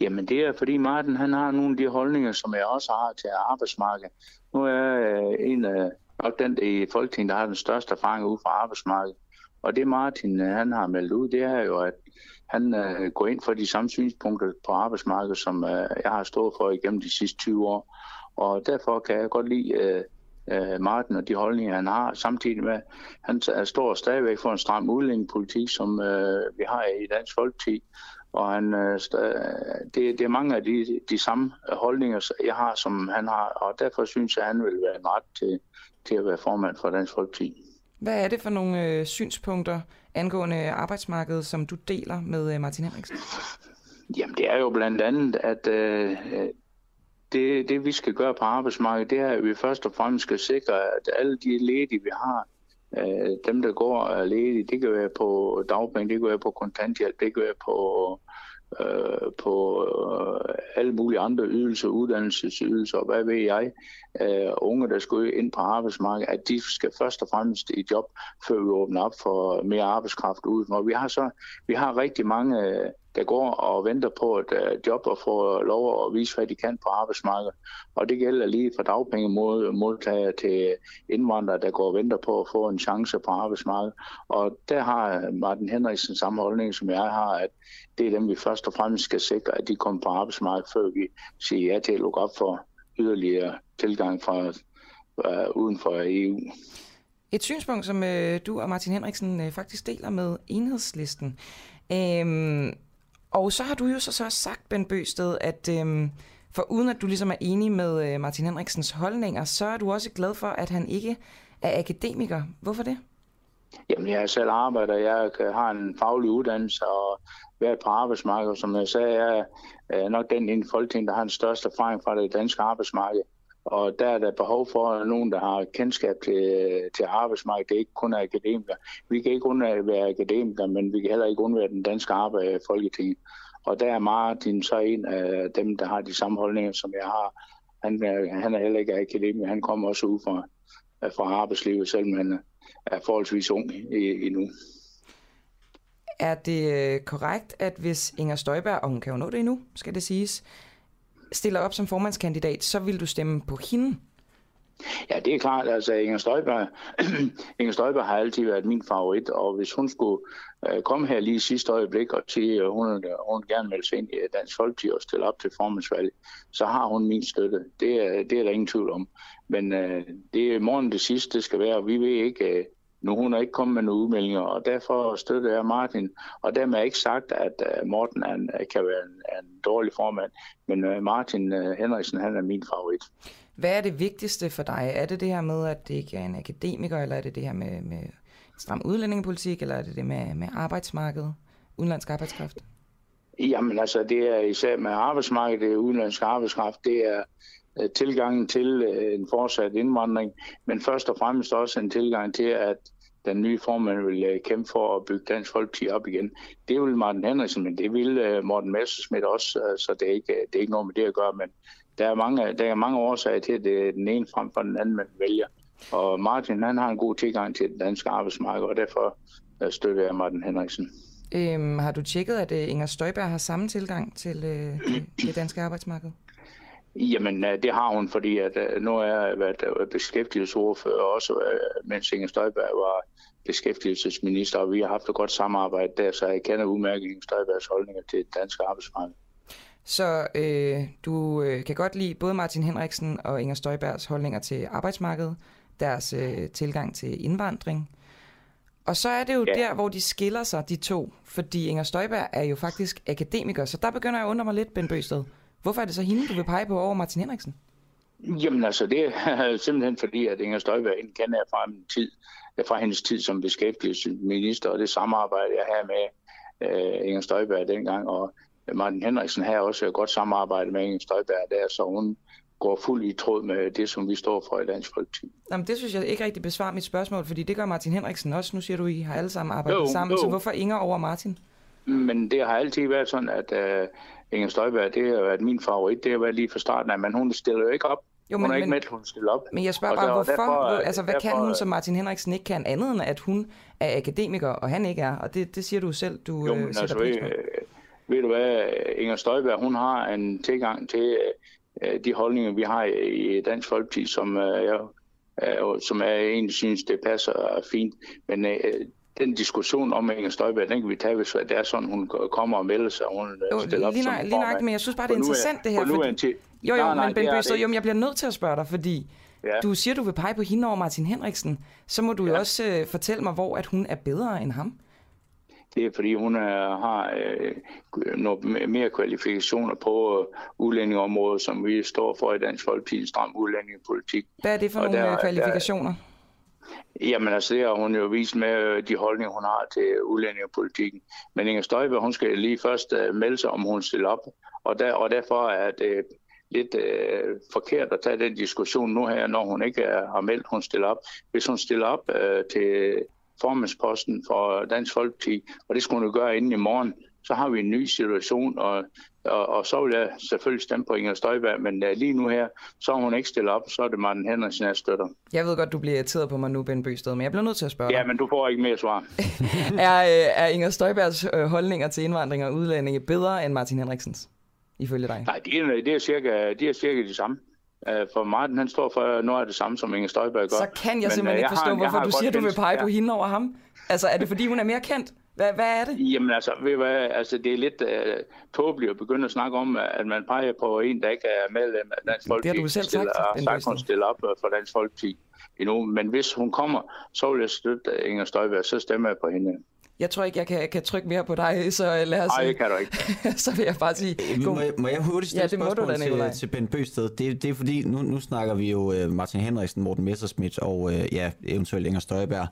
Jamen det er fordi Martin han har nogle af de holdninger, som jeg også har til arbejdsmarkedet. Nu er jeg øh, en af nok den i Folketinget, der har den største erfaring ude fra arbejdsmarkedet. Og det Martin øh, han har meldt ud, det er jo, at han øh, går ind for de samme synspunkter på arbejdsmarkedet, som øh, jeg har stået for igennem de sidste 20 år. Og derfor kan jeg godt lide øh, øh, Martin og de holdninger, han har, samtidig med, at han står stadigvæk for en stram udlændingepolitik, som øh, vi har i Dansk Folkeparti. Og han, øh, det, det er mange af de, de samme holdninger, jeg har, som han har, og derfor synes jeg, at han vil være en ret til, til at være formand for Dansk Folkeparti. Hvad er det for nogle øh, synspunkter angående arbejdsmarkedet, som du deler med øh, Martin Henriksen? Jamen det er jo blandt andet, at øh, det, det vi skal gøre på arbejdsmarkedet, det er, at vi først og fremmest skal sikre, at alle de ledige, vi har, øh, dem der går ledige, det kan være på dagpenge, det kan være på kontanthjælp, det kan være på øh, på øh, alle mulige andre ydelser, uddannelsesydelser og hvad ved jeg, øh, unge, der skal ind på arbejdsmarkedet, at de skal først og fremmest i job, før vi åbner op for mere arbejdskraft ud. vi har så vi har rigtig mange øh, der går og venter på et øh, job og får lov at vise, hvad de kan på arbejdsmarkedet. Og det gælder lige fra dagpengemodtagere til indvandrere, der går og venter på at få en chance på arbejdsmarkedet. Og der har øh, Martin Henriksen samme holdning, som jeg har, at det er dem, vi først og fremmest skal sikre, at de kommer på arbejdsmarkedet, før vi siger ja til at lukke op for yderligere tilgang fra uh, uden for EU. Et synspunkt, som øh, du og Martin Henriksen øh, faktisk deler med enhedslisten. Øhm, og så har du jo så, så sagt, Ben Bøsted, at øhm, for uden at du ligesom er enig med øh, Martin Henriksens holdninger, så er du også glad for, at han ikke er akademiker. Hvorfor det? Jamen, jeg er selv arbejder, jeg har en faglig uddannelse, og været på arbejdsmarkedet. Som jeg sagde, jeg er nok den inden Folketing, der har den største erfaring fra det danske arbejdsmarked. Og der er der behov for nogen, der har kendskab til, til arbejdsmarkedet. Det er ikke kun akademikere. Vi kan ikke undvære være akademikere, men vi kan heller ikke undvære den danske arbejde øh, Folketing. Og der er Martin så en af dem, der har de samme holdninger, som jeg har. Han er, han er heller ikke akademiker. Han kommer også ud fra, øh, fra arbejdslivet, selvom han øh, er forholdsvis ung endnu. Er det øh, korrekt, at hvis Inger Støjberg, og hun kan jo nå det endnu, skal det siges, stiller op som formandskandidat, så vil du stemme på hende? Ja, det er klart. Altså, Inger Støjberg, *clears throat* Inger Støjberg har altid været min favorit, og hvis hun skulle øh, komme her lige i sidste øjeblik og sige, at øh, hun, øh, hun gerne vil se ind i øh, Dansk Folkeparti og stille op til formandsvalg, så har hun min støtte. Det er, det er der ingen tvivl om. Men øh, det er morgen det sidste, det skal være, og vi ved ikke, øh, nu hun er ikke kommet med nogen udmeldinger, og derfor støtter jeg Martin. Og dermed er ikke sagt, at Morten er en, kan være en, en dårlig formand, men Martin Henriksen, han er min favorit. Hvad er det vigtigste for dig? Er det det her med, at det ikke er en akademiker, eller er det det her med, med stram udlændingepolitik, eller er det det med, med arbejdsmarkedet, udenlandsk arbejdskraft? Jamen altså, det er især med arbejdsmarkedet, udenlandsk arbejdskraft, det er uh, tilgangen til øh, en fortsat indvandring, men først og fremmest også en tilgang til, at den nye formand vil øh, kæmpe for at bygge Dansk Folkeparti op igen. Det vil Martin Henriksen, men det vil Morten Messerschmidt også, så det er, ikke, det er ikke noget med det at gøre, men der er mange, der er mange årsager til, at det er den ene frem for den anden, man vælger. Og Martin, han har en god tilgang til det danske arbejdsmarked, og derfor støtter jeg Martin Henriksen. Øhm, har du tjekket, at uh, Inger Støjberg har samme tilgang til uh, det, danske arbejdsmarked? Jamen, det har hun, fordi at, nu er jeg været beskæftigelsesordfører også, mens Inger Støjberg var beskæftigelsesminister, og vi har haft et godt samarbejde der, så jeg kender udmærket Inger Støjbergs holdninger til det danske arbejdsmarked. Så øh, du øh, kan godt lide både Martin Henriksen og Inger Støjbergs holdninger til arbejdsmarkedet, deres øh, tilgang til indvandring. Og så er det jo ja. der, hvor de skiller sig, de to. Fordi Inger Støjberg er jo faktisk akademiker, så der begynder jeg at undre mig lidt, Ben Bøsted. Hvorfor er det så hende, du vil pege på over Martin Henriksen? Jamen altså, det er *laughs* simpelthen fordi, at Inger Støjberg ikke kender fra, en tid, fra hendes tid som beskæftigelsesminister, og det samarbejde, jeg havde med uh, Inger Støjberg dengang, og Martin Henriksen har også et godt samarbejde med Inger Støjberg der, så hun går fuld i tråd med det, som vi står for i Dansk Folkeparti. Jamen, det synes jeg ikke rigtig besvarer mit spørgsmål, fordi det gør Martin Henriksen også. Nu siger du, I har alle sammen arbejdet jo, sammen, jo. så hvorfor Inger over Martin? Men det har altid været sådan, at uh, Inger Støjberg, det har været min favorit, det har været lige fra starten af, men hun stiller jo ikke op. Jo, men, hun er ikke men, med, hun stiller op. Men jeg spørger bare, hvorfor? Derfor, altså, hvad derfor, kan hun, som Martin Henriksen ikke kan andet, end at hun er akademiker, og han ikke er? Og det, det siger du selv, du jo, men, sætter altså, pris på. Øh, ved du hvad, Inger Støjberg, hun har en tilgang til øh, de holdninger, vi har i Dansk Folkeparti, som, øh, jeg, øh, som jeg egentlig synes, det passer fint. Men øh, den diskussion om Inger Støjberg, den kan vi tage, hvis det er sådan, hun kommer og melder sig, og hun jo, stiller op lige som lige nok, men jeg synes bare, det er interessant er, det her. Fordi... Til... Jo, jo, nej, nej, men Ben Bøsted, jo, men jeg bliver nødt til at spørge dig, fordi ja. du siger, du vil pege på hende over Martin Henriksen. Så må du ja. jo også øh, fortælle mig, hvor at hun er bedre end ham. Det er fordi, hun er, har øh, noget mere kvalifikationer på øh, udlændingeområdet, som vi står for i Dansk Folkeparti, en stram udlændingepolitik. Hvad er det for og nogle der, kvalifikationer? Der, jamen altså, det har hun jo vist med øh, de holdninger, hun har til udlændingepolitikken. Men Inger Støjberg, hun skal lige først melde sig, om hun stiller op. Og, der, og derfor er det lidt uh, forkert at tage den diskussion nu her, når hun ikke er, har meldt, hun stiller op. Hvis hun stiller op uh, til formandsposten for Dansk Folkeparti, og det skulle hun jo gøre inden i morgen, så har vi en ny situation, og, og, og så vil jeg selvfølgelig stemme på Inger Støjberg, men uh, lige nu her, så har hun ikke stillet op, så er det Martin Henriksen, jeg støtter. Jeg ved godt, du bliver irriteret på mig nu, Ben Bøsted, men jeg bliver nødt til at spørge Ja, men du får ikke mere svar. *laughs* er, øh, er Inger Støjbergs øh, holdninger til indvandring og udlændinge bedre end Martin Henriksens, ifølge dig? Nej, det er, det er, cirka, det er cirka de samme. Øh, for Martin, han står for noget af det samme, som Inger Støjberg gør. Så kan jeg Men, simpelthen øh, ikke forstå, har, hvorfor du siger, du vil pege ja. på hende over ham. Altså, er det fordi, hun er mere kendt? Hvad, hvad er det? Jamen altså, ved hvad, altså det er lidt uh, tåbeligt at begynde at snakke om, at man peger på en, der ikke er medlem af Dansk Folkeparti. Det har du selv sagt. Og sagt, hun stiller op for Dansk Folkeparti endnu. Men hvis hun kommer, så vil jeg støtte Inger Støjberg, så stemmer jeg på hende. Jeg tror ikke, jeg kan, kan trykke mere på dig, så lad os... Nej, det kan du ikke. *laughs* så vil jeg bare sige... Må, jeg, må jeg hurtigt stille ja, det spørgsmål du, da, til, til Ben Bøsted? Det, det er fordi, nu, nu snakker vi jo uh, Martin Henriksen, Morten Messersmith og ja, eventuelt Inger Støjberg.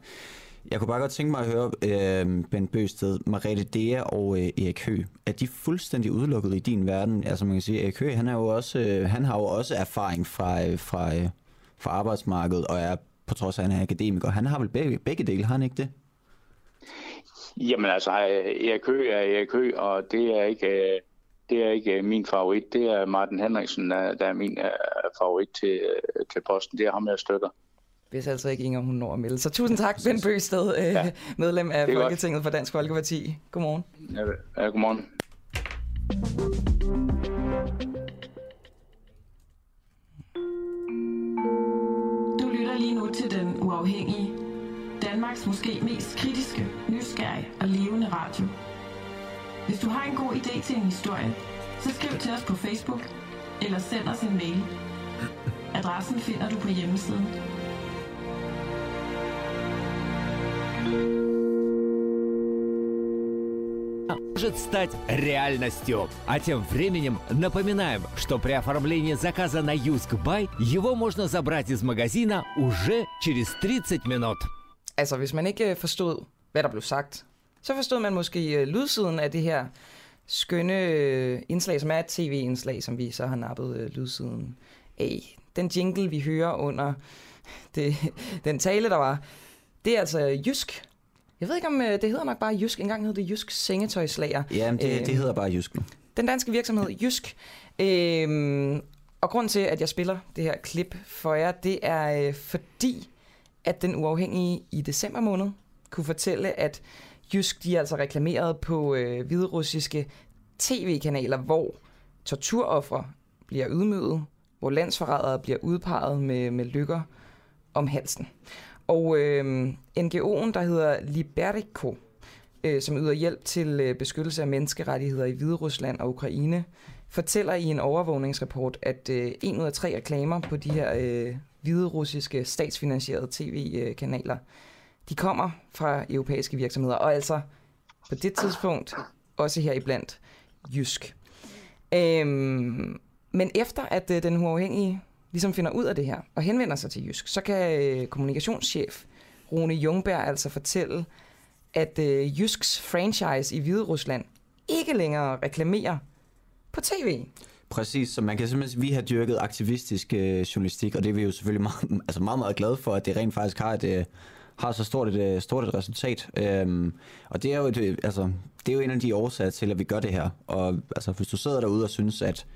Jeg kunne bare godt tænke mig at høre, øh, Ben Bøsted, Marete Dea og øh, Erik Høgh, er de fuldstændig udelukket i din verden? Altså man kan sige, Erik Høgh, han, er jo også, øh, han har jo også erfaring fra, øh, fra, øh, fra arbejdsmarkedet, og er på trods af, at han er akademiker. Han har vel begge, begge dele, har han ikke det? Jamen altså, Erik Høgh er Erik Høgh, og det er ikke, øh, det er ikke øh, min favorit. Det er Martin Henriksen, der, der er min uh, favorit til, til posten. Det er ham, jeg støtter. Hvis altså ikke Inger, hun når at melde. Så tusind tak, Ben Bøsted, øh, ja. medlem af Folketinget godt. for Dansk Folkeparti. Godmorgen. Ja, godmorgen. Du lytter lige nu til Den Uafhængige. Danmarks måske mest kritiske, nysgerrige og levende radio. Hvis du har en god idé til en historie, så skriv til os på Facebook eller send os en mail. Adressen finder du på hjemmesiden может стать реальностью. А тем временем напоминаем, что при оформлении заказа на Юск Бай его можно забрать из магазина уже через 30 minut. Altså, hvis man ikke forstod, hvad der blev sagt, så forstod man måske lydsiden af det her skønne indslag, som er et tv-indslag, som vi så har nappet lydsiden af. Den jingle, vi hører under *laughs* det, den tale, der var, det er altså Jysk. Jeg ved ikke, om øh, det hedder nok bare Jysk. Engang hed det Jysk Sengetøjslager. Ja, det, øh, det hedder bare Jysk. Den danske virksomhed Jysk. Øh, og grund til, at jeg spiller det her klip for jer, det er øh, fordi, at den uafhængige i december måned kunne fortælle, at Jysk de altså reklameret på øh, hviderussiske tv-kanaler, hvor torturoffre bliver ydmyget, hvor landsforrædere bliver udpeget med, med lykker om halsen. Og øh, NGO'en, der hedder Liberico, øh, som yder hjælp til øh, beskyttelse af menneskerettigheder i Hvide Rusland og Ukraine, fortæller i en overvågningsrapport, at øh, en ud af tre reklamer på de her øh, hvide russiske statsfinansierede tv-kanaler, de kommer fra europæiske virksomheder, og altså på det tidspunkt også her iblandt Jysk. Øhm, men efter at øh, den uafhængige ligesom finder ud af det her og henvender sig til Jysk, så kan øh, kommunikationschef Rune Jungberg altså fortælle, at øh, Jysks franchise i Hvide Rusland ikke længere reklamerer på tv. Præcis, så man kan simpelthen, vi har dyrket aktivistisk øh, journalistik, og det er vi jo selvfølgelig meget, *laughs* altså meget, meget glade for, at det rent faktisk har et, øh, har så stort et, øh, stort et resultat. Øhm, og det er, jo et, øh, altså, det er jo en af de årsager til, at vi gør det her. Og altså, hvis du sidder derude og synes, at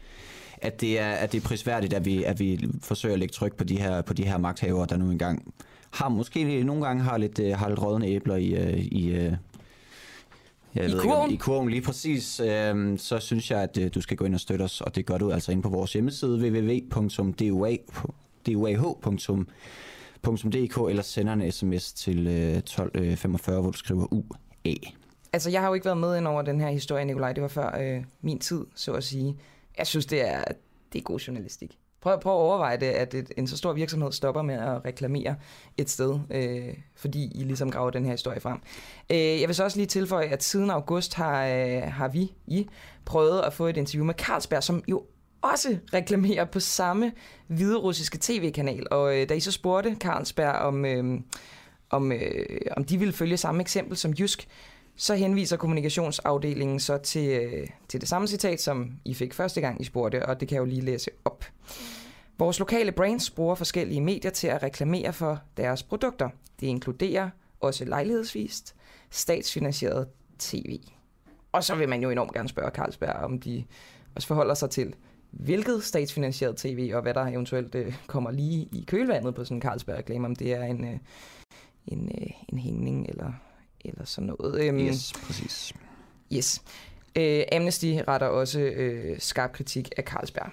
at det er, at det er prisværdigt, at vi, at vi forsøger at lægge tryk på de her, på de her magthavere, der nu engang har måske nogle gange har lidt, øh, har lidt rådne æbler i, i, jeg I ved kurven? Ikke, I kurven, lige præcis. Øh, så synes jeg, at øh, du skal gå ind og støtte os, og det gør du altså ind på vores hjemmeside www.dua.dk eller sender en sms til øh, 1245, hvor du skriver UA. Altså, jeg har jo ikke været med ind over den her historie, Nikolaj. Det var før øh, min tid, så at sige. Jeg synes, det er, det er god journalistik. Prøv, prøv at overveje det, at et, en så stor virksomhed stopper med at reklamere et sted, øh, fordi I ligesom graver den her historie frem. Øh, jeg vil så også lige tilføje, at siden august har, øh, har vi, I, prøvet at få et interview med Carlsberg, som jo også reklamerer på samme hviderussiske tv-kanal. Og øh, da I så spurgte Carlsberg, om, øh, om, øh, om de ville følge samme eksempel som Jysk, så henviser kommunikationsafdelingen så til, øh, til det samme citat, som I fik første gang, I spurgte, og det kan jeg jo lige læse op. Vores lokale brands bruger forskellige medier til at reklamere for deres produkter. Det inkluderer også lejlighedsvist, statsfinansieret tv. Og så vil man jo enormt gerne spørge Carlsberg, om de også forholder sig til, hvilket statsfinansieret tv, og hvad der eventuelt øh, kommer lige i kølvandet på sådan en Carlsberg-reklame, om det er en, øh, en, øh, en hængning eller eller sådan noget. Øhm, yes, præcis. Yes. Øh, Amnesty retter også øh, skarp kritik af Carlsberg.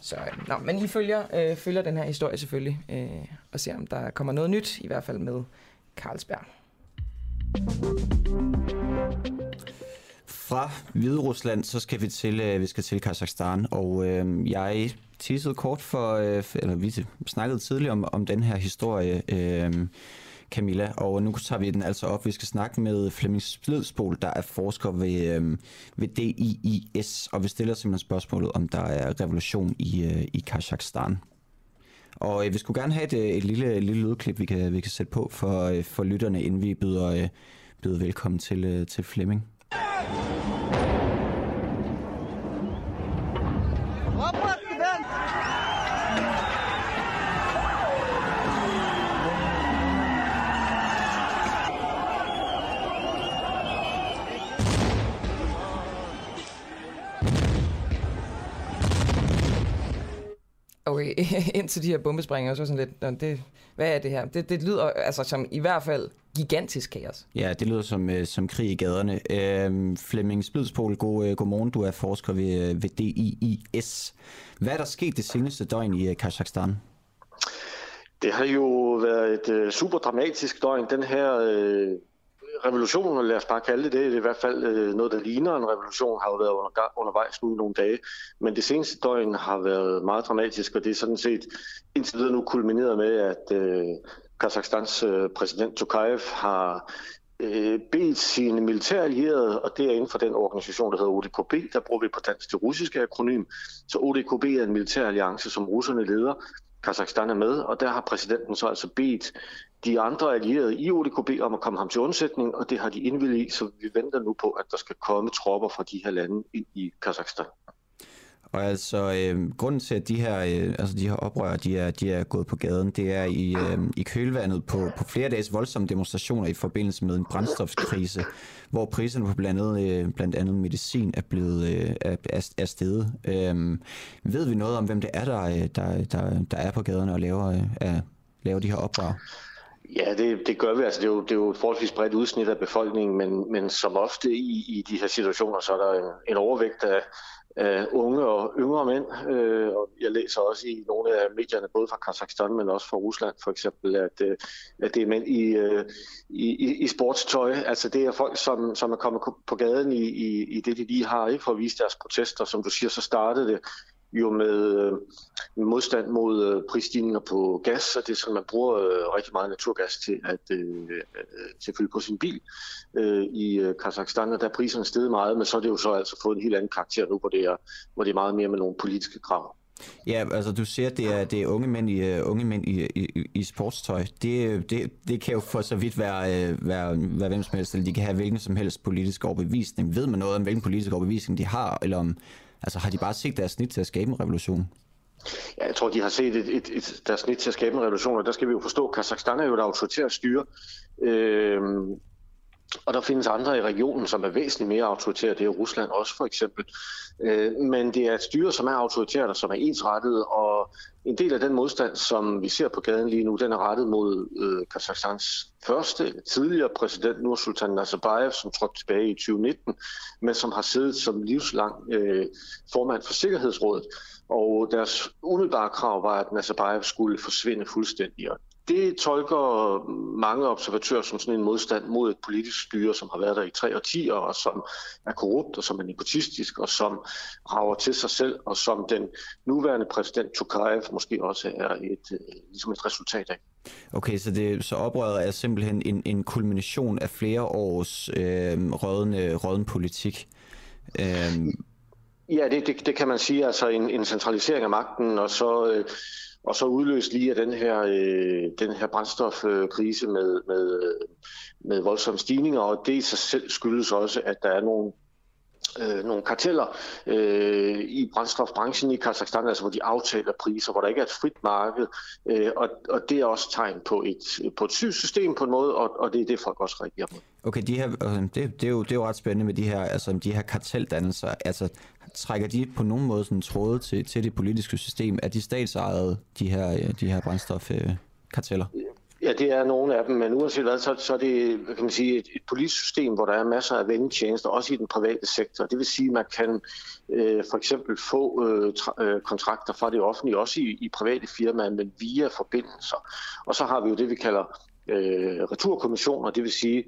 Så, øh, nå, men I følger, øh, følger den her historie selvfølgelig, øh, og ser om der kommer noget nyt, i hvert fald med Carlsberg. Fra Hvide Rusland, så skal vi til, øh, vi skal til Kazakhstan, og øh, jeg tissede kort for, øh, eller vi snakkede tidligere om, om den her historie, øh, Camilla, og nu tager vi den altså op. Vi skal snakke med Flemming Splidsbol, der er forsker ved, øh, ved DIIS, og vi stiller simpelthen spørgsmålet, om der er revolution i, øh, i Kazakhstan. Og øh, vi skulle gerne have et, øh, et lille, et lille lydklip, vi kan, vi kan sætte på for, øh, for lytterne, inden vi byder, øh, byder velkommen til, øh, til Flemming. Okay, *laughs* indtil de her bombesprænger, så sådan lidt, "Nå, det, hvad er det her? Det, det lyder altså som i hvert fald gigantisk kaos. Ja, det lyder som, øh, som krig i gaderne. Øh, Flemming Splidspol, god, øh, godmorgen. Du er forsker ved, øh, ved DIIS. Hvad er der sket det seneste døgn i øh, Kazakhstan? Det har jo været et øh, super dramatisk døgn. Den her øh, revolution, lad os bare kalde det det, det er i hvert fald øh, noget, der ligner en revolution, har jo været under, undervejs nu i nogle dage. Men det seneste døgn har været meget dramatisk, og det er sådan set indtil videre nu kulmineret med, at øh, Kazakhstans øh, præsident Tokayev har øh, bedt sine militærallierede, og det er inden for den organisation, der hedder ODKB, der bruger vi på dansk det russiske akronym. Så ODKB er en militæralliance, som russerne leder. Kazakhstan er med, og der har præsidenten så altså bedt de andre allierede i ODKB om at komme ham til undsætning, og det har de indvilliget i, så vi venter nu på, at der skal komme tropper fra de her lande ind i Kazakhstan. Og altså, øh, grunden til, at de her, øh, altså de her oprør, de er, de er gået på gaden, det er i, øh, i kølvandet på, på flere dages voldsomme demonstrationer i forbindelse med en brændstofskrise, hvor priserne på blandt andet, øh, blandt andet medicin er blevet øh, er, er, steget. Øh, ved vi noget om, hvem det er, der, øh, der, der, der er på gaderne og laver, øh, er, laver de her oprør? Ja, det, det gør vi. Altså, det, er jo, det er jo et forholdsvis bredt udsnit af befolkningen, men, men som ofte i, i de her situationer, så er der en, en overvægt af, af unge og yngre mænd. Øh, og jeg læser også i nogle af medierne, både fra Kazakhstan, men også fra Rusland for eksempel, at, øh, at det er mænd i, øh, i, i sportstøj. Altså det er folk, som, som er kommet på gaden i, i, i det, de lige har, ikke for at vise deres protester. Som du siger, så startede det jo med øh, modstand mod øh, prisstigninger på gas, og det er sådan, man bruger øh, rigtig meget naturgas til at øh, til at fylde på sin bil øh, i øh, Kazakhstan, og der er priserne steget meget, men så er det jo så altså fået en helt anden karakter nu, hvor det er, hvor det er meget mere med nogle politiske krav. Ja, altså du siger, at det er, det er unge mænd i, uh, unge mænd i, i, i sportstøj. Det, det, det kan jo for så vidt være, uh, være, være hvem som helst, eller de kan have hvilken som helst politisk overbevisning. Ved man noget om, hvilken politisk overbevisning de har, eller om, altså har de bare set deres snit til at skabe en revolution? Ja, jeg tror, de har set et, et, et, deres snit til at skabe en revolution, og der skal vi jo forstå, at Kazakhstan er jo et autoritært styre. Øh, og der findes andre i regionen, som er væsentligt mere autoritære. Det er Rusland også for eksempel. Øh, men det er et styre, som er autoritært og som er ensrettet. Og en del af den modstand, som vi ser på gaden lige nu, den er rettet mod øh, Kazakhstans første tidligere præsident, Nursultan Nazarbayev, som trådte tilbage i 2019, men som har siddet som livslang øh, formand for Sikkerhedsrådet. Og deres umiddelbare krav var, at Nazarbayev skulle forsvinde fuldstændig. Og det tolker mange observatører som sådan en modstand mod et politisk styre, som har været der i tre årtier, og som er korrupt, og som er nepotistisk, og som rager til sig selv, og som den nuværende præsident Tokayev måske også er et, ligesom et resultat af. Okay, så, det, så oprøret er simpelthen en, en kulmination af flere års øh, rådende, råden politik. Øh, Ja, det, det, det kan man sige. Altså en, en centralisering af magten, og så, øh, og så udløst lige af den her, øh, den her brændstofkrise med, med, med voldsomme stigninger, og det i sig selv skyldes også, at der er nogle øh, nogle karteller øh, i brændstofbranchen i Kazakhstan, altså hvor de aftaler priser, hvor der ikke er et frit marked, øh, og, og det er også tegn på et, på et sygt system på en måde, og, og det er det, folk også reagerer på. Okay, de her, øh, det, det, er jo, det er jo ret spændende med de her, altså, de her karteldannelser. Altså, trækker de på nogen måde sådan tråde til, til det politiske system? Er de statsejede, de her, øh, de her brændstofkarteller? Ja, det er nogle af dem, men uanset hvad, så, så er det kan man sige, et, et politisk system, hvor der er masser af vendetjenester, også i den private sektor. Det vil sige, at man kan øh, for eksempel få øh, tra- øh, kontrakter fra det offentlige, også i, i private firmaer, men via forbindelser. Og så har vi jo det, vi kalder øh, returkommissioner, det vil sige,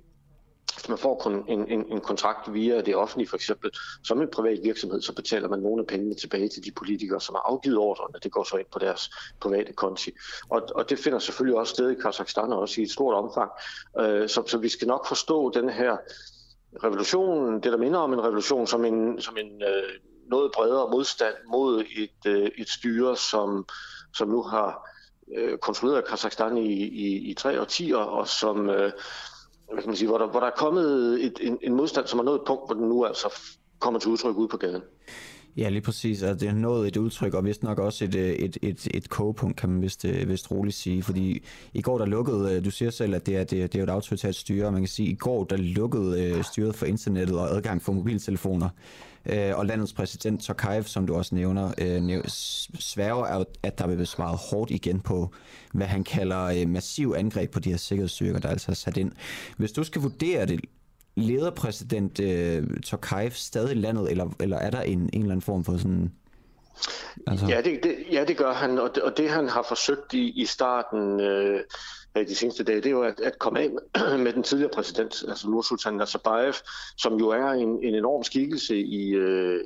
hvis man får en, en, en kontrakt via det offentlige for eksempel, som en privat virksomhed, så betaler man nogle af pengene tilbage til de politikere, som har afgivet ordrene. Det går så ind på deres private konti. Og, og det finder selvfølgelig også sted i Kazakhstan, også i et stort omfang. Øh, så, så vi skal nok forstå den her revolution, det der minder om en revolution, som en, som en øh, noget bredere modstand mod et, øh, et styre, som, som nu har øh, kontrolleret Kazakhstan i, i, i tre årtier, og som, øh, hvad kan man sige, hvor, der, hvor der er kommet et, en, en modstand, som er nået et punkt, hvor den nu altså kommer til udtryk ude på gaden. Ja, lige præcis. Altså, det er nået et udtryk, og vist nok også et, øh, et, et, et kogepunkt, kan man vist, øh, vist roligt sige. Fordi i går der lukkede, øh, du siger selv, at det er, det, er, det er et autoritært styre, og man kan sige, at i går der lukkede styret for internettet og adgang for mobiltelefoner. Og landets præsident Tokayev, som du også nævner, sværger, at der vil blive svaret hårdt igen på, hvad han kalder massiv angreb på de her sikkerhedsstyrker, der altså er sat ind. Hvis du skal vurdere det leder præsident øh, Tokayev stadig landet, eller, eller er der en, en eller anden form for sådan... Altså... Ja, det, det, ja, det gør han, og det, og det han har forsøgt i, i starten øh, af de seneste dage, det er jo at, at komme af med, *clears throat* med den tidligere præsident, altså Nursultan Nazarbayev, som jo er en, en enorm skikkelse i, øh,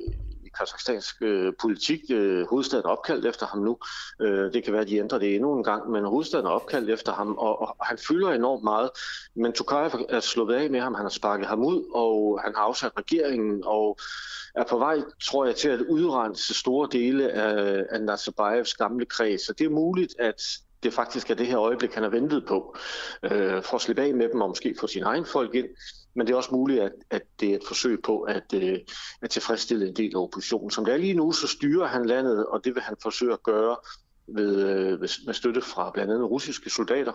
kazakhstansk øh, politik. Øh, hovedstaden er opkaldt efter ham nu. Øh, det kan være, at de ændrer det endnu en gang, men hovedstaden er opkaldt efter ham, og, og han fylder enormt meget. Men Tokayev er slået af med ham, han har sparket ham ud, og han har afsat regeringen, og er på vej, tror jeg, til at udrense store dele af, af Nazarbayevs gamle kreds. Så det er muligt, at det faktisk er det her øjeblik, han har ventet på, øh, for at slippe af med dem og måske få sin egen folk ind. Men det er også muligt, at, at det er et forsøg på at, øh, at tilfredsstille en del af oppositionen. Som det er lige nu, så styrer han landet, og det vil han forsøge at gøre ved, øh, med støtte fra blandt andet russiske soldater.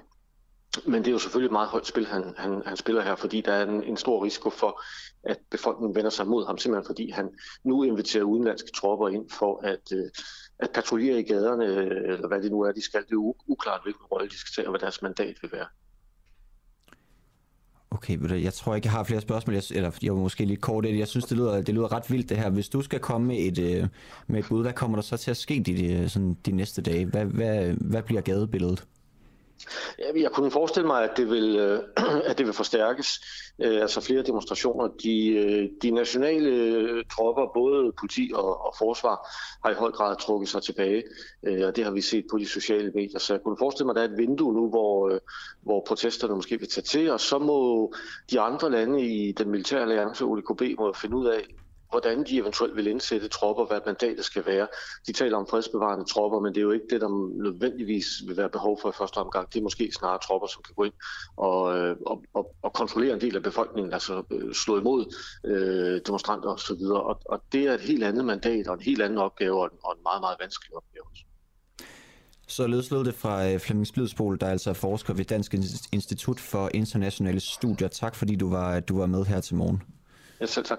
Men det er jo selvfølgelig et meget højt spil, han, han, han spiller her, fordi der er en, en stor risiko for, at befolkningen vender sig mod ham, simpelthen fordi han nu inviterer udenlandske tropper ind for at, øh, at patruljere i gaderne, øh, eller hvad det nu er, de skal. Det er uklart, hvilken rolle de skal tage, og hvad deres mandat vil være. Okay, jeg tror ikke, jeg har flere spørgsmål, jeg, eller jeg var måske lidt kort. Jeg synes, det lyder, det lyder ret vildt det her. Hvis du skal komme med et, øh, med et bud, hvad kommer der så til at ske de, øh, sådan, de næste dage? Hvad, hvad, hvad bliver gadebilledet? Jeg kunne forestille mig, at det vil, øh, *clears throat* at det vil forstærkes. Øh, altså flere demonstrationer. De, øh, de nationale tropper, både politi og, og forsvar, har i høj grad trukket sig tilbage. Og det har vi set på de sociale medier. Så jeg kunne forestille mig, at der er et vindue nu, hvor, hvor protesterne måske vil tage til. Og så må de andre lande i den militære alliance, ODKB, må finde ud af, hvordan de eventuelt vil indsætte tropper, hvad mandatet skal være. De taler om fredsbevarende tropper, men det er jo ikke det, der nødvendigvis vil være behov for i første omgang. Det er måske snarere tropper, som kan gå ind og, øh, og, og, og kontrollere en del af befolkningen, altså øh, slå imod øh, demonstranter osv. Og, og det er et helt andet mandat og en helt anden opgave og en, og en meget, meget vanskelig opgave også. Så lød det fra øh, Flemming Splidsbol, der altså er forsker ved Dansk Institut for Internationale Studier. Tak fordi du var, du var med her til morgen. Ja, selv tak.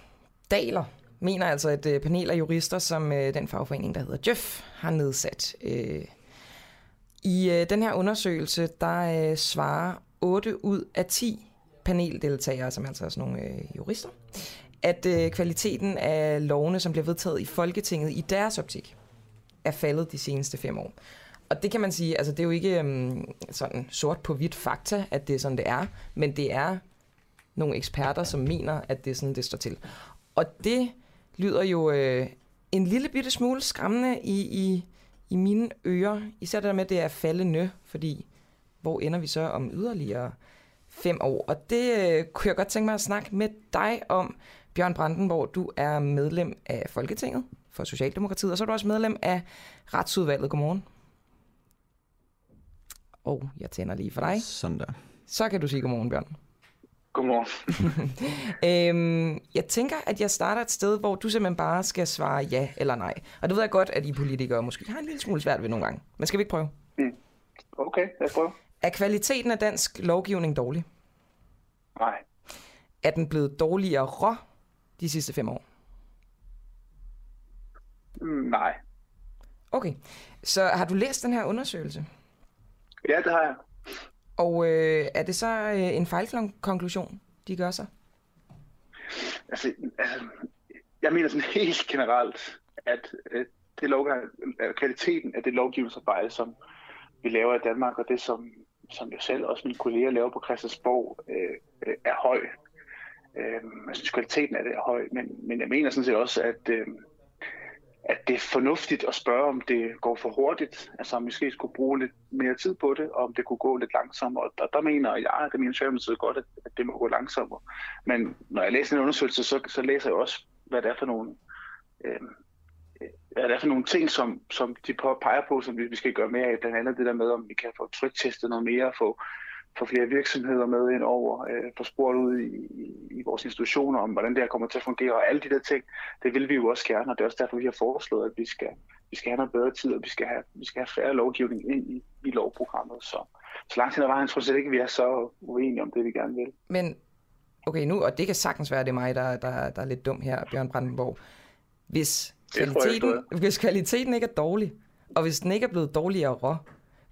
daler, mener altså et øh, panel af jurister, som øh, den fagforening, der hedder Jøf, har nedsat. Øh, I øh, den her undersøgelse, der øh, svarer 8 ud af 10 paneldeltagere, som altså er sådan nogle øh, jurister, at øh, kvaliteten af lovene, som bliver vedtaget i Folketinget i deres optik, er faldet de seneste fem år. Og det kan man sige, altså det er jo ikke øhm, sådan sort på hvidt fakta, at det er sådan, det er, men det er nogle eksperter, som mener, at det er sådan, det står til. Og det lyder jo øh, en lille bitte smule skræmmende i, i, i mine ører. Især det der med, at det er faldende, fordi hvor ender vi så om yderligere fem år? Og det øh, kunne jeg godt tænke mig at snakke med dig om, Bjørn Brandenborg. Du er medlem af Folketinget for Socialdemokratiet, og så er du også medlem af Retsudvalget. Godmorgen. Og jeg tænder lige for dig. Sådan der. Så kan du sige godmorgen, Bjørn. Godmorgen. *laughs* øhm, jeg tænker, at jeg starter et sted, hvor du simpelthen bare skal svare ja eller nej. Og det ved jeg godt, at I politikere måske har en lille smule svært ved nogle gange. Men skal vi ikke prøve? Mm. Okay, lad os prøve. Er kvaliteten af dansk lovgivning dårlig? Nej. Er den blevet dårligere de sidste fem år? Mm, nej. Okay. Så har du læst den her undersøgelse? Ja, det har jeg. Og øh, er det så øh, en fejlkonklusion, de gør sig? Altså, altså, jeg mener sådan *laughs* helt generelt, at øh, det lov, øh, kvaliteten af det lovgivningsarbejde, som, vi laver i Danmark, og det, som, som jeg selv og også mine kolleger laver på Christiansborg, øh, øh er høj. Øh, jeg synes, kvaliteten af det er høj, men, men jeg mener sådan set også, at, øh, at det er fornuftigt at spørge, om det går for hurtigt, altså om vi måske skulle bruge lidt mere tid på det, og om det kunne gå lidt langsommere. Og der, der mener jeg, det mener Socialdemokratiet godt, at, at det må gå langsommere. Men når jeg læser en undersøgelse, så, så læser jeg også, hvad det er for nogle, øh, hvad det er for nogle ting, som, som de peger på, som vi, vi skal gøre mere af. Blandt andet det der med, om vi kan få tryktestet noget mere, få få flere virksomheder med ind over, øh, få spurgt ud i, i, i vores institutioner om, hvordan det her kommer til at fungere, og alle de der ting, det vil vi jo også gerne, og det er også derfor, vi har foreslået, at vi skal, vi skal have noget bedre tid, og vi skal have, vi skal have færre lovgivning ind i, i lovprogrammet. Så, så langt hen ad vejen tror jeg ikke, at vi er så uenige om det, vi gerne vil. Men okay, nu, og det kan sagtens være, det er mig, der, der, der er lidt dum her, Bjørn Brandenborg. Hvis kvaliteten, hvis kvaliteten ikke er dårlig, og hvis den ikke er blevet dårligere,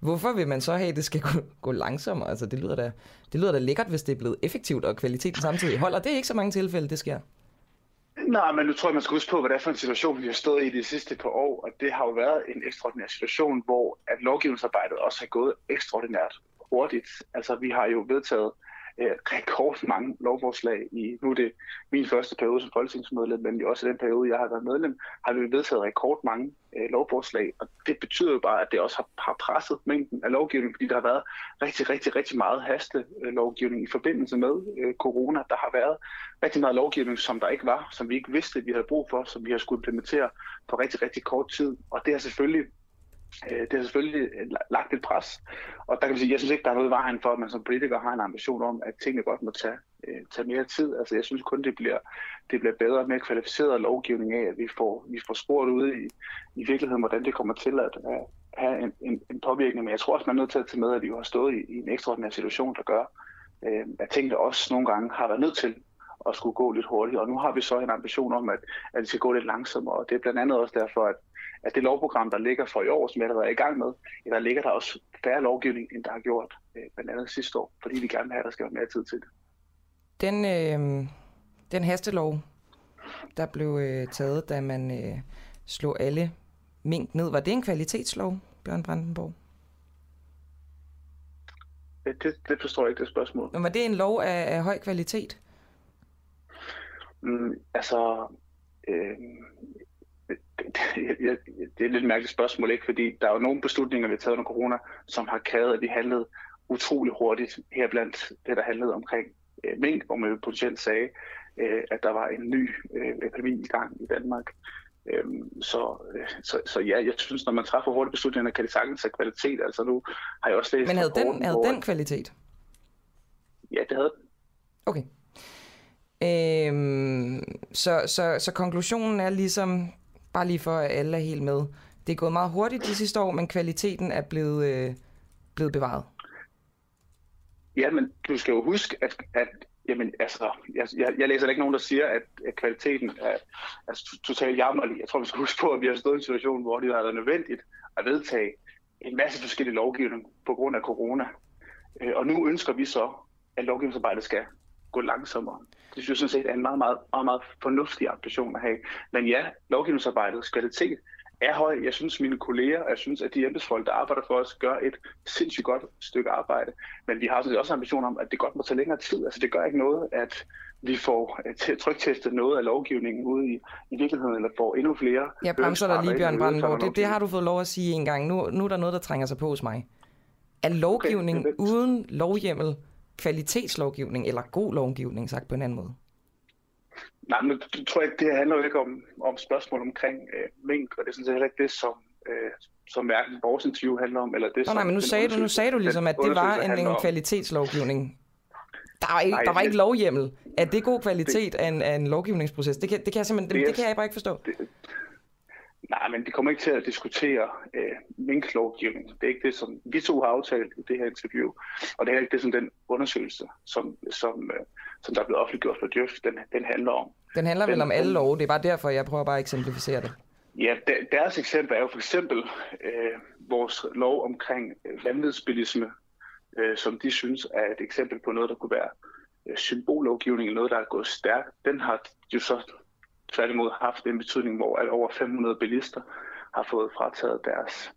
Hvorfor vil man så have, at det skal gå, gå langsommere? Altså, det lyder, da, det lyder da lækkert, hvis det er blevet effektivt, og kvaliteten samtidig holder. Det er ikke så mange tilfælde, det sker. Nej, men nu tror jeg, man skal huske på, hvad det er for en situation, vi har stået i de sidste par år. Og det har jo været en ekstraordinær situation, hvor at lovgivningsarbejdet også har gået ekstraordinært hurtigt. Altså, vi har jo vedtaget øh, Øh, rekord mange lovforslag i, nu er det min første periode som folketingsmedlem, men også i den periode, jeg har været medlem, har vi vedtaget rekord mange øh, lovforslag, og det betyder jo bare, at det også har, har presset mængden af lovgivning, fordi der har været rigtig, rigtig, rigtig meget haste øh, lovgivning i forbindelse med øh, corona. Der har været rigtig meget lovgivning, som der ikke var, som vi ikke vidste, vi havde brug for, som vi har skulle implementere på rigtig, rigtig kort tid, og det har selvfølgelig Øh, det har selvfølgelig øh, lagt et pres. Og der kan vi sige, jeg synes ikke, der er noget i vejen for, at man som politiker har en ambition om, at tingene godt må tage, øh, tage mere tid. Altså jeg synes kun, det bliver, det bliver bedre og mere kvalificeret lovgivning af, at vi får, vi får spurgt ude i, i virkeligheden, hvordan det kommer til at, at have en, en, en påvirkning. Men jeg tror også, man er nødt til at tage med, at vi jo har stået i, i en ekstraordinær situation, der gør, øh, at tingene også nogle gange har været nødt til at skulle gå lidt hurtigt. Og nu har vi så en ambition om, at, at det skal gå lidt langsommere. Og det er blandt andet også derfor, at at det lovprogram, der ligger for i år, som jeg allerede er i gang med, der ligger der også færre lovgivning, end der har gjort øh, blandt andet sidste år, fordi vi gerne vil have, at der skal være mere tid til det. Den, øh, den hastelov, der blev øh, taget, da man øh, slog alle mink ned, var det en kvalitetslov, Bjørn Brandenborg? Det, det forstår jeg ikke, det spørgsmål. Men var det en lov af, af høj kvalitet? Mm, altså, øh, det, det er et lidt mærkeligt spørgsmål, ikke? fordi der er jo nogle beslutninger, vi har taget under corona, som har krævet, at vi handlede utrolig hurtigt, her blandt det, der handlede omkring øh, mink, hvor man potentielt sagde, øh, at der var en ny øh, epidemi i gang i Danmark. Øhm, så, øh, så, så ja, jeg synes, når man træffer hurtige beslutninger, kan det sagtens have kvalitet. Altså nu har jeg også læst... Men havde den, havde den kvalitet? Ja, det havde den. Okay. Øhm, så, så, så konklusionen er ligesom, Bare lige for, at alle er helt med. Det er gået meget hurtigt de sidste år, men kvaliteten er blevet, øh, blevet bevaret. Ja, men du skal jo huske, at, at jamen, altså, jeg, jeg, jeg læser ikke nogen, der siger, at, at kvaliteten er, er totalt jammerlig. Jeg tror, vi skal huske på, at vi har stået i en situation, hvor det har været nødvendigt at vedtage en masse forskellige lovgivning på grund af corona. Øh, og nu ønsker vi så, at lovgivningsarbejdet skal gå langsommere. Det synes jeg sådan set er en meget, meget, meget, meget fornuftig ambition at have. Men ja, lovgivningsarbejdets kvalitet er høj. Jeg synes, mine kolleger, og jeg synes, at de embedsfolk, der arbejder for os, gør et sindssygt godt stykke arbejde. Men vi har sådan også ambition om, at det godt må tage længere tid. Altså det gør ikke noget, at vi får øh, tryktestet noget af lovgivningen ude i, i virkeligheden, eller får endnu flere... Jeg bremser dig lige, Bjørn Brandenborg. Det, det har du fået lov at sige en gang. Nu, nu er der noget, der trænger sig på hos mig. Er lovgivning okay, uden lovhjemmel kvalitetslovgivning eller god lovgivning, sagt på en anden måde? Nej, men jeg tror ikke, det handler jo ikke om, om spørgsmål omkring øh, mink, og det er sådan set heller ikke det, som, øh, som hverken vores interview handler om, eller det, Nå, som... Nej, men nu sagde, du, nu sagde du ligesom, at det var en, en kvalitetslovgivning. Der var ikke, nej, der var ikke lovhjemmel. Er det god kvalitet det, af, en, af en lovgivningsproces? Det kan, det kan jeg simpelthen det, det, kan jeg bare ikke forstå. Det, Nej, men vi kommer ikke til at diskutere øh, minklovgivning. Det er ikke det, som vi to har aftalt i det her interview, og det er ikke det, som den undersøgelse, som, som, øh, som der er blevet offentliggjort for Djøf, den, den handler om. Den handler den, vel om alle love, det er bare derfor, jeg prøver bare at eksemplificere det. Ja, deres eksempel er jo for eksempel øh, vores lov omkring øh, vanvidsbilisme, øh, som de synes er et eksempel på noget, der kunne være øh, symbollovgivning, noget, der er gået stærkt. Den har jo så tværtimod haft en betydning, hvor at over 500 bilister har fået frataget deres,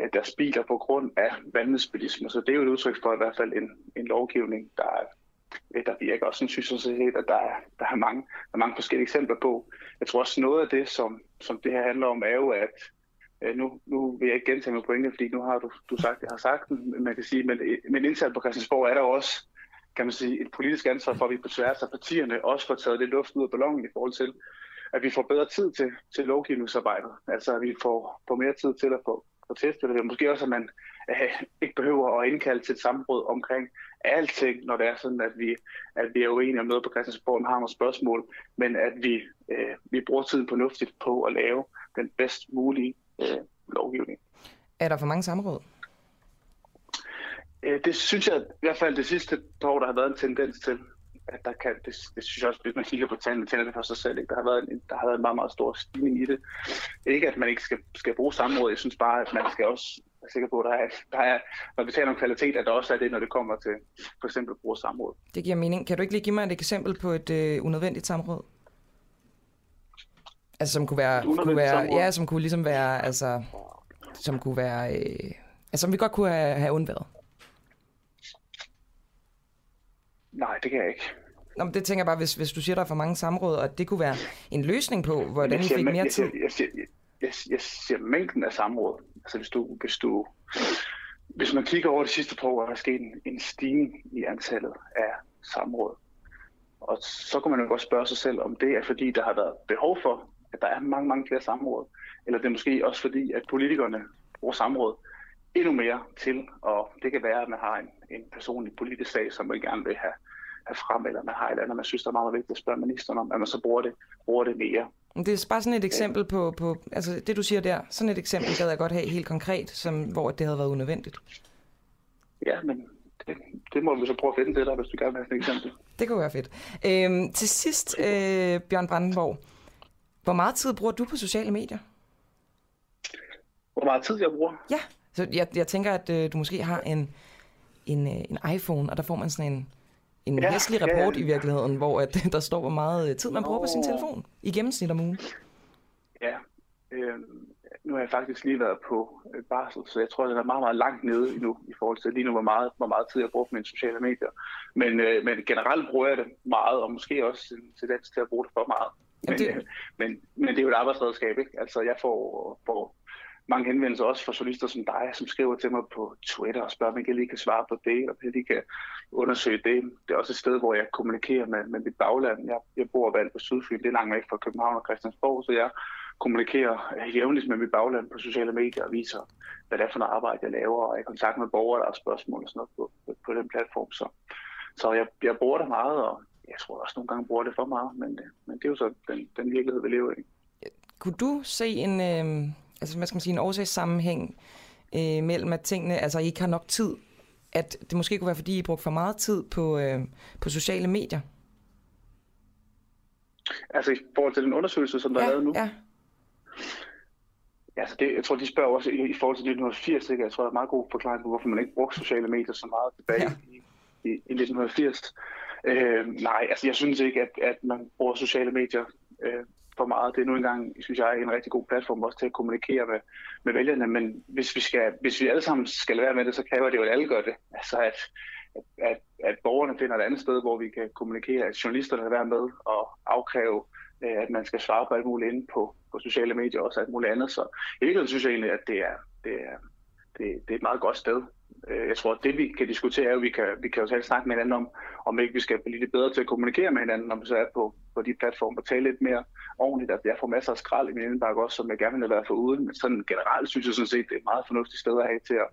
øh, deres biler på grund af vanvidsbilisme. Så det er jo et udtryk for i hvert fald en, en lovgivning, der, er, øh, der virker. Og sådan synes jeg set, at der er, der, er mange, der er mange forskellige eksempler på. Jeg tror også noget af det, som, som det her handler om, er jo, at øh, nu, nu vil jeg ikke gentage min pointe, fordi nu har du, du sagt, jeg har sagt den, men man kan sige, men, men indsat på Christiansborg er der også kan man sige, et politisk ansvar for, at vi på tværs af partierne også får taget det luft ud af ballonen i forhold til, at vi får bedre tid til, til lovgivningsarbejdet. Altså at vi får, får mere tid til at få, få testet det. Måske også, at man øh, ikke behøver at indkalde til et samråd omkring alting, når det er sådan, at vi, at vi er uenige om noget på Christiansborg og har nogle spørgsmål, men at vi, øh, vi bruger tiden fornuftigt på at lave den bedst mulige øh, lovgivning. Er der for mange samråd? Øh, det synes jeg i hvert fald det sidste år, der har været en tendens til, at der kan, det, det synes jeg også, hvis man kigger på tallene, tænder det for sig selv. Ikke? Der, har været en, der har været en meget, meget stor stigning i det. Ikke at man ikke skal, skal bruge samråd, jeg synes bare, at man skal også være sikker på, at der er, der er, når vi taler om kvalitet, at der også er det, når det kommer til for eksempel bruge samråd. Det giver mening. Kan du ikke lige give mig et eksempel på et øh, unødvendigt samråd? Altså som kunne være, kunne være ja, som kunne ligesom være, altså, som kunne være, øh, altså som vi godt kunne have, have undværet. Nej, det kan jeg ikke. Nå, men det tænker jeg bare, hvis, hvis du siger, der er for mange samråd, og det kunne være en løsning på, hvordan I fik mere tid. Jeg, jeg, jeg, jeg, jeg, jeg siger mængden af samråd. Altså hvis du, hvis du hvis man kigger over de sidste par år, er der sket en, en stigning i antallet af samråd. Og så kan man jo godt spørge sig selv, om det er fordi, der har været behov for, at der er mange, mange flere samråd, eller det er måske også fordi, at politikerne bruger samråd endnu mere til, og det kan være, at man har en, en personlig politisk sag, som man gerne vil have, have frem, eller man har et eller andet, man synes, der er meget vigtigt at spørge ministeren om, at man så bruger det, bruger det mere. Det er bare sådan et eksempel på, på, altså det du siger der, sådan et eksempel gad jeg godt have helt konkret, som, hvor det havde været unødvendigt. Ja, men det, det må vi så prøve at finde det der, hvis du gerne vil have et eksempel. Det kunne være fedt. Øhm, til sidst, øh, Bjørn Brandenborg, hvor meget tid bruger du på sociale medier? Hvor meget tid jeg bruger? Ja, så jeg, jeg tænker, at øh, du måske har en, en, øh, en iPhone, og der får man sådan en, en ja, hæslig rapport ja, ja. i virkeligheden, hvor at, *laughs* der står, hvor meget øh, tid man bruger på sin telefon i gennemsnit om ugen. Ja, øh, nu har jeg faktisk lige været på øh, barsel, så jeg tror, det er meget, meget langt nede endnu i forhold til lige nu, hvor meget, hvor meget tid jeg bruger på mine sociale medier. Men, øh, men generelt bruger jeg det meget, og måske også en tendens til at bruge det for meget. Men, det... øh, men, men det er jo et arbejdsredskab, ikke? Altså, jeg får, får mange henvendelser også fra journalister som dig, som skriver til mig på Twitter og spørger, om jeg lige kan svare på det, og jeg lige kan undersøge det. Det er også et sted, hvor jeg kommunikerer med, med mit bagland. Jeg, jeg bor valgt på Sydfyn, det er langt væk fra København og Christiansborg, så jeg kommunikerer jævnligt med mit bagland på sociale medier og viser, hvad det er for noget arbejde, jeg laver, og er i kontakt med borgere, der har spørgsmål og sådan noget på, på, på den platform. Så, så jeg, jeg bruger det meget, og jeg tror også nogle gange bruger det for meget, men, øh, men det er jo så den, den virkelighed, vi lever i. Kunne du se en, øh, altså, hvad skal man sige, en årsagssammenhæng øh, mellem, at tingene, altså I ikke har nok tid, at det måske kunne være, fordi I brugte for meget tid på, øh, på sociale medier? Altså i forhold til den undersøgelse, som der ja, er lavet nu? Ja, altså det, jeg tror, de spørger også i, i forhold til 1980, ikke? jeg tror, der er meget god forklaring på, hvorfor man ikke brugte sociale medier så meget tilbage ja. i, i, i 1980. Øh, nej, altså jeg synes ikke, at, at man bruger sociale medier øh, for meget. Det er nu engang, synes jeg, en rigtig god platform også til at kommunikere med, med vælgerne, men hvis vi, skal, hvis vi alle sammen skal være med det, så kræver det jo, at alle gør det. Altså at, at, at borgerne finder et andet sted, hvor vi kan kommunikere, at journalisterne er være med og afkræve, øh, at man skal svare på alt muligt inde på, på sociale medier og også alt muligt andet. Så i virkeligheden synes jeg egentlig, at det er, det er, det, det er et meget godt sted. Øh, jeg tror, at det vi kan diskutere er, at vi kan, vi kan jo selv snakke med hinanden om, om ikke vi skal blive lidt bedre til at kommunikere med hinanden, når vi så er på, på de platforme og tale lidt mere ordentligt. At jeg får masser af skrald i min indbakke også, som jeg gerne vil være for uden. Men sådan generelt synes jeg sådan set, det er et meget fornuftigt sted at have til at,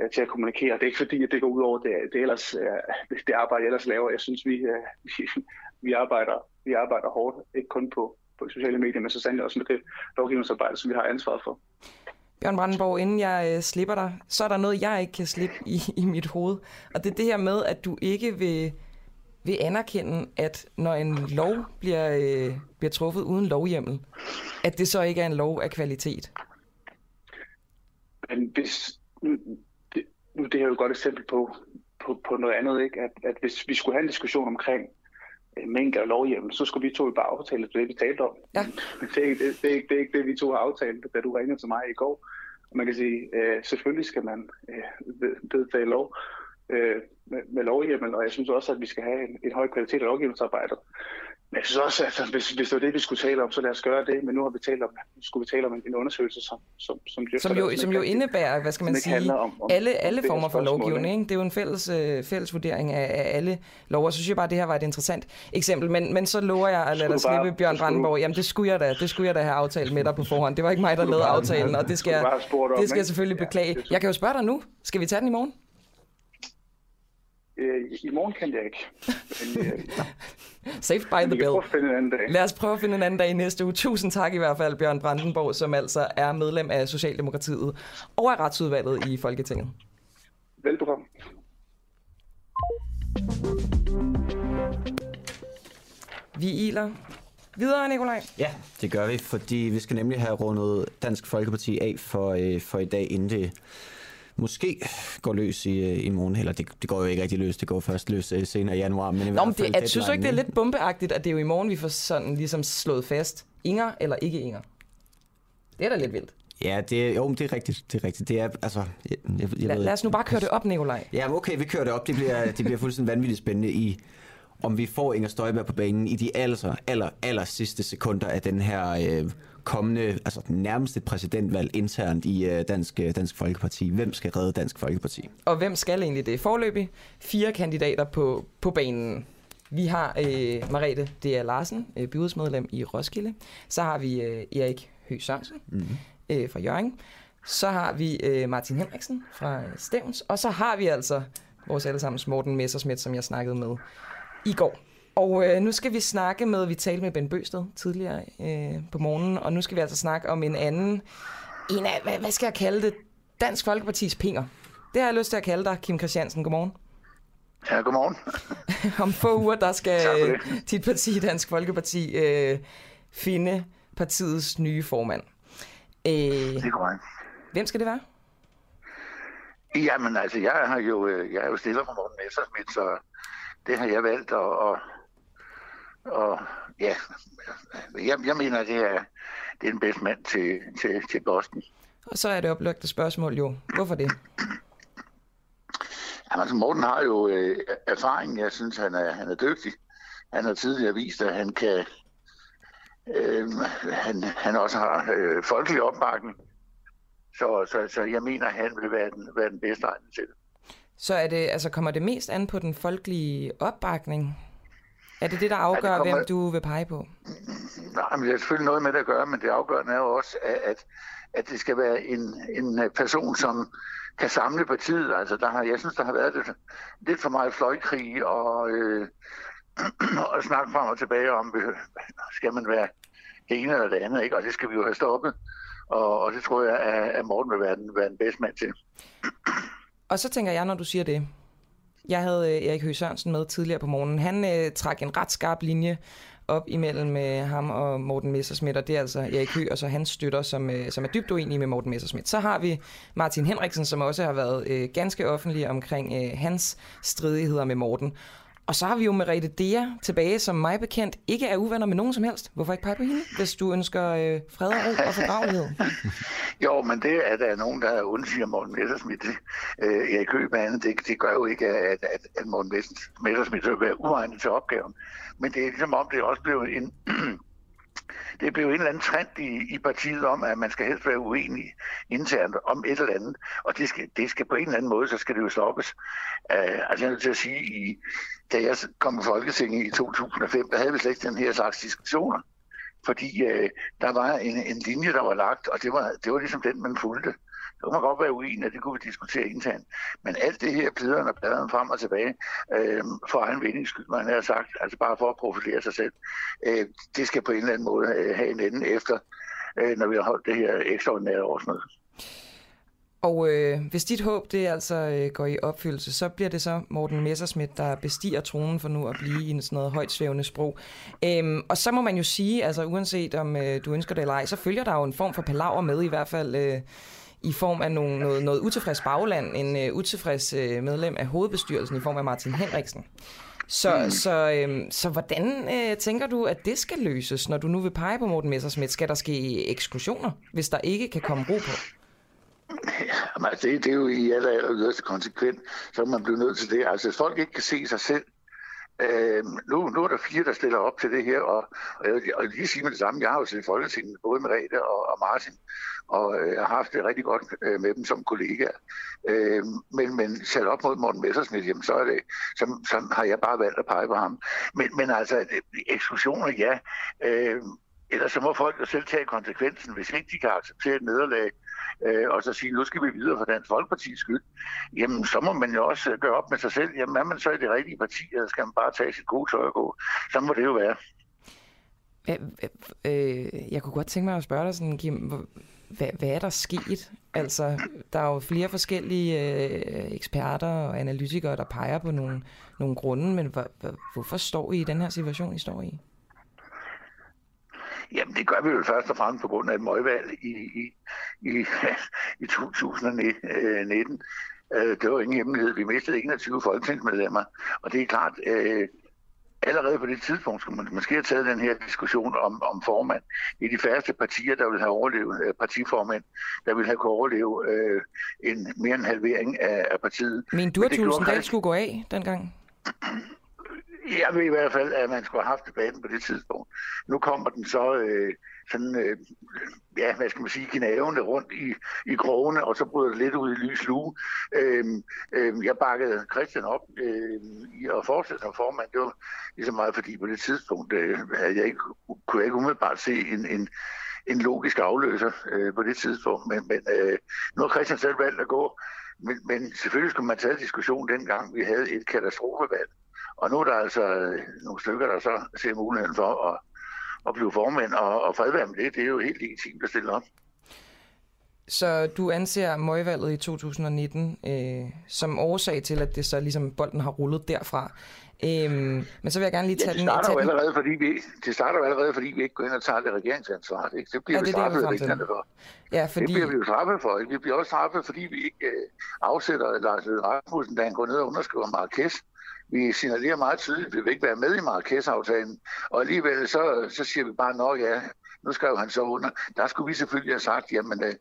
øh, til at kommunikere. Det er ikke fordi, at det går ud over det, det, ellers, øh, det arbejde, jeg ellers laver. Jeg synes, vi, vi, øh, *laughs* vi, arbejder, vi arbejder hårdt, ikke kun på, på sociale medier, men så sandelig også med det lovgivningsarbejde, som vi har ansvaret for. Bjørn Brandenborg, inden jeg øh, slipper dig, så er der noget, jeg ikke kan slippe i, i mit hoved. Og det er det her med, at du ikke vil, vil anerkende, at når en lov bliver, øh, bliver truffet uden lovhjemmel, at det så ikke er en lov af kvalitet. Men hvis, det, nu det er jo et godt eksempel på, på, på noget andet, ikke? At, at hvis vi skulle have en diskussion omkring øh, mængde af lovhjemmel, så skulle vi to jo bare aftale det, vi talte om. Ja. *laughs* Men det er, ikke, det, det, er ikke, det er ikke det, vi to har aftalt, da du ringede til mig i går. Man kan sige, øh, selvfølgelig skal man øh, vedtage lov øh, med, med lovhjemmel, og jeg synes også, at vi skal have en, en høj kvalitet af lovgivningsarbejdet. Men jeg synes også, at hvis, hvis det var det, vi skulle tale om, så lad os gøre det. Men nu har vi talt om, skulle vi tale om en, en undersøgelse, som, som, som, som jo, som jo indebærer, hvad skal man sige, om, om alle, alle former for lovgivning. Ikke? Det er jo en fælles, øh, fælles vurdering af, af alle lov. Og så synes jeg bare, at det her var et interessant eksempel. Men, men så lover jeg at lade dig slippe, Bjørn Brandenborg. Jamen det skulle jeg da, det skulle jeg da have aftalt med dig på forhånd. Det var ikke mig, der lavede aftalen, og det skal, jeg, det skal jeg selvfølgelig beklage. Jeg kan jo spørge dig nu. Skal vi tage den i morgen? Øh, I morgen kan jeg ikke. Men, øh, *laughs* Saved by the bill. Lad os prøve at finde en anden dag i næste uge. Tusind tak i hvert fald, Bjørn Brandenborg, som altså er medlem af Socialdemokratiet og af retsudvalget i Folketinget. Velbekomme. Vi iler videre, Nikolaj. Ja, det gør vi, fordi vi skal nemlig have rundet Dansk Folkeparti af for, øh, for i dag, inden det måske går løs i, øh, i morgen. Eller det, det går jo ikke rigtig løs, det går først løs øh, senere i januar. Men i Nå, men det, jeg synes ikke, det er lidt bombeagtigt, at det er jo i morgen, vi får sådan ligesom slået fast. Inger eller ikke Inger? Det er da lidt vildt. Ja, det er, jo, det er rigtigt. Det er rigtigt. Det er, altså, jeg, jeg, jeg lad, ved, lad os nu bare køre det op, Nikolaj. Ja, okay, vi kører det op. Det bliver, det bliver fuldstændig vanvittigt spændende i, om vi får Inger Støjberg på banen i de aller, aller, aller sidste sekunder af den her øh, kommende, altså nærmest et præsidentvalg internt i uh, Dansk, uh, Dansk Folkeparti. Hvem skal redde Dansk Folkeparti? Og hvem skal egentlig det? Forløbig fire kandidater på, på banen. Vi har øh, Marete D.A. Larsen, øh, byrådsmedlem i Roskilde. Så har vi øh, Erik Høgh Sørensen mm-hmm. øh, fra Jørgen. Så har vi øh, Martin Henriksen fra Stævns. Og så har vi altså vores allesammens Morten Messersmith, som jeg snakkede med i går. Og øh, nu skal vi snakke med, vi talte med Ben Bøsted tidligere øh, på morgenen, og nu skal vi altså snakke om en anden, en af, hvad, hvad skal jeg kalde det, Dansk Folkepartis pinger. Det har jeg lyst til at kalde dig, Kim Christiansen. Godmorgen. Ja, godmorgen. *laughs* om få uger, der skal dit parti, Dansk Folkeparti, øh, finde partiets nye formand. Øh, det er korrekt. Hvem skal det være? Jamen altså, jeg har jo, øh, jeg er jo stiller for Morten Messersmith, så det har jeg valgt at, at, og ja, jeg, jeg mener, det er, det er den bedste mand til, til, til Boston. Og så er det oplagte spørgsmål jo. Hvorfor det? Jamen, altså Morten har jo øh, erfaring. Jeg synes, han er, han er dygtig. Han har tidligere vist, at han kan... Øh, han, han også har øh, folkelig opbakning. Så, så, så jeg mener, han vil være den, være den bedste egnet til det. Så er det, altså, kommer det mest an på den folkelige opbakning? Er det det, der afgør, ja, kommer... hvem du vil pege på? Nej, men det er selvfølgelig noget med det at gøre, men det afgørende er jo også, at, at det skal være en, en person, som kan samle partiet. Altså, der har, jeg synes, der har været lidt, lidt for meget fløjkrig og, øh, *clears throat* og snak frem og tilbage om, skal man være det ene eller det andet, ikke? og det skal vi jo have stoppet. Og, og det tror jeg, at Morten vil være den, være den bedste mand til. *clears throat* Og så tænker jeg, når du siger det, jeg havde øh, Erik Høgh Sørensen med tidligere på morgenen. Han øh, trak en ret skarp linje op imellem øh, ham og Morten Messersmith, og det er altså Erik Høgh og så hans støtter, som, øh, som er dybt uenige med Morten Messersmith. Så har vi Martin Henriksen, som også har været øh, ganske offentlig omkring øh, hans stridigheder med Morten. Og så har vi jo Merete Dea tilbage, som mig bekendt ikke er uvenner med nogen som helst. Hvorfor ikke pege på hende, hvis du ønsker øh, fred og ro og fordragelighed? *laughs* jo, men det er der nogen, der undsiger Morten Messersmith. Øh, Erik Høgh det, det gør jo ikke, at, at, at Morten Messersmith vil være uegnet til opgaven. Men det er ligesom om, det også blev en *clears throat* det blev en eller anden trend i, i partiet om, at man skal helst være uenig internt om et eller andet. Og det skal, det skal på en eller anden måde, så skal det jo stoppes. Uh, altså jeg er nødt til at sige, i, da jeg kom i Folketinget i 2005, der havde vi slet ikke den her slags diskussioner. Fordi uh, der var en, en linje, der var lagt, og det var, det var ligesom den, man fulgte. Så kan man godt være uenig, at det kunne vi diskutere internt. Men alt det her pladeren og pladeren frem og tilbage, øh, for egen vindings skyld, man har sagt, altså bare for at profilere sig selv, øh, det skal på en eller anden måde øh, have en ende efter, øh, når vi har holdt det her ekstraordinære årsmøde. Og øh, hvis dit håb det altså øh, går i opfyldelse, så bliver det så Morten Messersmith, der bestiger tronen for nu at blive i en sådan noget højt svævende sprog. Øhm, og så må man jo sige, altså uanset om øh, du ønsker det eller ej, så følger der jo en form for palaver med i hvert fald... Øh, i form af nogle, noget, noget utilfreds bagland, en uh, utilfreds uh, medlem af hovedbestyrelsen i form af Martin Henriksen. Så, mm. så, øhm, så hvordan øh, tænker du, at det skal løses, når du nu vil pege på Morten Messersmith? Skal der ske eksklusioner, hvis der ikke kan komme ro på? Jamen, altså, det, det er jo i aller, aller konsekvent, så man blive nødt til det. Altså, hvis folk ikke kan se sig selv, øh, nu, nu er der fire, der stiller op til det her, og, og jeg, og lige sige med det samme, jeg har jo siddet i Folketinget både med Rete og, og Martin, og øh, jeg har haft det rigtig godt øh, med dem som kollegaer. Øh, men, men sat op mod Morten Messersmith, jamen, så, er det, så, så har jeg bare valgt at pege på ham. Men, men altså, øh, eksklusioner, ja. Øh, ellers så må folk jo selv tage konsekvensen, hvis ikke de kan acceptere et nederlag, øh, og så sige, nu skal vi videre for Dansk Folkeparti's skyld, jamen så må man jo også øh, gøre op med sig selv, jamen er man så i det rigtige parti, eller skal man bare tage sit gode tøj og gå? Så må det jo være. Øh, jeg kunne godt tænke mig at spørge dig sådan, Kim, hvad, hvad er der sket? Altså, der er jo flere forskellige øh, eksperter og analytikere, der peger på nogle, nogle grunde, men hvor, hvorfor står I i den her situation, I står i? Jamen, det gør vi jo først og fremmest på grund af et møgvalg i, i, i, i 2019. Øh, det var ingen hemmelighed. Vi mistede 21 folketingsmedlemmer, og det er klart, øh, allerede på det tidspunkt skulle man måske have taget den her diskussion om, om formand. Er de færreste partier, der vil have overlevet, øh, partiformand, der vil have kunne overleve øh, en, mere end halvering af, af partiet. Men du, at Tulsendal skulle gå af dengang? *clears throat* Jeg ved i hvert fald, at man skulle have haft debatten på det tidspunkt. Nu kommer den så øh, sådan, øh, ja, hvad skal man sige, gnavende rundt i, i krogene, og så bryder det lidt ud i lys lue. Øh, øh, jeg bakkede Christian op øh, i at fortsætte som formand. Det var ligesom meget, fordi på det tidspunkt øh, havde jeg ikke, kunne jeg ikke umiddelbart se en, en, en logisk afløser øh, på det tidspunkt. Men, men øh, nu har Christian selv valgt at gå. Men, men selvfølgelig skulle man tage diskussion dengang, vi havde et katastrofevalg. Og nu er der altså øh, nogle stykker, der så ser muligheden for at, at blive formand, og, og fred med det. Det er jo helt legitimt at stille op. Så du anser møgvalget i 2019 øh, som årsag til, at det så ligesom bolden har rullet derfra. Øhm, men så vil jeg gerne lige tage ja, det starter den... Jo allerede, fordi vi, det starter jo allerede, fordi vi ikke går ind og tager det regeringsansvar. Ikke? Det bliver ja, det vi straffet det, for. Ja, fordi... Det bliver vi jo straffet for. Ikke? Vi bliver også straffet, fordi vi ikke øh, afsætter Lars Løkke Rasmussen, da han går ned og underskriver Marrakesh. Vi signalerer meget tydeligt, at vi vil ikke være med i Marrakesh-aftalen. Og alligevel så, så siger vi bare, at ja, nu skrev han så under. Der skulle vi selvfølgelig have sagt, jamen øh,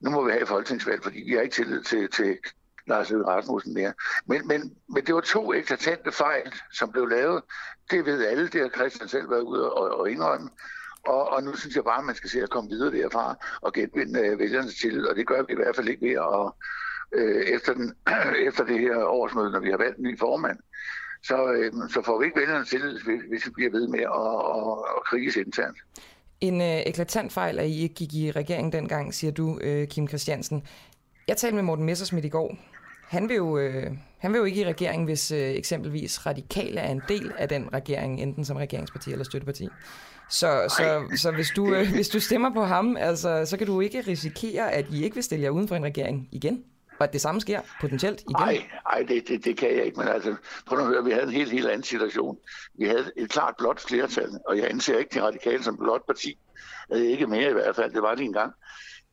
nu må vi have folketingsvalg, fordi vi har ikke tillid til, til Lars Løkke Rasmussen mere. Men, men, men det var to eklatante fejl, som blev lavet. Det ved alle, det har Christian selv været ude og, og indrømme. Og, og nu synes jeg bare, at man skal se at komme videre derfra og genvinde øh, vælgernes tillid, og det gør vi i hvert fald ikke ved at, øh, efter, den, *clears throat* efter det her årsmøde, når vi har valgt en ny formand, så, øh, så får vi ikke vælgerne tillid, hvis vi bliver ved med at, at, at kriges internt. En øh, eklatant fejl, at I ikke gik i regeringen dengang, siger du, øh, Kim Christiansen. Jeg talte med Morten Messersmith i går. Han vil jo, øh, han vil jo ikke i regeringen, hvis øh, eksempelvis radikale er en del af den regering, enten som regeringsparti eller støtteparti. Så, så, så hvis, du, øh, hvis du stemmer på ham, altså, så kan du ikke risikere, at I ikke vil stille jer uden for en regering igen? Og at det samme sker potentielt igen? Nej, nej det, det, det kan jeg ikke. Men altså, prøv at høre, vi havde en helt, helt anden situation. Vi havde et klart blot flertal, og jeg anser ikke de radikale som blot parti. Ikke mere i hvert fald, det var det engang.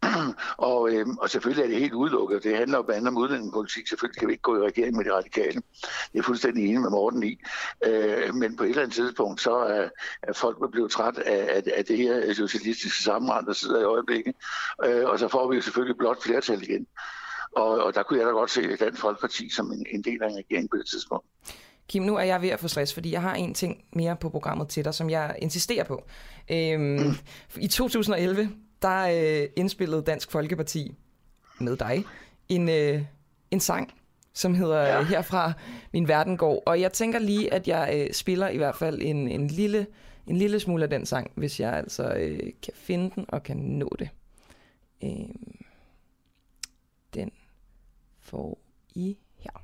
*clears throat* og, øhm, og selvfølgelig er det helt udelukket. Det handler jo blandt andet om udlændingepolitik. Selvfølgelig kan vi ikke gå i regering med de radikale. Det er fuldstændig enig med Morten i. Øh, men på et eller andet tidspunkt, så er, er folk blevet træt af, af, af det her socialistiske sammenrend, der sidder i øjeblikket. Øh, og så får vi jo selvfølgelig blot flertal igen. Og, og der kunne jeg da godt se Dansk Folkeparti som en, en del af en regering på det tidspunkt. Kim, nu er jeg ved at få stress, fordi jeg har en ting mere på programmet til dig, som jeg insisterer på. Øhm, mm. I 2011, der øh, indspillede Dansk Folkeparti med dig en, øh, en sang, som hedder ja. Herfra Min Verden går. Og jeg tænker lige, at jeg øh, spiller i hvert fald en, en, lille, en lille smule af den sang, hvis jeg altså øh, kan finde den og kan nå det. Øh, den får I her.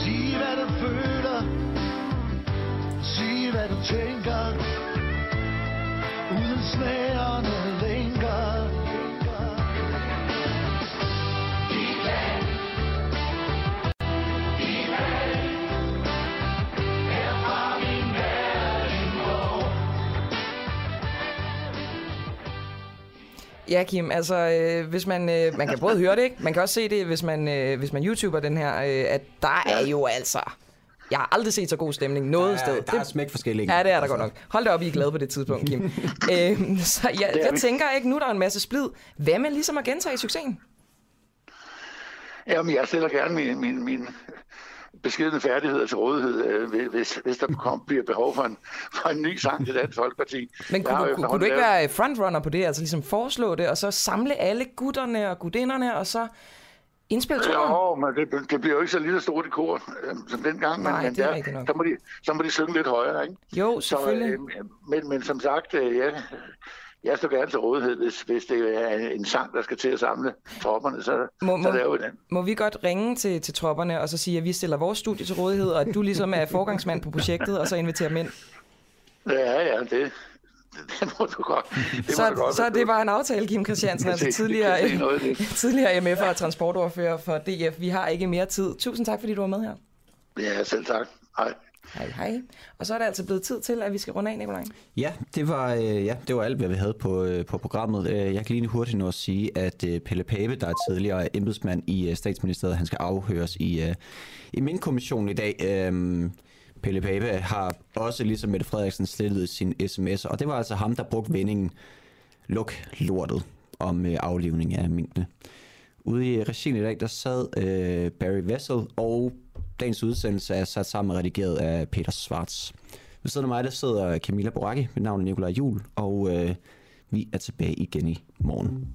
Sig hvad du føler Sig hvad du tænker Uden snærende Ja, Kim, altså øh, hvis man, øh, man kan både høre det, ikke? man kan også se det, hvis man, øh, hvis man YouTuber den her, øh, at der er jo altså... Jeg har aldrig set så god stemning noget der er, sted. Der er smæk forskellige. Ja, det er der godt nok. Hold da op, I er glade på det tidspunkt, Kim. *laughs* øhm, så jeg, jeg tænker ikke, nu der er en masse splid. Hvad med ligesom at gentage succesen? Jamen, jeg stiller gerne min, min, min beskidende færdigheder til rådighed, øh, hvis, hvis der kom, bliver behov for en, for en ny sang til Dansk Folkeparti. Men kunne, du, kunne, kunne du ikke være frontrunner på det, altså ligesom foreslå det, og så samle alle gutterne og gudinderne, og så indspille turen? Jo, men det, det bliver jo ikke så lille stort i kor, øh, som dengang, Nej, men, er der, så, må de, så må de synge lidt højere, ikke? Jo, selvfølgelig. Så, øh, men, men som sagt, øh, ja, jeg står gerne til rådighed, hvis, hvis det er en sang, der skal til at samle tropperne, så, Må, så laver vi den. må vi godt ringe til, til tropperne, og så sige, at vi stiller vores studie til rådighed, og at du ligesom er forgangsmand på projektet, og så inviterer dem ind? Ja, ja, det, det må du godt. Det så, må du godt. så det var en aftale, Kim Christiansen, altså tidligere, er noget, *laughs* tidligere MF'er og transportordfører for DF. Vi har ikke mere tid. Tusind tak, fordi du var med her. Ja, selv tak. Hej. Hej, hej. Og så er det altså blevet tid til, at vi skal runde af, Nikolaj. Ja, det var, øh, ja, det var alt, hvad vi havde på, øh, på programmet. Øh, jeg kan lige hurtigt nå at sige, at øh, Pelle Pape, der er tidligere embedsmand i øh, statsministeriet, han skal afhøres i, øh, i min kommission i dag. Øhm, Pelle Pape har også, ligesom Mette Frederiksen, slettet sin sms, og det var altså ham, der brugte vendingen luk lortet om øh, aflivning af minkene. Ude i regien i dag, der sad øh, Barry Vessel, og dagens udsendelse er sat sammen og redigeret af Peter Svarts. Ved siden af mig, der sidder Camilla Boracchi, mit navn er Nikolaj Jul, og øh, vi er tilbage igen i morgen.